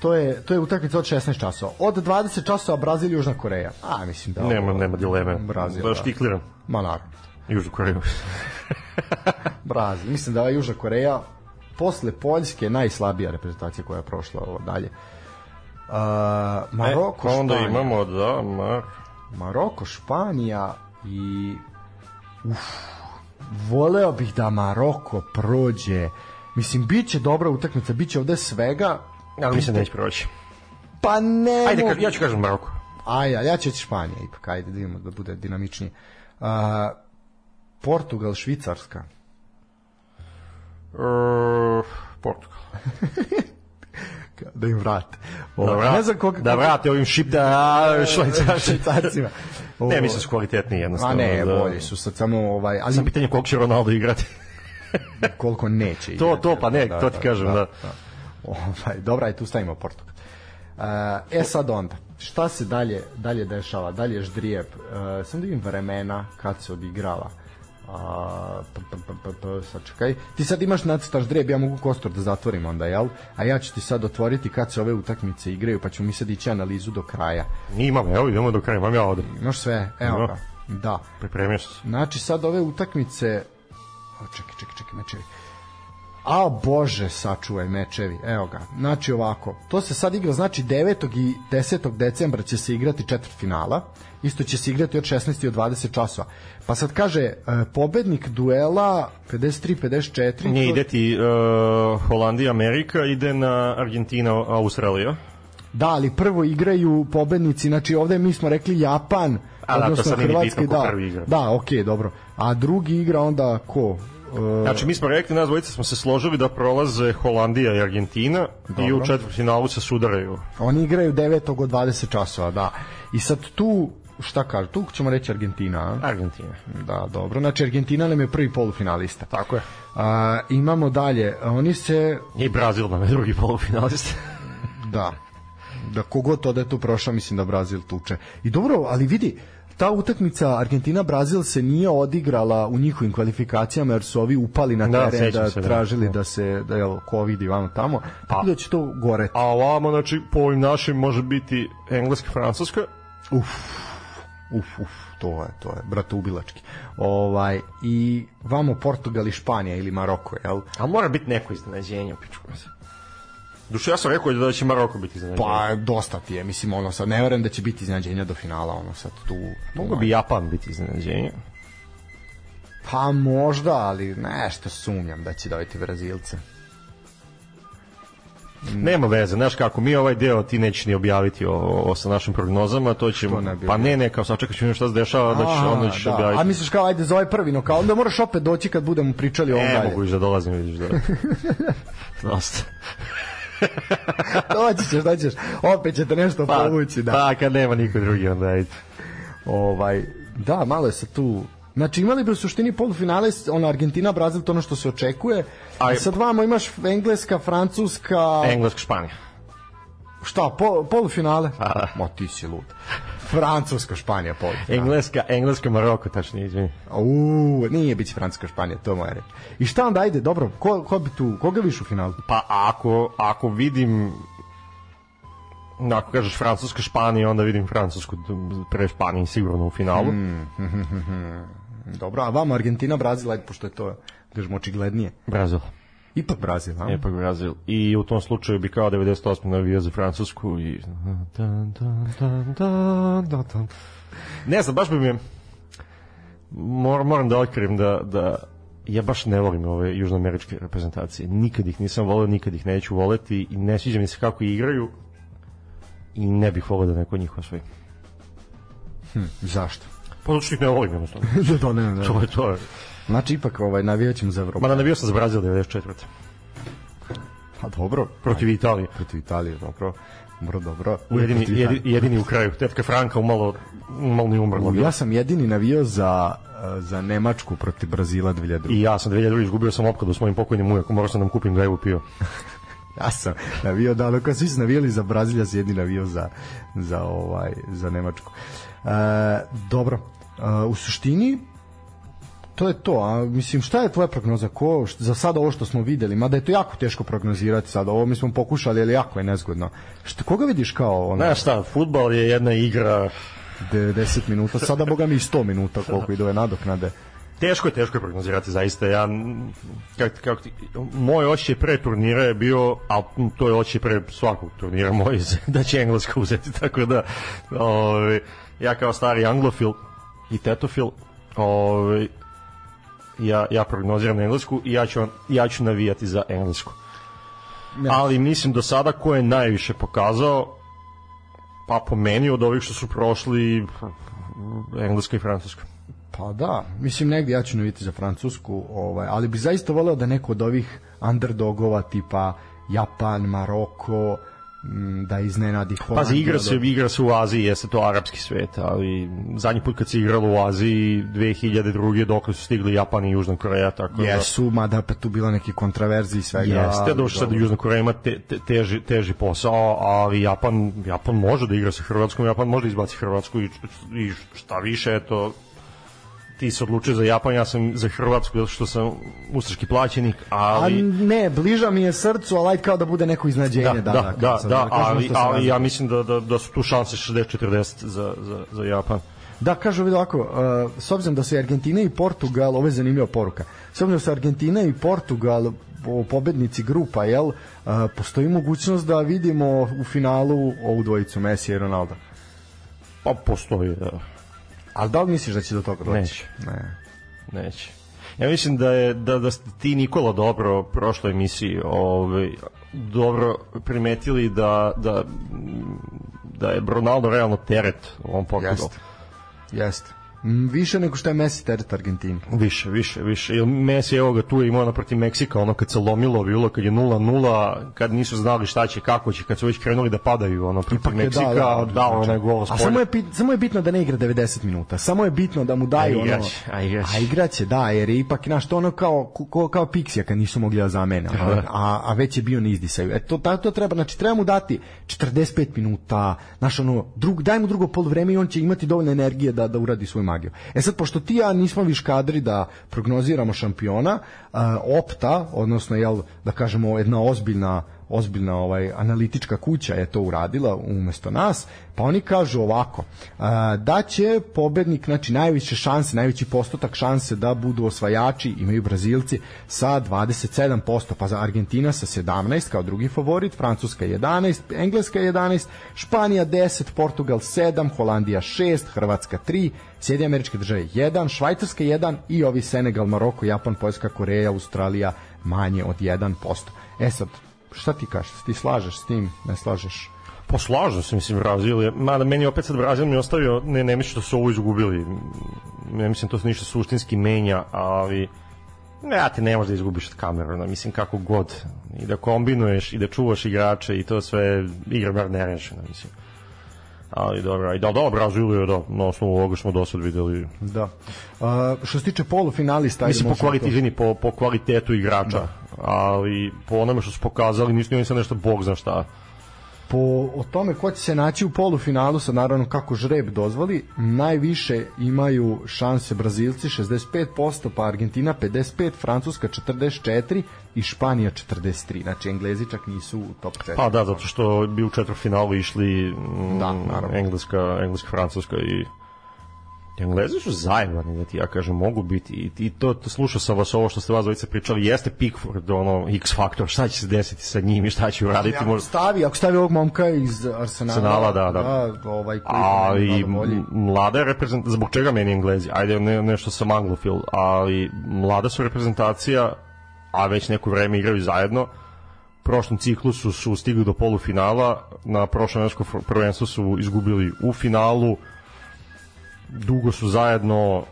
to je, to je utakmica od 16 časova. Od 20 časova Brazil, Južna Koreja. A, mislim da... Nema, ovo- nema dileme. Brazil, da. da. štikliram. Ma naravno. Južnu Koreju. [laughs] [laughs] Brazil. Mislim da je Južna Koreja posle Poljske najslabija reprezentacija koja je prošla ovo dalje. Uh, Maroko, e, onda Španija. imamo da, Mar... Maroko, Španija i uf, voleo bih da Maroko prođe. Mislim, bit će dobra utakmica, bit će ovde svega. Ali mislim da neće proći. Pa ne Ajde, mogu- ka, ja ću kažem Maroko. Aj, ja, ja ću reći Španija ipak, ajde da vidimo da bude dinamičnije. Uh, Portugal, Švicarska. Uh, Portugal. [laughs] Da im vrate. Da, Ovo, vrat, ne znam koga, da vrate ovim šipta švajcarcima. švajcarcima. [laughs] Ne, da su kvalitetniji A jednostavno. ne, da. bolji su sad samo ovaj, ali Sam pitanje koliko će Ronaldo igrati. [laughs] koliko neće. To, igrati. to, pa ne, to ti kažem, da. Ovaj, dobra, aj tu stavimo Portugal. Uh, e sad onda, šta se dalje dalje dešava? Dalje ždrijeb. Uh, sam da vidim vremena kad se odigrava. A, p, p, p, p, p, sad čekaj. Ti sad imaš nacrtaš ždrijeb, ja mogu kostor da zatvorim onda, jel? A ja ću ti sad otvoriti kad se ove utakmice igraju, pa ćemo mi sad ići analizu do kraja. Mi imamo, evo idemo do kraja, imam ja ovde. Imaš sve? Evo ga. Da. Pripremio se. Znači sad ove utakmice o, čekaj, čekaj, čekaj, mečevi. A bože, sačuvaj mečevi. Evo ga. Znači ovako, to se sad igra znači 9. i 10. decembra će se igrati četvrt finala. Isto će se igrati od 16 i od 20 časova. Pa sad kaže e, pobednik duela 53-54. Nije to- ide ti uh, Holandija, Amerika, ide na Argentina, Australija. Da, ali prvo igraju pobednici, znači ovde mi smo rekli Japan, A da, to odnosno ni Hrvatska, da. prvi igra. Da, okej, dobro. A drugi igra onda ko? E, Znači, mi smo rekli, nas dvojica smo se složili da prolaze Holandija i Argentina i u četvrtfinalu se sudaraju. Oni igraju 9. od 20 časova, da. I sad tu, šta kaže, tu ćemo reći Argentina, a? Argentina. Da, dobro. Znači Argentina nam je prvi polufinalista. Tako je. A, imamo dalje, oni se, I Brazil nam je drugi polufinalist. da, da kogod to da je tu prošao, mislim da Brazil tuče. I dobro, ali vidi, ta utakmica Argentina-Brazil se nije odigrala u njihovim kvalifikacijama jer su ovi upali na Da, teren sećam da, se, da. tražili da se da je covid i vamo tamo tako da će to gore A ovamo, znači, po ovim našim može biti Engleska, Francuska. uf uf uf to je to je bratoubilački ovaj i vamo Portugal i Španija ili Maroko jel A mora biti neko iznenađenje, pičku se. Duše, ja sam rekao da će Maroko biti iznenađenje. pa dosta ti je mislim ono sad ne verujem da će biti iznenađenja do finala ono sad tu Mogu bi Japan biti iznenađenje. Pa možda, ali nešto sumnjam da će dobiti Brazilce. Nema veze, znaš kako, mi ovaj deo ti nećeš ni objaviti o, o, sa našim prognozama, to ćemo, ne pa ne, ne, kao sačekat ćemo šta se dešava, da ćeš, Aha, onda ćeš da. objaviti. A misliš kao ajde za ovaj prvi nokao, onda moraš opet doći kad budemo pričali o ovom Ne dalje. mogu još da dolazim, vidiš da. [laughs] Dosta. [laughs] Doći ćeš, doći ćeš. Opet ćete nešto povući, da. Pa, kad nema niko drugi, onda ajde. Ovaj, da, malo je sad tu Znači imali bi u suštini polufinale ono Argentina, Brazil, to ono što se očekuje. A sad vamo imaš Engleska, Francuska, Engleska, Španija. šta, po, polufinale? Pa da. Ma ti si lud. Francuska, Španija, polufinale. Engleska, Engleska, Maroko, tačnije, izvini. U, nije biće Francuska, Španija, to moja reč. I šta onda, ajde, dobro, ko, ko bi tu, koga viš u finalu? Pa ako, ako vidim ako kažeš Francuska, Španija, onda vidim Francusku pre Španije sigurno u finalu. Dobro, a vama Argentina, Brazil, ajde, pošto je to, kažemo, očiglednije. Brazil. Ipak Brazil, a? Ipak Brazil. I u tom slučaju bi kao 98. navio za Francusku i... Dan, dan, dan, dan, dan, dan. Ne znam, baš bi mi... Mor, moram da otkrijem da, da ja baš ne volim ove južnoameričke reprezentacije. Nikad ih nisam voleo, nikad ih neću voleti i ne sviđa mi se kako igraju i ne bih voleo da neko njih osvoji. Zašto? Pa zato što ih ne volim jednostavno. [laughs] da, to ne, ne. To je to. je. Znači, ipak ovaj, navijat ćemo za Evropu. Mada navio sam za Brazil 94. Pa dobro. Protiv Italije. Protiv Italije, dobro. Dobro, dobro. Jedini, Protiv jedi, Italije. jedini u kraju. Tetka Franka umalo, umalo ni umrla. Ja sam jedini navio za, eh, za Nemačku protiv Brazila 2002. I ja sam 2002. izgubio sam opkladu s mojim pokojnim ujakom, morao sam da nam kupim gajbu pio. [laughs] Ja sam navio da kad svi su navijali za Brazil, ja sam jedini navio za, za, ovaj, za Nemačku. E, dobro, e, u suštini to je to, a mislim šta je tvoja prognoza ko št- za sada ovo što smo videli, mada je to jako teško prognozirati sad, ovo mi smo pokušali, ali jako je nezgodno. Šta, koga vidiš kao ono, Znaš šta, futbal je jedna igra, 90 minuta, sada boga mi i 100 minuta koliko ide ove nadoknade. teško je, teško je prognozirati zaista. Ja, kak, kak, moj osjećaj pre turnira je bio, a to je osjećaj pre svakog turnira moj, [laughs] da će Engleska uzeti, tako da ovaj, ja kao stari anglofil i tetofil ovaj, ja, ja prognoziram Englesku i ja ću, ja ću navijati za Englesku. Ja. Ali mislim do sada ko je najviše pokazao pa po meni od ovih što su prošli Engleska i Francuska. Pa da, mislim negdje ja ću naviti za Francusku, ovaj, ali bi zaista voleo da neko od ovih underdogova tipa Japan, Maroko, da iznenadi Holandiju. Pazi, igra da- se, igra se u Aziji, jeste to arapski svet, ali zadnji put kad se igralo u Aziji 2002. dok su stigli Japan i Južna Koreja, tako da... Jesu, mada opet tu bilo neke kontraverzije i svega. Jeste, ali došlo sad. Južna Koreja ima te, te, teži, teži posao, ali Japan, Japan može da igra sa Hrvatskom, Japan može da izbaci Hrvatsku i, i šta više, eto, ti se odlučio za Japan, ja sam za Hrvatsku, zato što sam ustaški plaćenik, A ali... ne, bliža mi je srcu, ali ajde kao da bude neko iznadženje. Da, da, da, da, sad, da, kažemo ali, ali ja mislim da, da, da su tu šanse 60-40 za, za, za Japan. Da, kažu vidi ovako, uh, s obzirom da su Argentina i Portugal, ovo je zanimljiva poruka, s obzirom da su Argentina i Portugal po- pobednici grupa, jel, uh, postoji mogućnost da vidimo u finalu ovu dvojicu Messi i Ronaldo. Pa postoji, da. Ali da li misliš da će do toga doći? Neće. Ne. Neće. Ja mislim da je da da ste ti Nikola dobro prošloj emisiji ovaj dobro primetili da da da je Ronaldo realno teret u ovom Portugalu. Jeste. Jeste. Mm, Više nego što je Messi teret Argentini. Više, više, više. Jer Messi evo ga tu je imao naprotiv Meksika, ono kad se lomilo bilo, kad je 0-0, kad nisu znali šta će, kako će, kad su već krenuli da padaju, ono protiv Ipak je Meksika, dao, da, dao znači. onaj gol A samo je, samo je bitno da ne igra 90 minuta. Samo je bitno da mu daju A ono... igraće, a igraće. A igraće, da, jer je ipak, znaš, to ono kao, ko, kao Pixija kad nisu mogli da zamene, a, a, a već je bio na izdisaju. E, to, ta- to treba, znači, treba mu dati 45 minuta, znaš, ono, drug, daj mu drugo polovreme i on će imati dovoljno energije da, da uradi svoju magiju. E sad, pošto ti ja nismo viš kadri da prognoziramo šampiona, opta, odnosno, jel, da kažemo, jedna ozbiljna ozbiljna ovaj analitička kuća je to uradila umesto nas, pa oni kažu ovako, da će pobednik, znači najviše šanse, najveći postotak šanse da budu osvajači imaju Brazilci sa 27%, pa za Argentina sa 17 kao drugi favorit, Francuska 11, Engleska 11, Španija 10, Portugal 7, Holandija 6, Hrvatska 3, Sjedinje američke države 1, Švajcarska 1 i ovi Senegal, Maroko, Japan, Poljska, Koreja, Australija manje od 1%. E sad, šta ti kažeš? Ti slažeš s tim? Ne slažeš? Pa slažem se, mislim, Brazil je, mada meni opet sad Brazil mi ostavio, ne, ne mislim da su ovo izgubili, ne mislim to se ništa suštinski menja, ali ne, ja te ne možeš da izgubiš od Kameruna, mislim kako god, i da kombinuješ, i da čuvaš igrače, i to sve, igra bar nerešena, mislim. Ali dobro, i da, da, Brazil je, da, na osnovu ovoga smo do sad videli. Da. Uh, što se tiče polufinalista, Mislim, po, kvaliti, izvini, po, po kvalitetu igrača, Da. ali po onome što su pokazali, nisu ni oni sad nešto bog zna šta. Po o tome ko će se naći u polufinalu sa naravno kako žreb dozvoli najviše imaju šanse Brazilci 65% pa Argentina 55 Francuska 44 i Španija 43 znači Englezi čak nisu u top 4 Pa da, zato što bi u četvrtfinalu išli mm, Da, naravno. Engleska, Engleska, Francuska i Englezi su zajebani, da ti ja kažem, mogu biti i, i to, to slušao sam vas ovo što ste vas dvojice pričali, jeste Pickford, ono, X faktor, šta će se desiti sa njim i šta će uraditi, ako možda, stavi, ako stavi ovog momka iz Arsenala, Arsenala, da, da. ovaj koji ali mlada je reprezentacija, zbog čega meni Englezi, ajde ne, nešto sam anglofil, ali mlada su reprezentacija, a već neko vreme igraju zajedno, prošlom ciklusu su stigli do polufinala, na prošlom evropskom prvenstvu su izgubili u finalu, dugo su zajedno,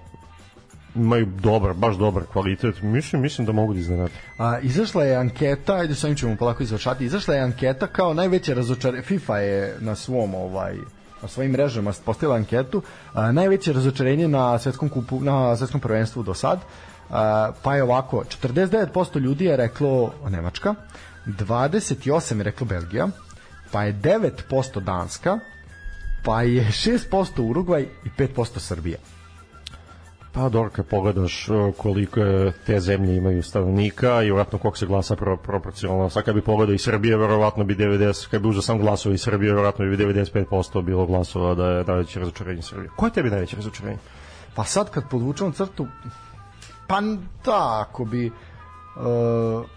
imaju dobar, baš dobar kvalitet, mislim, mislim da mogu da iznenati. A, izašla je anketa, ajde sa ovim ćemo polako izvršati, izašla je anketa kao najveće razočarenje, FIFA je na svom ovaj na svojim mrežama postavila anketu, a, najveće razočarenje na svetskom kupu, na svetskom prvenstvu do sad, a, pa je ovako, 49% ljudi je reklo Nemačka, 28 je reklo Belgija, pa je 9% Danska, pa je 6% Urugvaj i 5% Srbija. Pa dobro, kad pogledaš uh, koliko te zemlje imaju stanovnika i vjerojatno koliko se glasa pro, proporcionalno. Sad kad bi pogledao i Srbije, verovatno bi 90, kad bi uzeo sam glasova i Srbije, verovatno bi 95% bilo glasova da je najveće razočarenje Srbije. Ko je tebi najveće razočarenje? Pa sad kad podvučemo crtu, pa da, ako bi... Uh,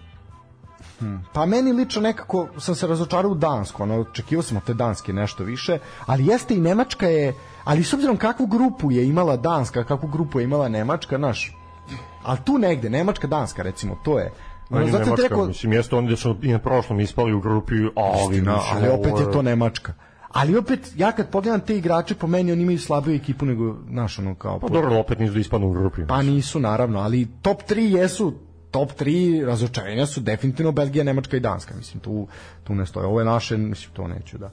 hm, pa meni lično nekako sam se razočarao u Dansku, ono, očekivao sam od te Danske nešto više, ali jeste i Nemačka je, ali s obzirom kakvu grupu je imala Danska, kakvu grupu je imala Nemačka, naš, ali tu negde, Nemačka, Danska, recimo, to je, Meni zato Nemačka, rekao, mislim, jeste oni da su i na prošlom ispali u grupi, ali, Istina, mislim, ali opet je to Nemačka. Ali opet, ja kad pogledam te igrače, po meni oni imaju slabiju ekipu nego, naš, ono, kao... Pa dobro, opet nisu da ispadnu u grupi. Pa nisu naravno, ali top 3 jesu top 3 razočarenja su definitivno Belgija, Nemačka i Danska. Mislim, tu, tu ne stoje. Ovo je naše, mislim, to neću da...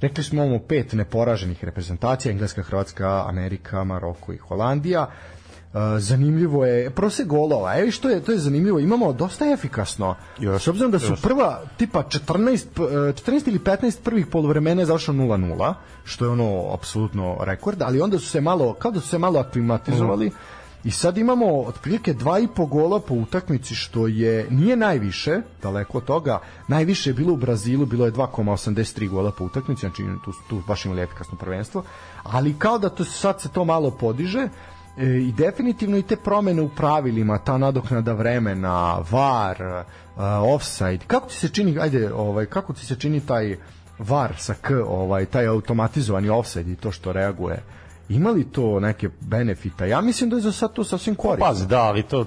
Rekli smo imamo pet neporaženih reprezentacija, Engleska, Hrvatska, Amerika, Maroko i Holandija. Uh, zanimljivo je prosek golova. Evo što je to je zanimljivo. Imamo dosta efikasno. Još, S obzirom da su još. prva tipa 14 p- e, 14 ili 15 prvih poluvremena je završeno 0:0, što je ono apsolutno rekord, ali onda su se malo kao da su se malo aklimatizovali. I sad imamo otprilike dva i po gola po utakmici što je nije najviše, daleko od toga. Najviše je bilo u Brazilu, bilo je 2,83 gola po utakmici, znači tu tu baš imali efikasno prvenstvo, ali kao da to sad se to malo podiže e, i definitivno i te promene u pravilima, ta nadoknada vremena, VAR, uh, offside. Kako ti se čini, ajde, ovaj kako ti se čini taj VAR sa K, ovaj taj automatizovani offside i to što reaguje? Ima li to neke benefita? Ja mislim da je za sad to sasvim korisno. Pazi, da, ali to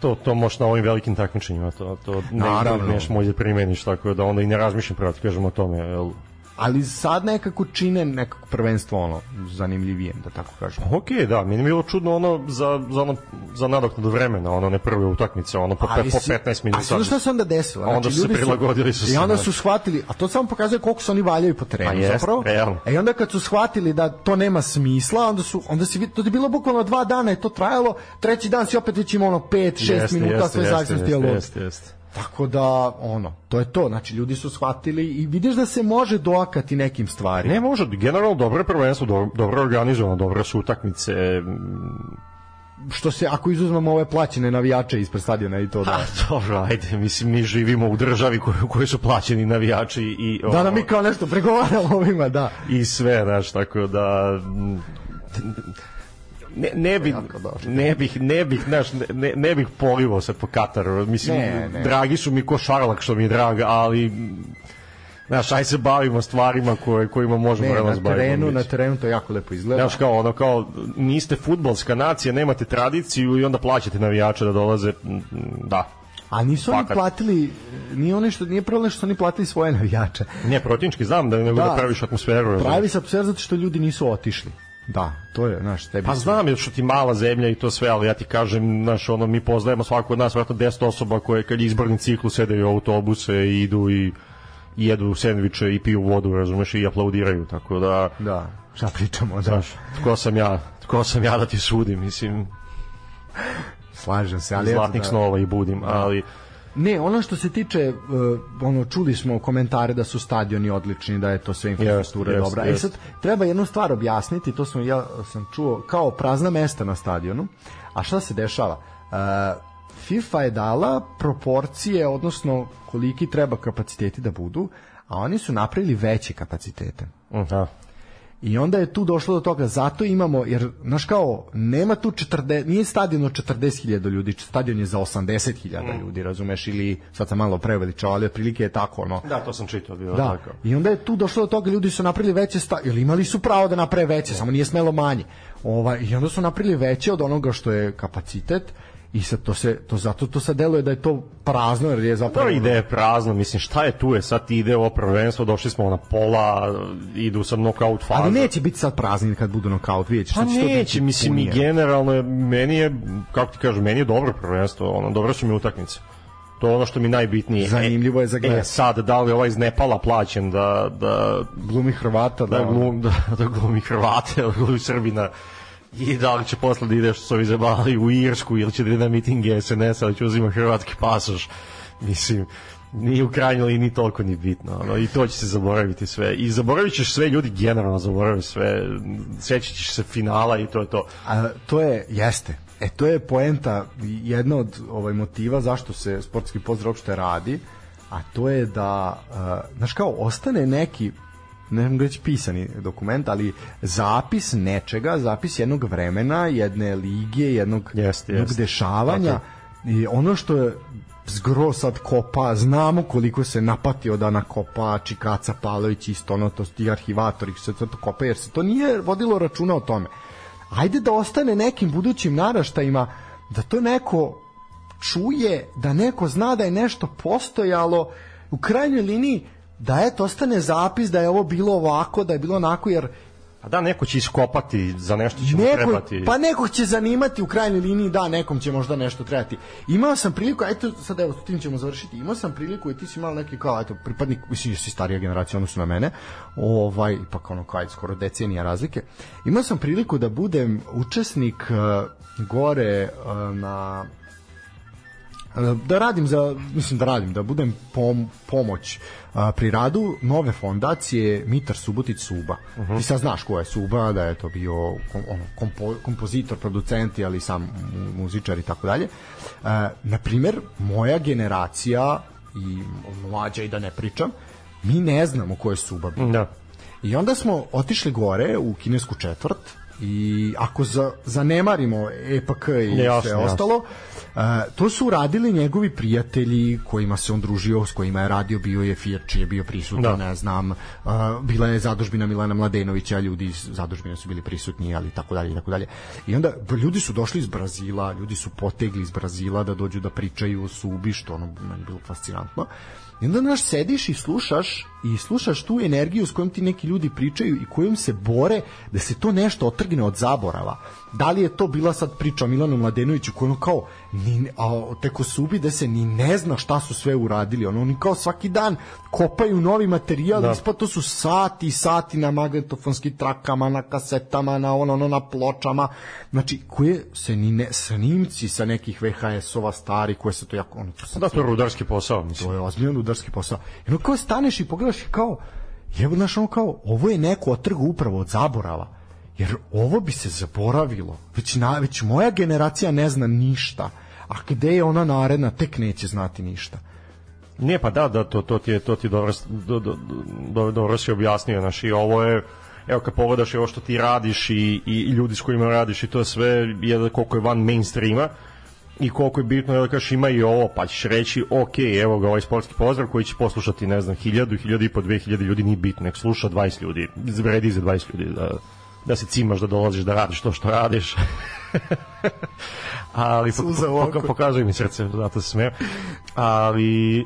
to to možeš na ovim velikim takmičenjima to to ne Naravno. neš može da primeniš tako da onda i ne razmišljam pravo kažemo o tome jel Ali sad nekako čine nekako prvenstvo ono zanimljivije, da tako kažem. Ok, da, meni je bilo čudno ono za, za, ono, za nadoknadu vremena, ono ne prve utakmice, ono po, pe, po si- 15 minuta. Ali znaš šta se onda desilo? Znači, Onda su se prilagodili su se, I onda znači. su shvatili, a to samo pokazuje koliko se oni valjaju po terenu Pa jest, zapravo. realno. E onda kad su shvatili da to nema smisla, onda su onda vid- to je bilo bukvalno dva dana je to trajalo, treći dan si opet već imao ono 5 6 Jeste, minuta sve zavisnosti jeste, od jeste, jeste. Tako da, ono, to je to. Znači, ljudi su shvatili i vidiš da se može doakati nekim stvarima. Ne može, generalno dobro je prvenstvo, dobro, dobro organizovano, dobre su utakmice, Što se, ako izuzmemo ove plaćene navijače ispred stadiona i to da... A, dobro, ajde, mislim, mi živimo u državi koji, u kojoj su plaćeni navijači i, Da, da mi kao nešto pregovaramo ovima, da. i sve, znaš, tako da... Ne, ne, bi, ne bih, ne bih, znaš, ne, ne bih polivao se po Kataru, mislim, Ne, ne. dragi su mi ko Šarlak što mi je drag, ali znaš, aj se bavimo stvarima koje, kojima možemo Ne, realno na zbaviti. terenu, na terenu to jako lepo izgleda. Znaš kao ono kao niste futbolska nacija, nemate tradiciju i onda plaćate navijače da dolaze, da. A nisu oni Fakat. platili, nije oni što, nije problem što oni platili svoje navijače. Ne, protivnički znam da nego da, Da. praviš atmosferu. Pravi se atmosfera zato što ljudi nisu otišli. Da, to je, znaš, tebi Pa znam je što ti mala zemlja i to sve, ali ja ti kažem, znaš, ono, mi poznajemo svako od nas, vratno 10 osoba koje kad je izborni ciklus sedaju u autobuse i idu i, i jedu sendviče i piju vodu, razumeš, i aplaudiraju, tako da, Da, šta pričamo, da. znaš, tko sam ja, tko sam ja da ti sudim, mislim, Slažem se, ali... eto zlatnih da- snova i budim, ali Ne, ono što se tiče, uh, ono, čuli smo komentare da su stadioni odlični, da je to sve infrastruktura Jest, dobra. jest, E sad, treba jednu stvar objasniti, to sam ja sam čuo, kao prazna mesta na stadionu. A šta se dešava? Uh, FIFA je dala proporcije, odnosno koliki treba kapaciteti da budu, a oni su napravili veće kapacitete. aha, I onda je tu došlo do toga, zato imamo, jer, znaš kao, nema tu 40, nije stadion od 40.000 ljudi, stadion je za 80.000 ljudi, razumeš, ili, sad sam malo preveličao, ali otprilike je tako, ono. da, to sam čitao, bio Da, tako. i onda je tu došlo do toga, ljudi su napravili veće sta, ili imali su pravo da naprave veće, samo nije smelo manje. Ovaj, I onda su napravili veće od onoga što je kapacitet, i sad to se, to zato to sad deluje da je to prazno, jer je zapravo... Dobro, ide je prazno, mislim, šta je tu je, sad ti ide ovo prvenstvo, došli smo na pola, idu sad knockout faza. Ali neće biti sad prazni kad budu nokaut, vidjet ćeš. Pa sad će to biti neće, mislim, i generalno, meni je, kako ti kažem, meni je dobro prvenstvo, ono, dobro su mi utakmice. To je ono što mi najbitnije. Zanimljivo je za E, gledanje. e, sad, da li ovaj iz Nepala plaćen da, da, glumi Hrvata, da, da, glum, da, [laughs] da glumi Hrvate, da [laughs] glumi Srbina, i da li će posle da ide što su ovi zabali u Irsku ili će da na mitinge SNS, ali će uzima hrvatski pasoš. Mislim, nije u krajnjoj liniji toliko ni bitno. Ono, I to će se zaboraviti sve. I zaboravit ćeš sve, ljudi generalno zaboravaju sve. Sjećat ćeš se finala i to je to. A to je, jeste. E, to je poenta, jedna od ovaj motiva zašto se sportski pozdrav uopšte radi, a to je da, uh, znaš kao, ostane neki ne mogu reći pisani dokument, ali zapis nečega, zapis jednog vremena, jedne lige, jednog, Jeste, jednog jeste. dešavanja i ono što je zgro sad kopa, znamo koliko se napatio da nakopa Čikaca Palović isto ono, to ti arhivatori se to kopa, jer se to nije vodilo računa o tome. Ajde da ostane nekim budućim naraštajima da to neko čuje, da neko zna da je nešto postojalo. U krajnjoj liniji da eto ostane zapis da je ovo bilo ovako, da je bilo onako jer A da, neko će iskopati, za nešto će mu neko, trebati. pa nekog će zanimati u krajnjoj liniji, da, nekom će možda nešto trebati. Imao sam priliku, eto, sad evo, tim ćemo završiti, imao sam priliku i ti si imao neki kao, eto, pripadnik, mislim, si starija generacija, odnosno na mene, ovaj, ipak ono, kao, skoro decenija razlike. Imao sam priliku da budem učesnik uh, gore uh, na da radim za mislim da radim da budem pom, pomoć a, pri radu nove fondacije Mitar Subotić Suba. Uh -huh. Ti sad znaš ko je Suba, da je to bio kom, ono, kompo, kompozitor, producenti, ali sam mu- muzičar i tako dalje. A, Na primer, moja generacija i mlađa i da ne pričam, mi ne znamo ko je Suba bio. Da. I onda smo otišli gore u kinesku četvrt i ako za, zanemarimo EPK i Jasno, sve jasno. ostalo, uh, to su radili njegovi prijatelji kojima se on družio, s kojima je radio, bio je Firči, je bio prisutan, Da. ne znam, uh, bila je zadužbina Milana Mladenovića, ljudi iz zadužbine su bili prisutni, ali tako dalje i tako dalje. I onda ljudi su došli iz Brazila, ljudi su potegli iz Brazila da dođu da pričaju o Subi, što ono meni bilo fascinantno. I onda znaš, sediš i slušaš i slušaš tu energiju s kojom ti neki ljudi pričaju i kojom se bore da se to nešto otrgne od zaborava. Da li je to bila sad priča o Milanu Mladenoviću koji ono kao ni, a, tek subi da se ni ne zna šta su sve uradili. Ono, oni kao svaki dan kopaju novi materijal, da. ispod to su sati i sati na magnetofonskim trakama, na kasetama, na ono, ono na pločama. Znači, koje se ni ne, snimci sa nekih VHS-ova stari, koje se to jako... Ono, to Da, to je rudarski posao, mislim. to je ozbiljan ludarski posao. Ono kao staneš i pogledaš i kao, jebo, znaš, ono kao, ovo je neko otrgo upravo od zaborava. Jer ovo bi se zaboravilo. Već, na, već moja generacija ne zna ništa. A gde je ona naredna, tek neće znati ništa. Nije pa da, da to, to ti je to ti dobro, do, do, do, dobro si objasnio, znači ovo je evo kad pogledaš i ovo što ti radiš i, i, i ljudi s kojima radiš i to sve je da koliko je van mainstreama i koliko je bitno da kažeš ima i ovo, pa ćeš reći ok, evo ga ovaj sportski pozdrav koji će poslušati ne znam, hiljadu, hiljadu i po, dve hiljade ljudi nije bitno, nek sluša 20 ljudi, vredi za 20 ljudi da, da se cimaš da dolaziš da radiš to što radiš. [laughs] ali po, po, po, pokazuje mi srce, zato se smijem. Ali e,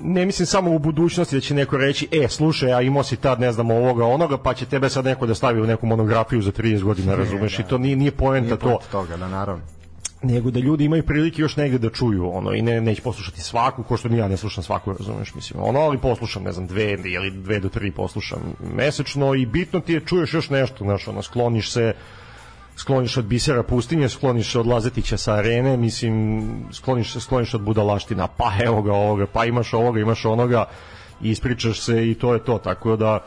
ne mislim samo u budućnosti da će neko reći, e, slušaj, a imao si tad, ne znam, ovoga, onoga, pa će tebe sad neko da stavi u neku monografiju za 30 godina, razumeš, da, i to nije, nije poenta nije to. toga, da, naravno. Nego da ljudi imaju prilike još negde da čuju ono i ne neće poslušati svaku ko što ni ja ne slušam svaku razumeš mislim. Ono ali poslušam ne znam dve ili dve do tri poslušam mesečno i bitno ti je čuješ još nešto znaš ono skloniš se skloniš od bisera pustinje, skloniš od Lazetića sa arene, mislim, skloniš skloniš od budalaština, pa evo ga ovoga, pa imaš ovoga, imaš onoga, ispričaš se i to je to, tako da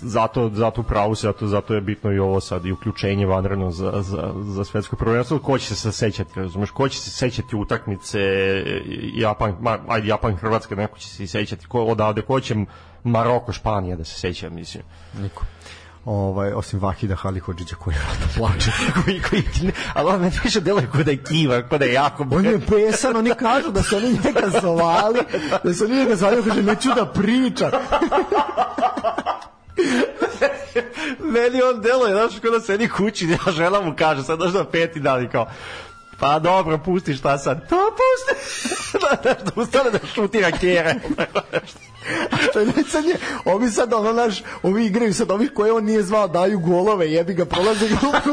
zato, zato pravu se, zato, zato je bitno i ovo sad i uključenje vanredno za, za, za svetsko prvenstvo, ko će se sećati, razumeš, ko će se sećati utakmice Japan, ma, ajde, Japan, Hrvatska, neko će se sećati, ko, odavde, ko će Maroko, Španija da se seća, mislim. Niko ovaj osim Vahida Halihodžića koji rado plače [laughs] koji koji ali on meni više deluje kao da je kiva kao da je jako on je pesan oni kažu da su oni njega zvali da su oni njega zvali kaže neću da priča [laughs] meni on deluje znaš kao da sedi kući ja [laughs] žena mu kaže sad došao peti dan i kao Pa dobro, pusti šta sad. To pusti. da, da, da ustane da šutira kjere. Što je najcrnije, ovi sad ono naš, ovi igraju sad ovih koje on nije zvao, daju golove, jebi ga, prolaze glupu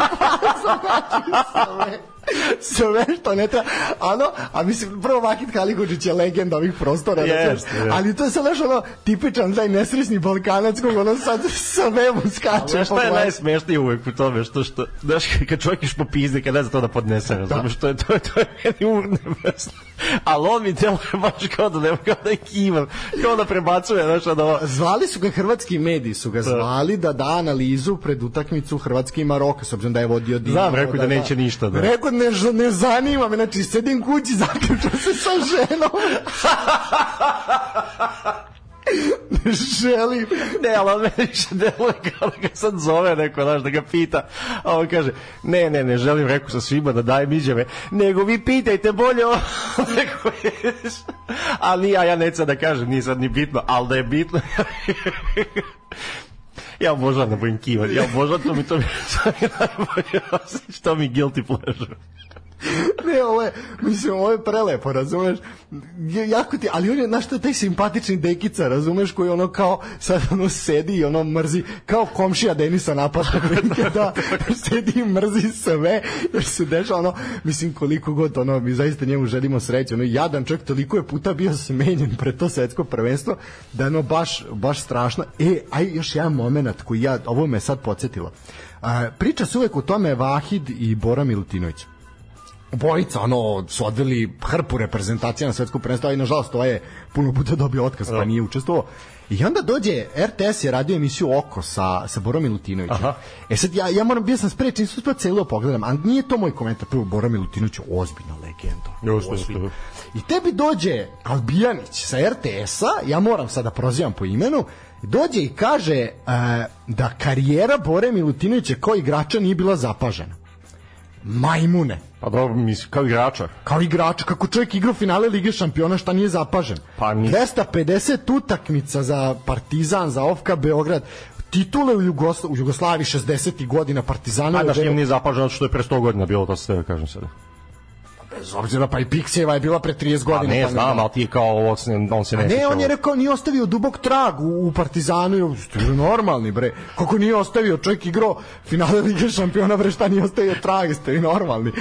[laughs] [laughs] sve što ne treba. Ano, a mislim, prvo Vakit Halikođić je legenda ovih prostora. Yes, yes. Ali to je sad nešto ono tipičan taj nesrećni balkanac kog ono sad sve mu skače. Ali šta je najsmešnije uvek u tome? Što, što, znaš, kad čovjek iš popizde, kad ne zna to da podnese, da. što je to, je, to je meni urnebesno. Ali on mi deluje [laughs] baš kao da nema, kao da je kivan, kao da prebacuje, znaš, da... Zvali su ga hrvatski mediji, su ga da. zvali da da analizu pred utakmicu Hrvatske i Maroka, s obzirom da je vodio Dinamo. Znam, rekao da, da, neće ništa. Da. Rekao ne, ne zanima me, znači sedim kući, zaključam se sa ženom. ne želim. Ne, ali on meni više deluje kao da ga sad zove neko, znaš, da ga pita. A on kaže, ne, ne, ne želim, reku sa svima da dajem iđeve, nego vi pitajte bolje o... [laughs] neko Ali ja, ja neću da kažem, nije sad ni bitno, ali da je bitno... to mi to mi, to mi najbolje osjeća, to mi guilty pleasure ne, ovo je, mislim, ovo je prelepo, razumeš? Jako ti, ali on je, znaš, to je taj simpatični dekica, razumeš, koji ono kao, sad ono sedi i ono mrzi, kao komšija Denisa napada, [laughs] da, [laughs] sedi i mrzi sve, jer se deša ono, mislim, koliko god, ono, mi zaista njemu želimo sreće, ono, jadan čovjek toliko je puta bio smenjen pred to svetsko prvenstvo, da je ono baš, baš strašno. E, aj, još jedan moment koji ja, ovo me sad podsjetilo. A, priča se uvek o tome Vahid i Bora Milutinović bojica ono su odveli hrpu reprezentacija na svetsku prvenstvo i nažalost to je puno puta dobio otkaz pa nije učestvovao I onda dođe RTS je radio emisiju Oko sa sa Borom Milutinovićem. Aha. E sad ja ja moram bio sam sprečen, nisam uspeo celo pogledam, a nije to moj komentar, prvo Bora Milutinović ozbiljna legenda. Ozbiljna. I tebi dođe Albijanić sa RTS-a, ja moram sada da prozivam po imenu, dođe i kaže uh, da karijera Bore Milutinovića kao igrača nije bila zapažena majmune. Pa dobro, mislim, kao igrača. Kao igrača, kako čovjek igra u finale Lige šampiona, šta nije zapažen. Pa nis... 250 utakmica za Partizan, za Ofka Beograd, titule u, Jugosla, u Jugoslaviji 60. godina Partizana. A da što nije zapažen, što je pre 100 godina bilo, to se kažem sada bez obzira pa i Pixijeva je bila pre 30 godina. Pa ne, pa znam, ali ti kao ovo, on se ne Ne, on je rekao, nije ostavio dubok trag u, u Partizanu, i normalni, bre. Kako nije ostavio, čovjek igrao finale Lige šampiona, bre, šta nije ostavio trag, ste vi normalni.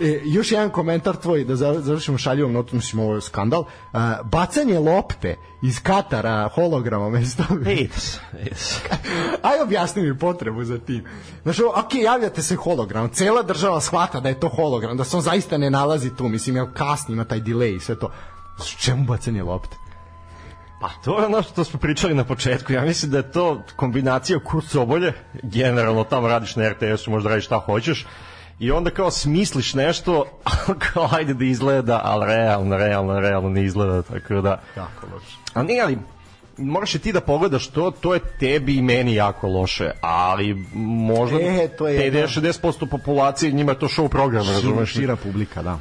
E, još jedan komentar tvoj, da završimo šaljivom notom, mislim, ovo je skandal. Uh, bacanje lopte iz Katara holograma mesto. Yes, yes. [laughs] Aj objasni mi potrebu za tim. Znaš, ok, javljate se hologram, cela država shvata da je to hologram, da se on zaista ne nalazi tu, mislim, ja kasni ima taj delay i sve to. S čemu bacanje lopte? Pa to je ono što smo pričali na početku. Ja mislim da je to kombinacija kurs obolje. Generalno tamo radiš na RTS-u, možda radiš šta hoćeš i onda kao smisliš nešto, [laughs] kao ajde da izgleda, ali realno, realno, realno ne izgleda, tako da... Jako loše. A nije, ali moraš i ti da pogledaš to, to je tebi i meni jako loše, ali možda e, to je 50-60% populacije njima je to show program, razumeš? Šira publika, da.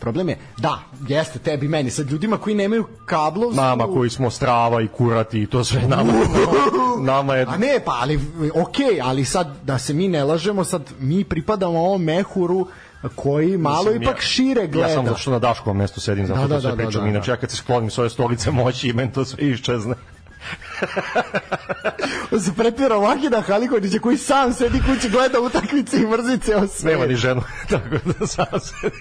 Problem je, da, jeste tebi, meni, sad ljudima koji nemaju kablov... Nama koji smo strava i kurati i to sve nama, nama, [laughs] nama je... A ne, pa, ali, okej, ali sad, da se mi ne lažemo, sad mi pripadamo ovom mehuru koji malo Mislim, ipak ja- šire gleda. Ja sam zato što na Daškovom mestu sedim, zato Da, da, da, sve da, pričam. da, da. Inače, ja kad se sklonim s ove stolice moći, meni to sve iščezne. [laughs] se pretjera Vahida Halikovića koji sam sedi kući gleda utakmice i mrzi ceo svet. Nema ni ženu, [laughs] tako da sam sedim.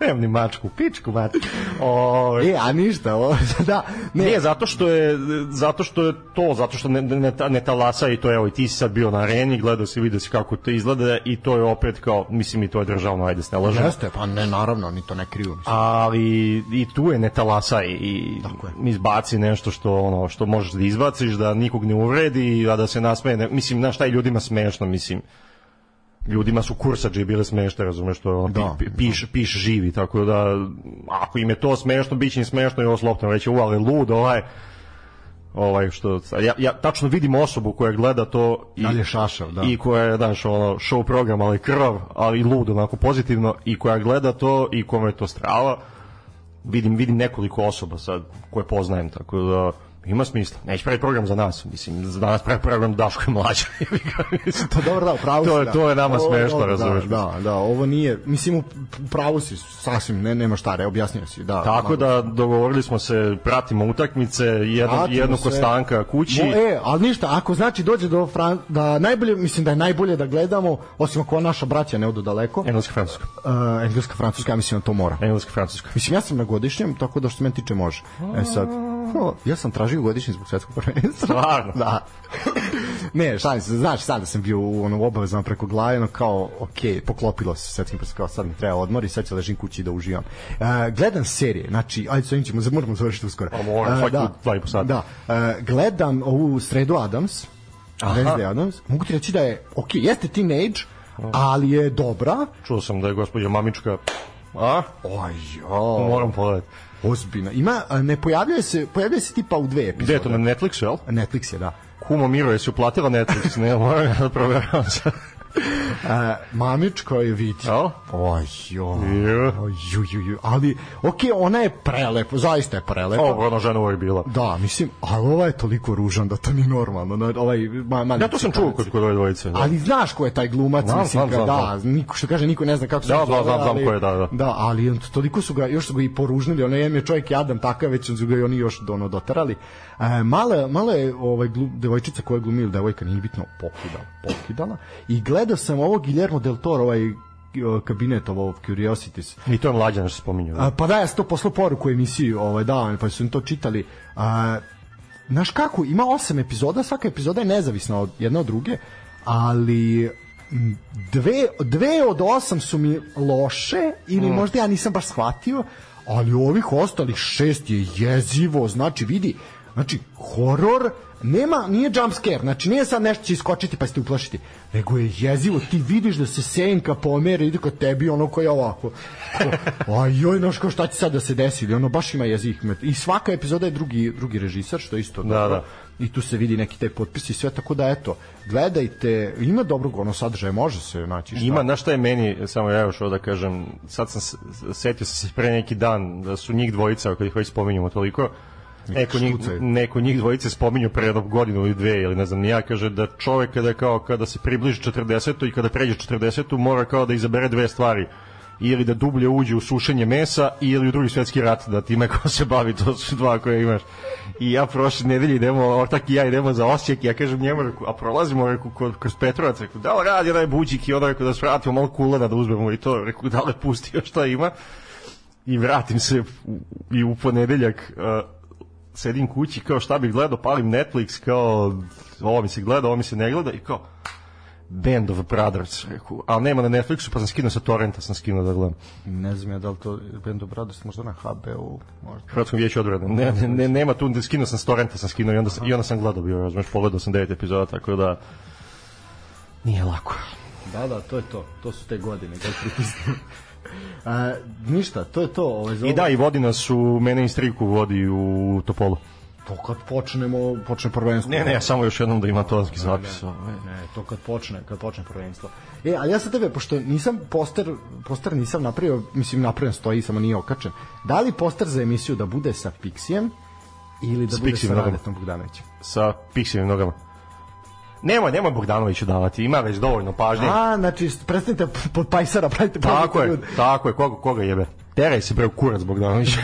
Nemam ni mačku, pičku mačku. [laughs] O, E, a ništa, o, [laughs] da, ne, Nije, zato što je zato što je to, zato što ne, ne, ne talasa i to evo i ti si sad bio na areni, gledao si, vidio si kako to izgleda i to je opet kao, mislim i to je državno, ajde se ne lažemo. Jeste, pa ne, naravno, ni to ne kriju. mislim. ali i tu je ne talasaj i je. izbaci nešto što ono što možeš da izbaciš da nikog ne uvredi a da se nasmeje ne, mislim znaš šta je ljudima smešno mislim ljudima su kursađe bile smešne razumeš što je ono, Da, pi, pi, piš, piš živi tako da ako im je to smešno biće im smešno i ovo slopno reći u ali lud ovaj ovaj što ja, ja tačno vidim osobu koja gleda to i Ali je šašav, da. i koja je znaš ono show program ali krv ali lud onako pozitivno i koja gleda to i kome je to strava vidim vidim nekoliko osoba sad koje poznajem tako da ima smisla. Neće praviti program za nas, mislim, za danas pravi program Daško je mlađa. [laughs] Mislim, Pa dobro, da, upravo To da. to je nama Ovo smešno, dobro, razumeš? Da, da, da, ovo nije, mislim, u pravu si, sasvim, ne, nema šta, re, objasnio si, da. Tako da dogovorili smo se, pratimo utakmice, jedno, Pratimo jednu se. kod stanka kući. Mo, e, ali ništa, ako znači dođe do Fran... da najbolje, mislim da je najbolje da gledamo, osim ako naša braća ne odu daleko, Engleska, francuska. uh, engleska, francuska, ja mislim da to mora. Engleska, francuska. Mislim, ja sam na godišnjem, tako da što se meni tiče može. E sad, o, ja sam tražio godišnji zbog svetskog prvenstva. Stvarno? da. [laughs] ne, šalim se, znaš, sad da sam bio u onom obavezama preko glave, ono kao, ok, poklopilo se svetskim prvenstvom, kao sad mi treba odmor i sad ću ležim kući da uživam. Uh, gledam serije, znači, ajde, s ovim ćemo, moramo završiti uskoro. Pa moram, svaki da, dva i po sata. Da, e, gledam ovu Sredu Adams, Wednesday Adams, mogu ti reći da je, ok, jeste teenage, ali je dobra. Čuo sam da je gospođa Mamička A? Oj, jo. Moram pogledati. Ozbiljno. Ima, ne pojavljuje se, pojavljuje se tipa u dve epizode. Gde to na Netflixu, jel? Netflix je, da. Kumo Miro, jesi uplatila Netflix? Ne, [laughs] moram ja da proveravam sad. E, mamičko je vidi. Jel? Oj, jo. Je. Oj, ju, ju, ju. Ali, ok, ona je prelepa, zaista je prelepa. Ovo, ona žena uvijek bila. Da, mislim, ali ova je toliko ružan da to nije normalno. Na, ovaj, ma, ma, Ja to sam čuo kod, kod ove dvojice. Da. Ali znaš ko je taj glumac, Znam, mislim, znam, znam, da, niko, što kaže, niko ne zna kako se Da, on da, zove, znam, znam ko je, da, da. Da, ali on, toliko su ga, još su ga i poružnili, ono je čovjek jadan takav, već su ga i oni još ono, doterali. E, mala, mala je ovaj, glu, devojčica koja glumi ili devojka, nije bitno, pokidala, pokidala. I gledao sam ovo Guillermo del Toro, ovaj kabinet ovo Curiosities. I to je mlađa nešto spominjao. A, pa da, ja sam to poslao poruku u emisiji, ovaj, da, pa su im to čitali. A, znaš kako, ima osam epizoda, svaka epizoda je nezavisna od jedne od druge, ali dve, dve od osam su mi loše ili možda ja nisam baš shvatio, ali ovih ostalih šest je jezivo, znači vidi, znači horor nema, nije jump scare, znači nije sad nešto će iskočiti pa će te uplašiti, nego je jezivo, ti vidiš da se senka pomere, ide kod tebi ono koji je ovako, Ko, aj joj, kao šta će sad da se desi, ili ono baš ima jezik, i svaka epizoda je drugi, drugi režisar, što je isto Da, dobro. da. i tu se vidi neki taj potpis i sve, tako da eto, gledajte, ima dobrog ono sadržaja, može se naći šta. Ima, znaš šta je meni, samo ja još ovo da kažem, sad sam, setio sam se pre neki dan da su njih dvojica, kad ih već spominjamo toliko, Eko njih, neko njih dvojice spominju pre jednog godinu ili dve ili ne znam ja kaže da čovek kada kao kada se približi 40 i kada pređe 40 mora kao da izabere dve stvari. Ili da dublje uđe u sušenje mesa ili u drugi svetski rat da time ko se bavi to su dva koje imaš. I ja prošle nedelje idemo ortak i ja idemo za Osijek i ja kažem njemu reku, a prolazimo reku, kod, kroz Petrovac reku, da li radi onaj buđik i onda reku da svratimo malo kulena da uzmemo i to reku da li pusti [laughs] još šta ima? I vratim se u, i u ponedeljak uh, sedim kući kao šta bih gledao, palim Netflix kao ovo mi se gleda, ovo mi se ne gleda i kao Band of Brothers, reku, ali nema na Netflixu, pa sam skinuo sa torrenta, sam skinuo da gledam. Ne znam ja da li to Band of Brothers možda na HBO, možda. Hrvatskom vijeću odbrane. Ne, ne, ne, nema tu, skinuo sam s torrenta, sam skinuo i onda, sam- i onda sam gledao bio, razumeš, pogledao sam devet epizoda, tako da nije lako. Da, da, to je to. To su te godine kad pritisnu. A, ništa, to je to. Ovaj, za I da, i vodi nas u, mene i striku vodi u Topolu. to kad počnemo, počne prvenstvo. Ne, ne, samo još jednom da ima tonski zapis. ovaj. Ne, to kad počne, kad počne prvenstvo. E, ali ja sa tebe, pošto nisam poster, poster nisam napravio, mislim napravljen stoji, samo nije okačen. Da li poster za emisiju da bude sa Pixijem ili da S bude Pixijem sa nogama. Radetom Bogdanovićem? Sa piksivim nogama. Nemoj, nemoj Bogdanoviću davati, ima već dovoljno pažnje. A, znači, prestanite pod pajsara, pravite Tako je, ljude. tako je, koga, koga jebe? Teraj se bre u kurac Bogdanović. [laughs]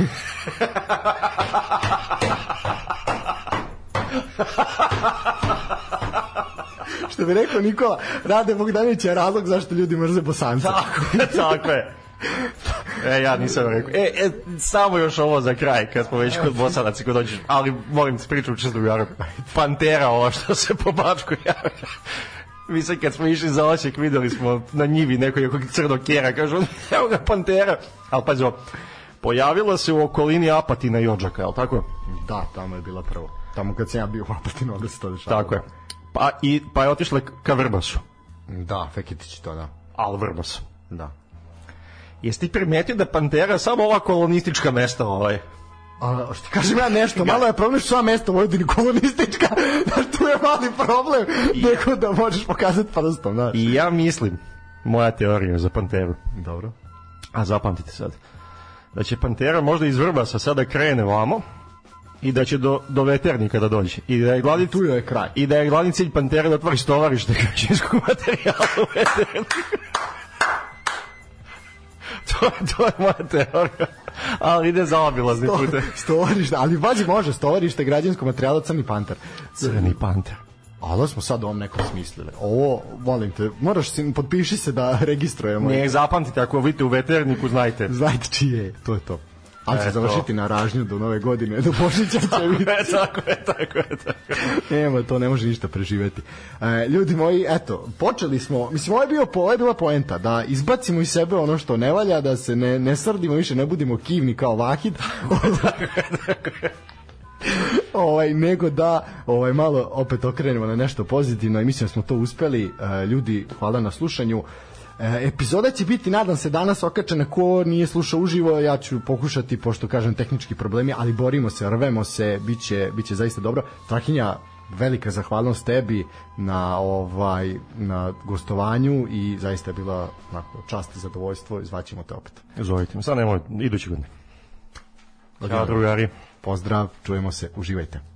Što bi rekao Nikola, Rade Bogdanović je razlog zašto ljudi mrze bosanca. tako je, tako je. E, ja nisam rekao. E, e, samo još ovo za kraj, kad smo već kod Bosanaca, kad dođeš, ali molim ti priču čisto drugaru. Pantera, ova što se po Bačku javlja. Mi sad kad smo išli za Osijek, videli smo na njivi nekog nekog crnog kjera, kažu, evo ga Pantera. Ali pazi ovo, pojavila se u okolini Apatina i Odžaka, je li tako? Da, tamo je bila prvo. Tamo kad sam ja bio u Apatinu, onda se to dešavalo. Tako je. Pa, i, pa je otišla ka Vrbasu. Da, Feketić to, da. Al Vrbas. Da. Jesi ti primetio da Pantera samo ova kolonistička mesta ovaj? A, što kažem ja nešto, malo je problem što sva mesta u Vojvodini kolonistička, [laughs] znaš, tu je mali problem, neko da možeš pokazati prstom, znaš. I ja mislim, moja teorija za Panteru, Dobro. a zapamtite sad, da će Pantera možda iz Vrbasa sada krene vamo i da će do, do veternika da dođe. I da je glavni, Tu je kraj. I da je glavni cilj Pantere da otvori stovarište građanskog [laughs] materijala u veterniku. [laughs] to, to je moja teorija. Ali ide za obilazni pute. Stovarište, ali bazi može, stovarište građanskog materijala Crni panter. Crni panter. Ali smo sad ovom nekom smislili. Ovo, volim te, moraš, si, potpiši se da registrujemo. Ne, zapamtite, ako vidite u veterniku, znajte. Znajte čije je, to je to. Ali će završiti na ražnju do nove godine, do Božića će [laughs] biti. E, tako je, tako je, tako je. Nema, to ne može ništa preživeti. E, ljudi moji, eto, počeli smo, mislim, ovo je, bio, ovo je bila poenta, da izbacimo iz sebe ono što ne valja, da se ne, ne srdimo više, ne budimo kivni kao Vahid. [laughs] ovaj nego da ovaj malo opet okrenemo na nešto pozitivno i mislim da smo to uspeli E, ljudi hvala na slušanju epizoda će biti nadam se danas okačena. Ko nije slušao uživo ja ću pokušati pošto kažem tehnički problemi ali borimo se rvemo se biće biće zaista dobro. Trahinja velika zahvalnost tebi na ovaj na gostovanju i zaista je bila onako čast i zadovoljstvo i zvaćemo te opet. Zovite me, sad nemoj, idući godine. Ćao drugari. pozdrav čujemo se uživajte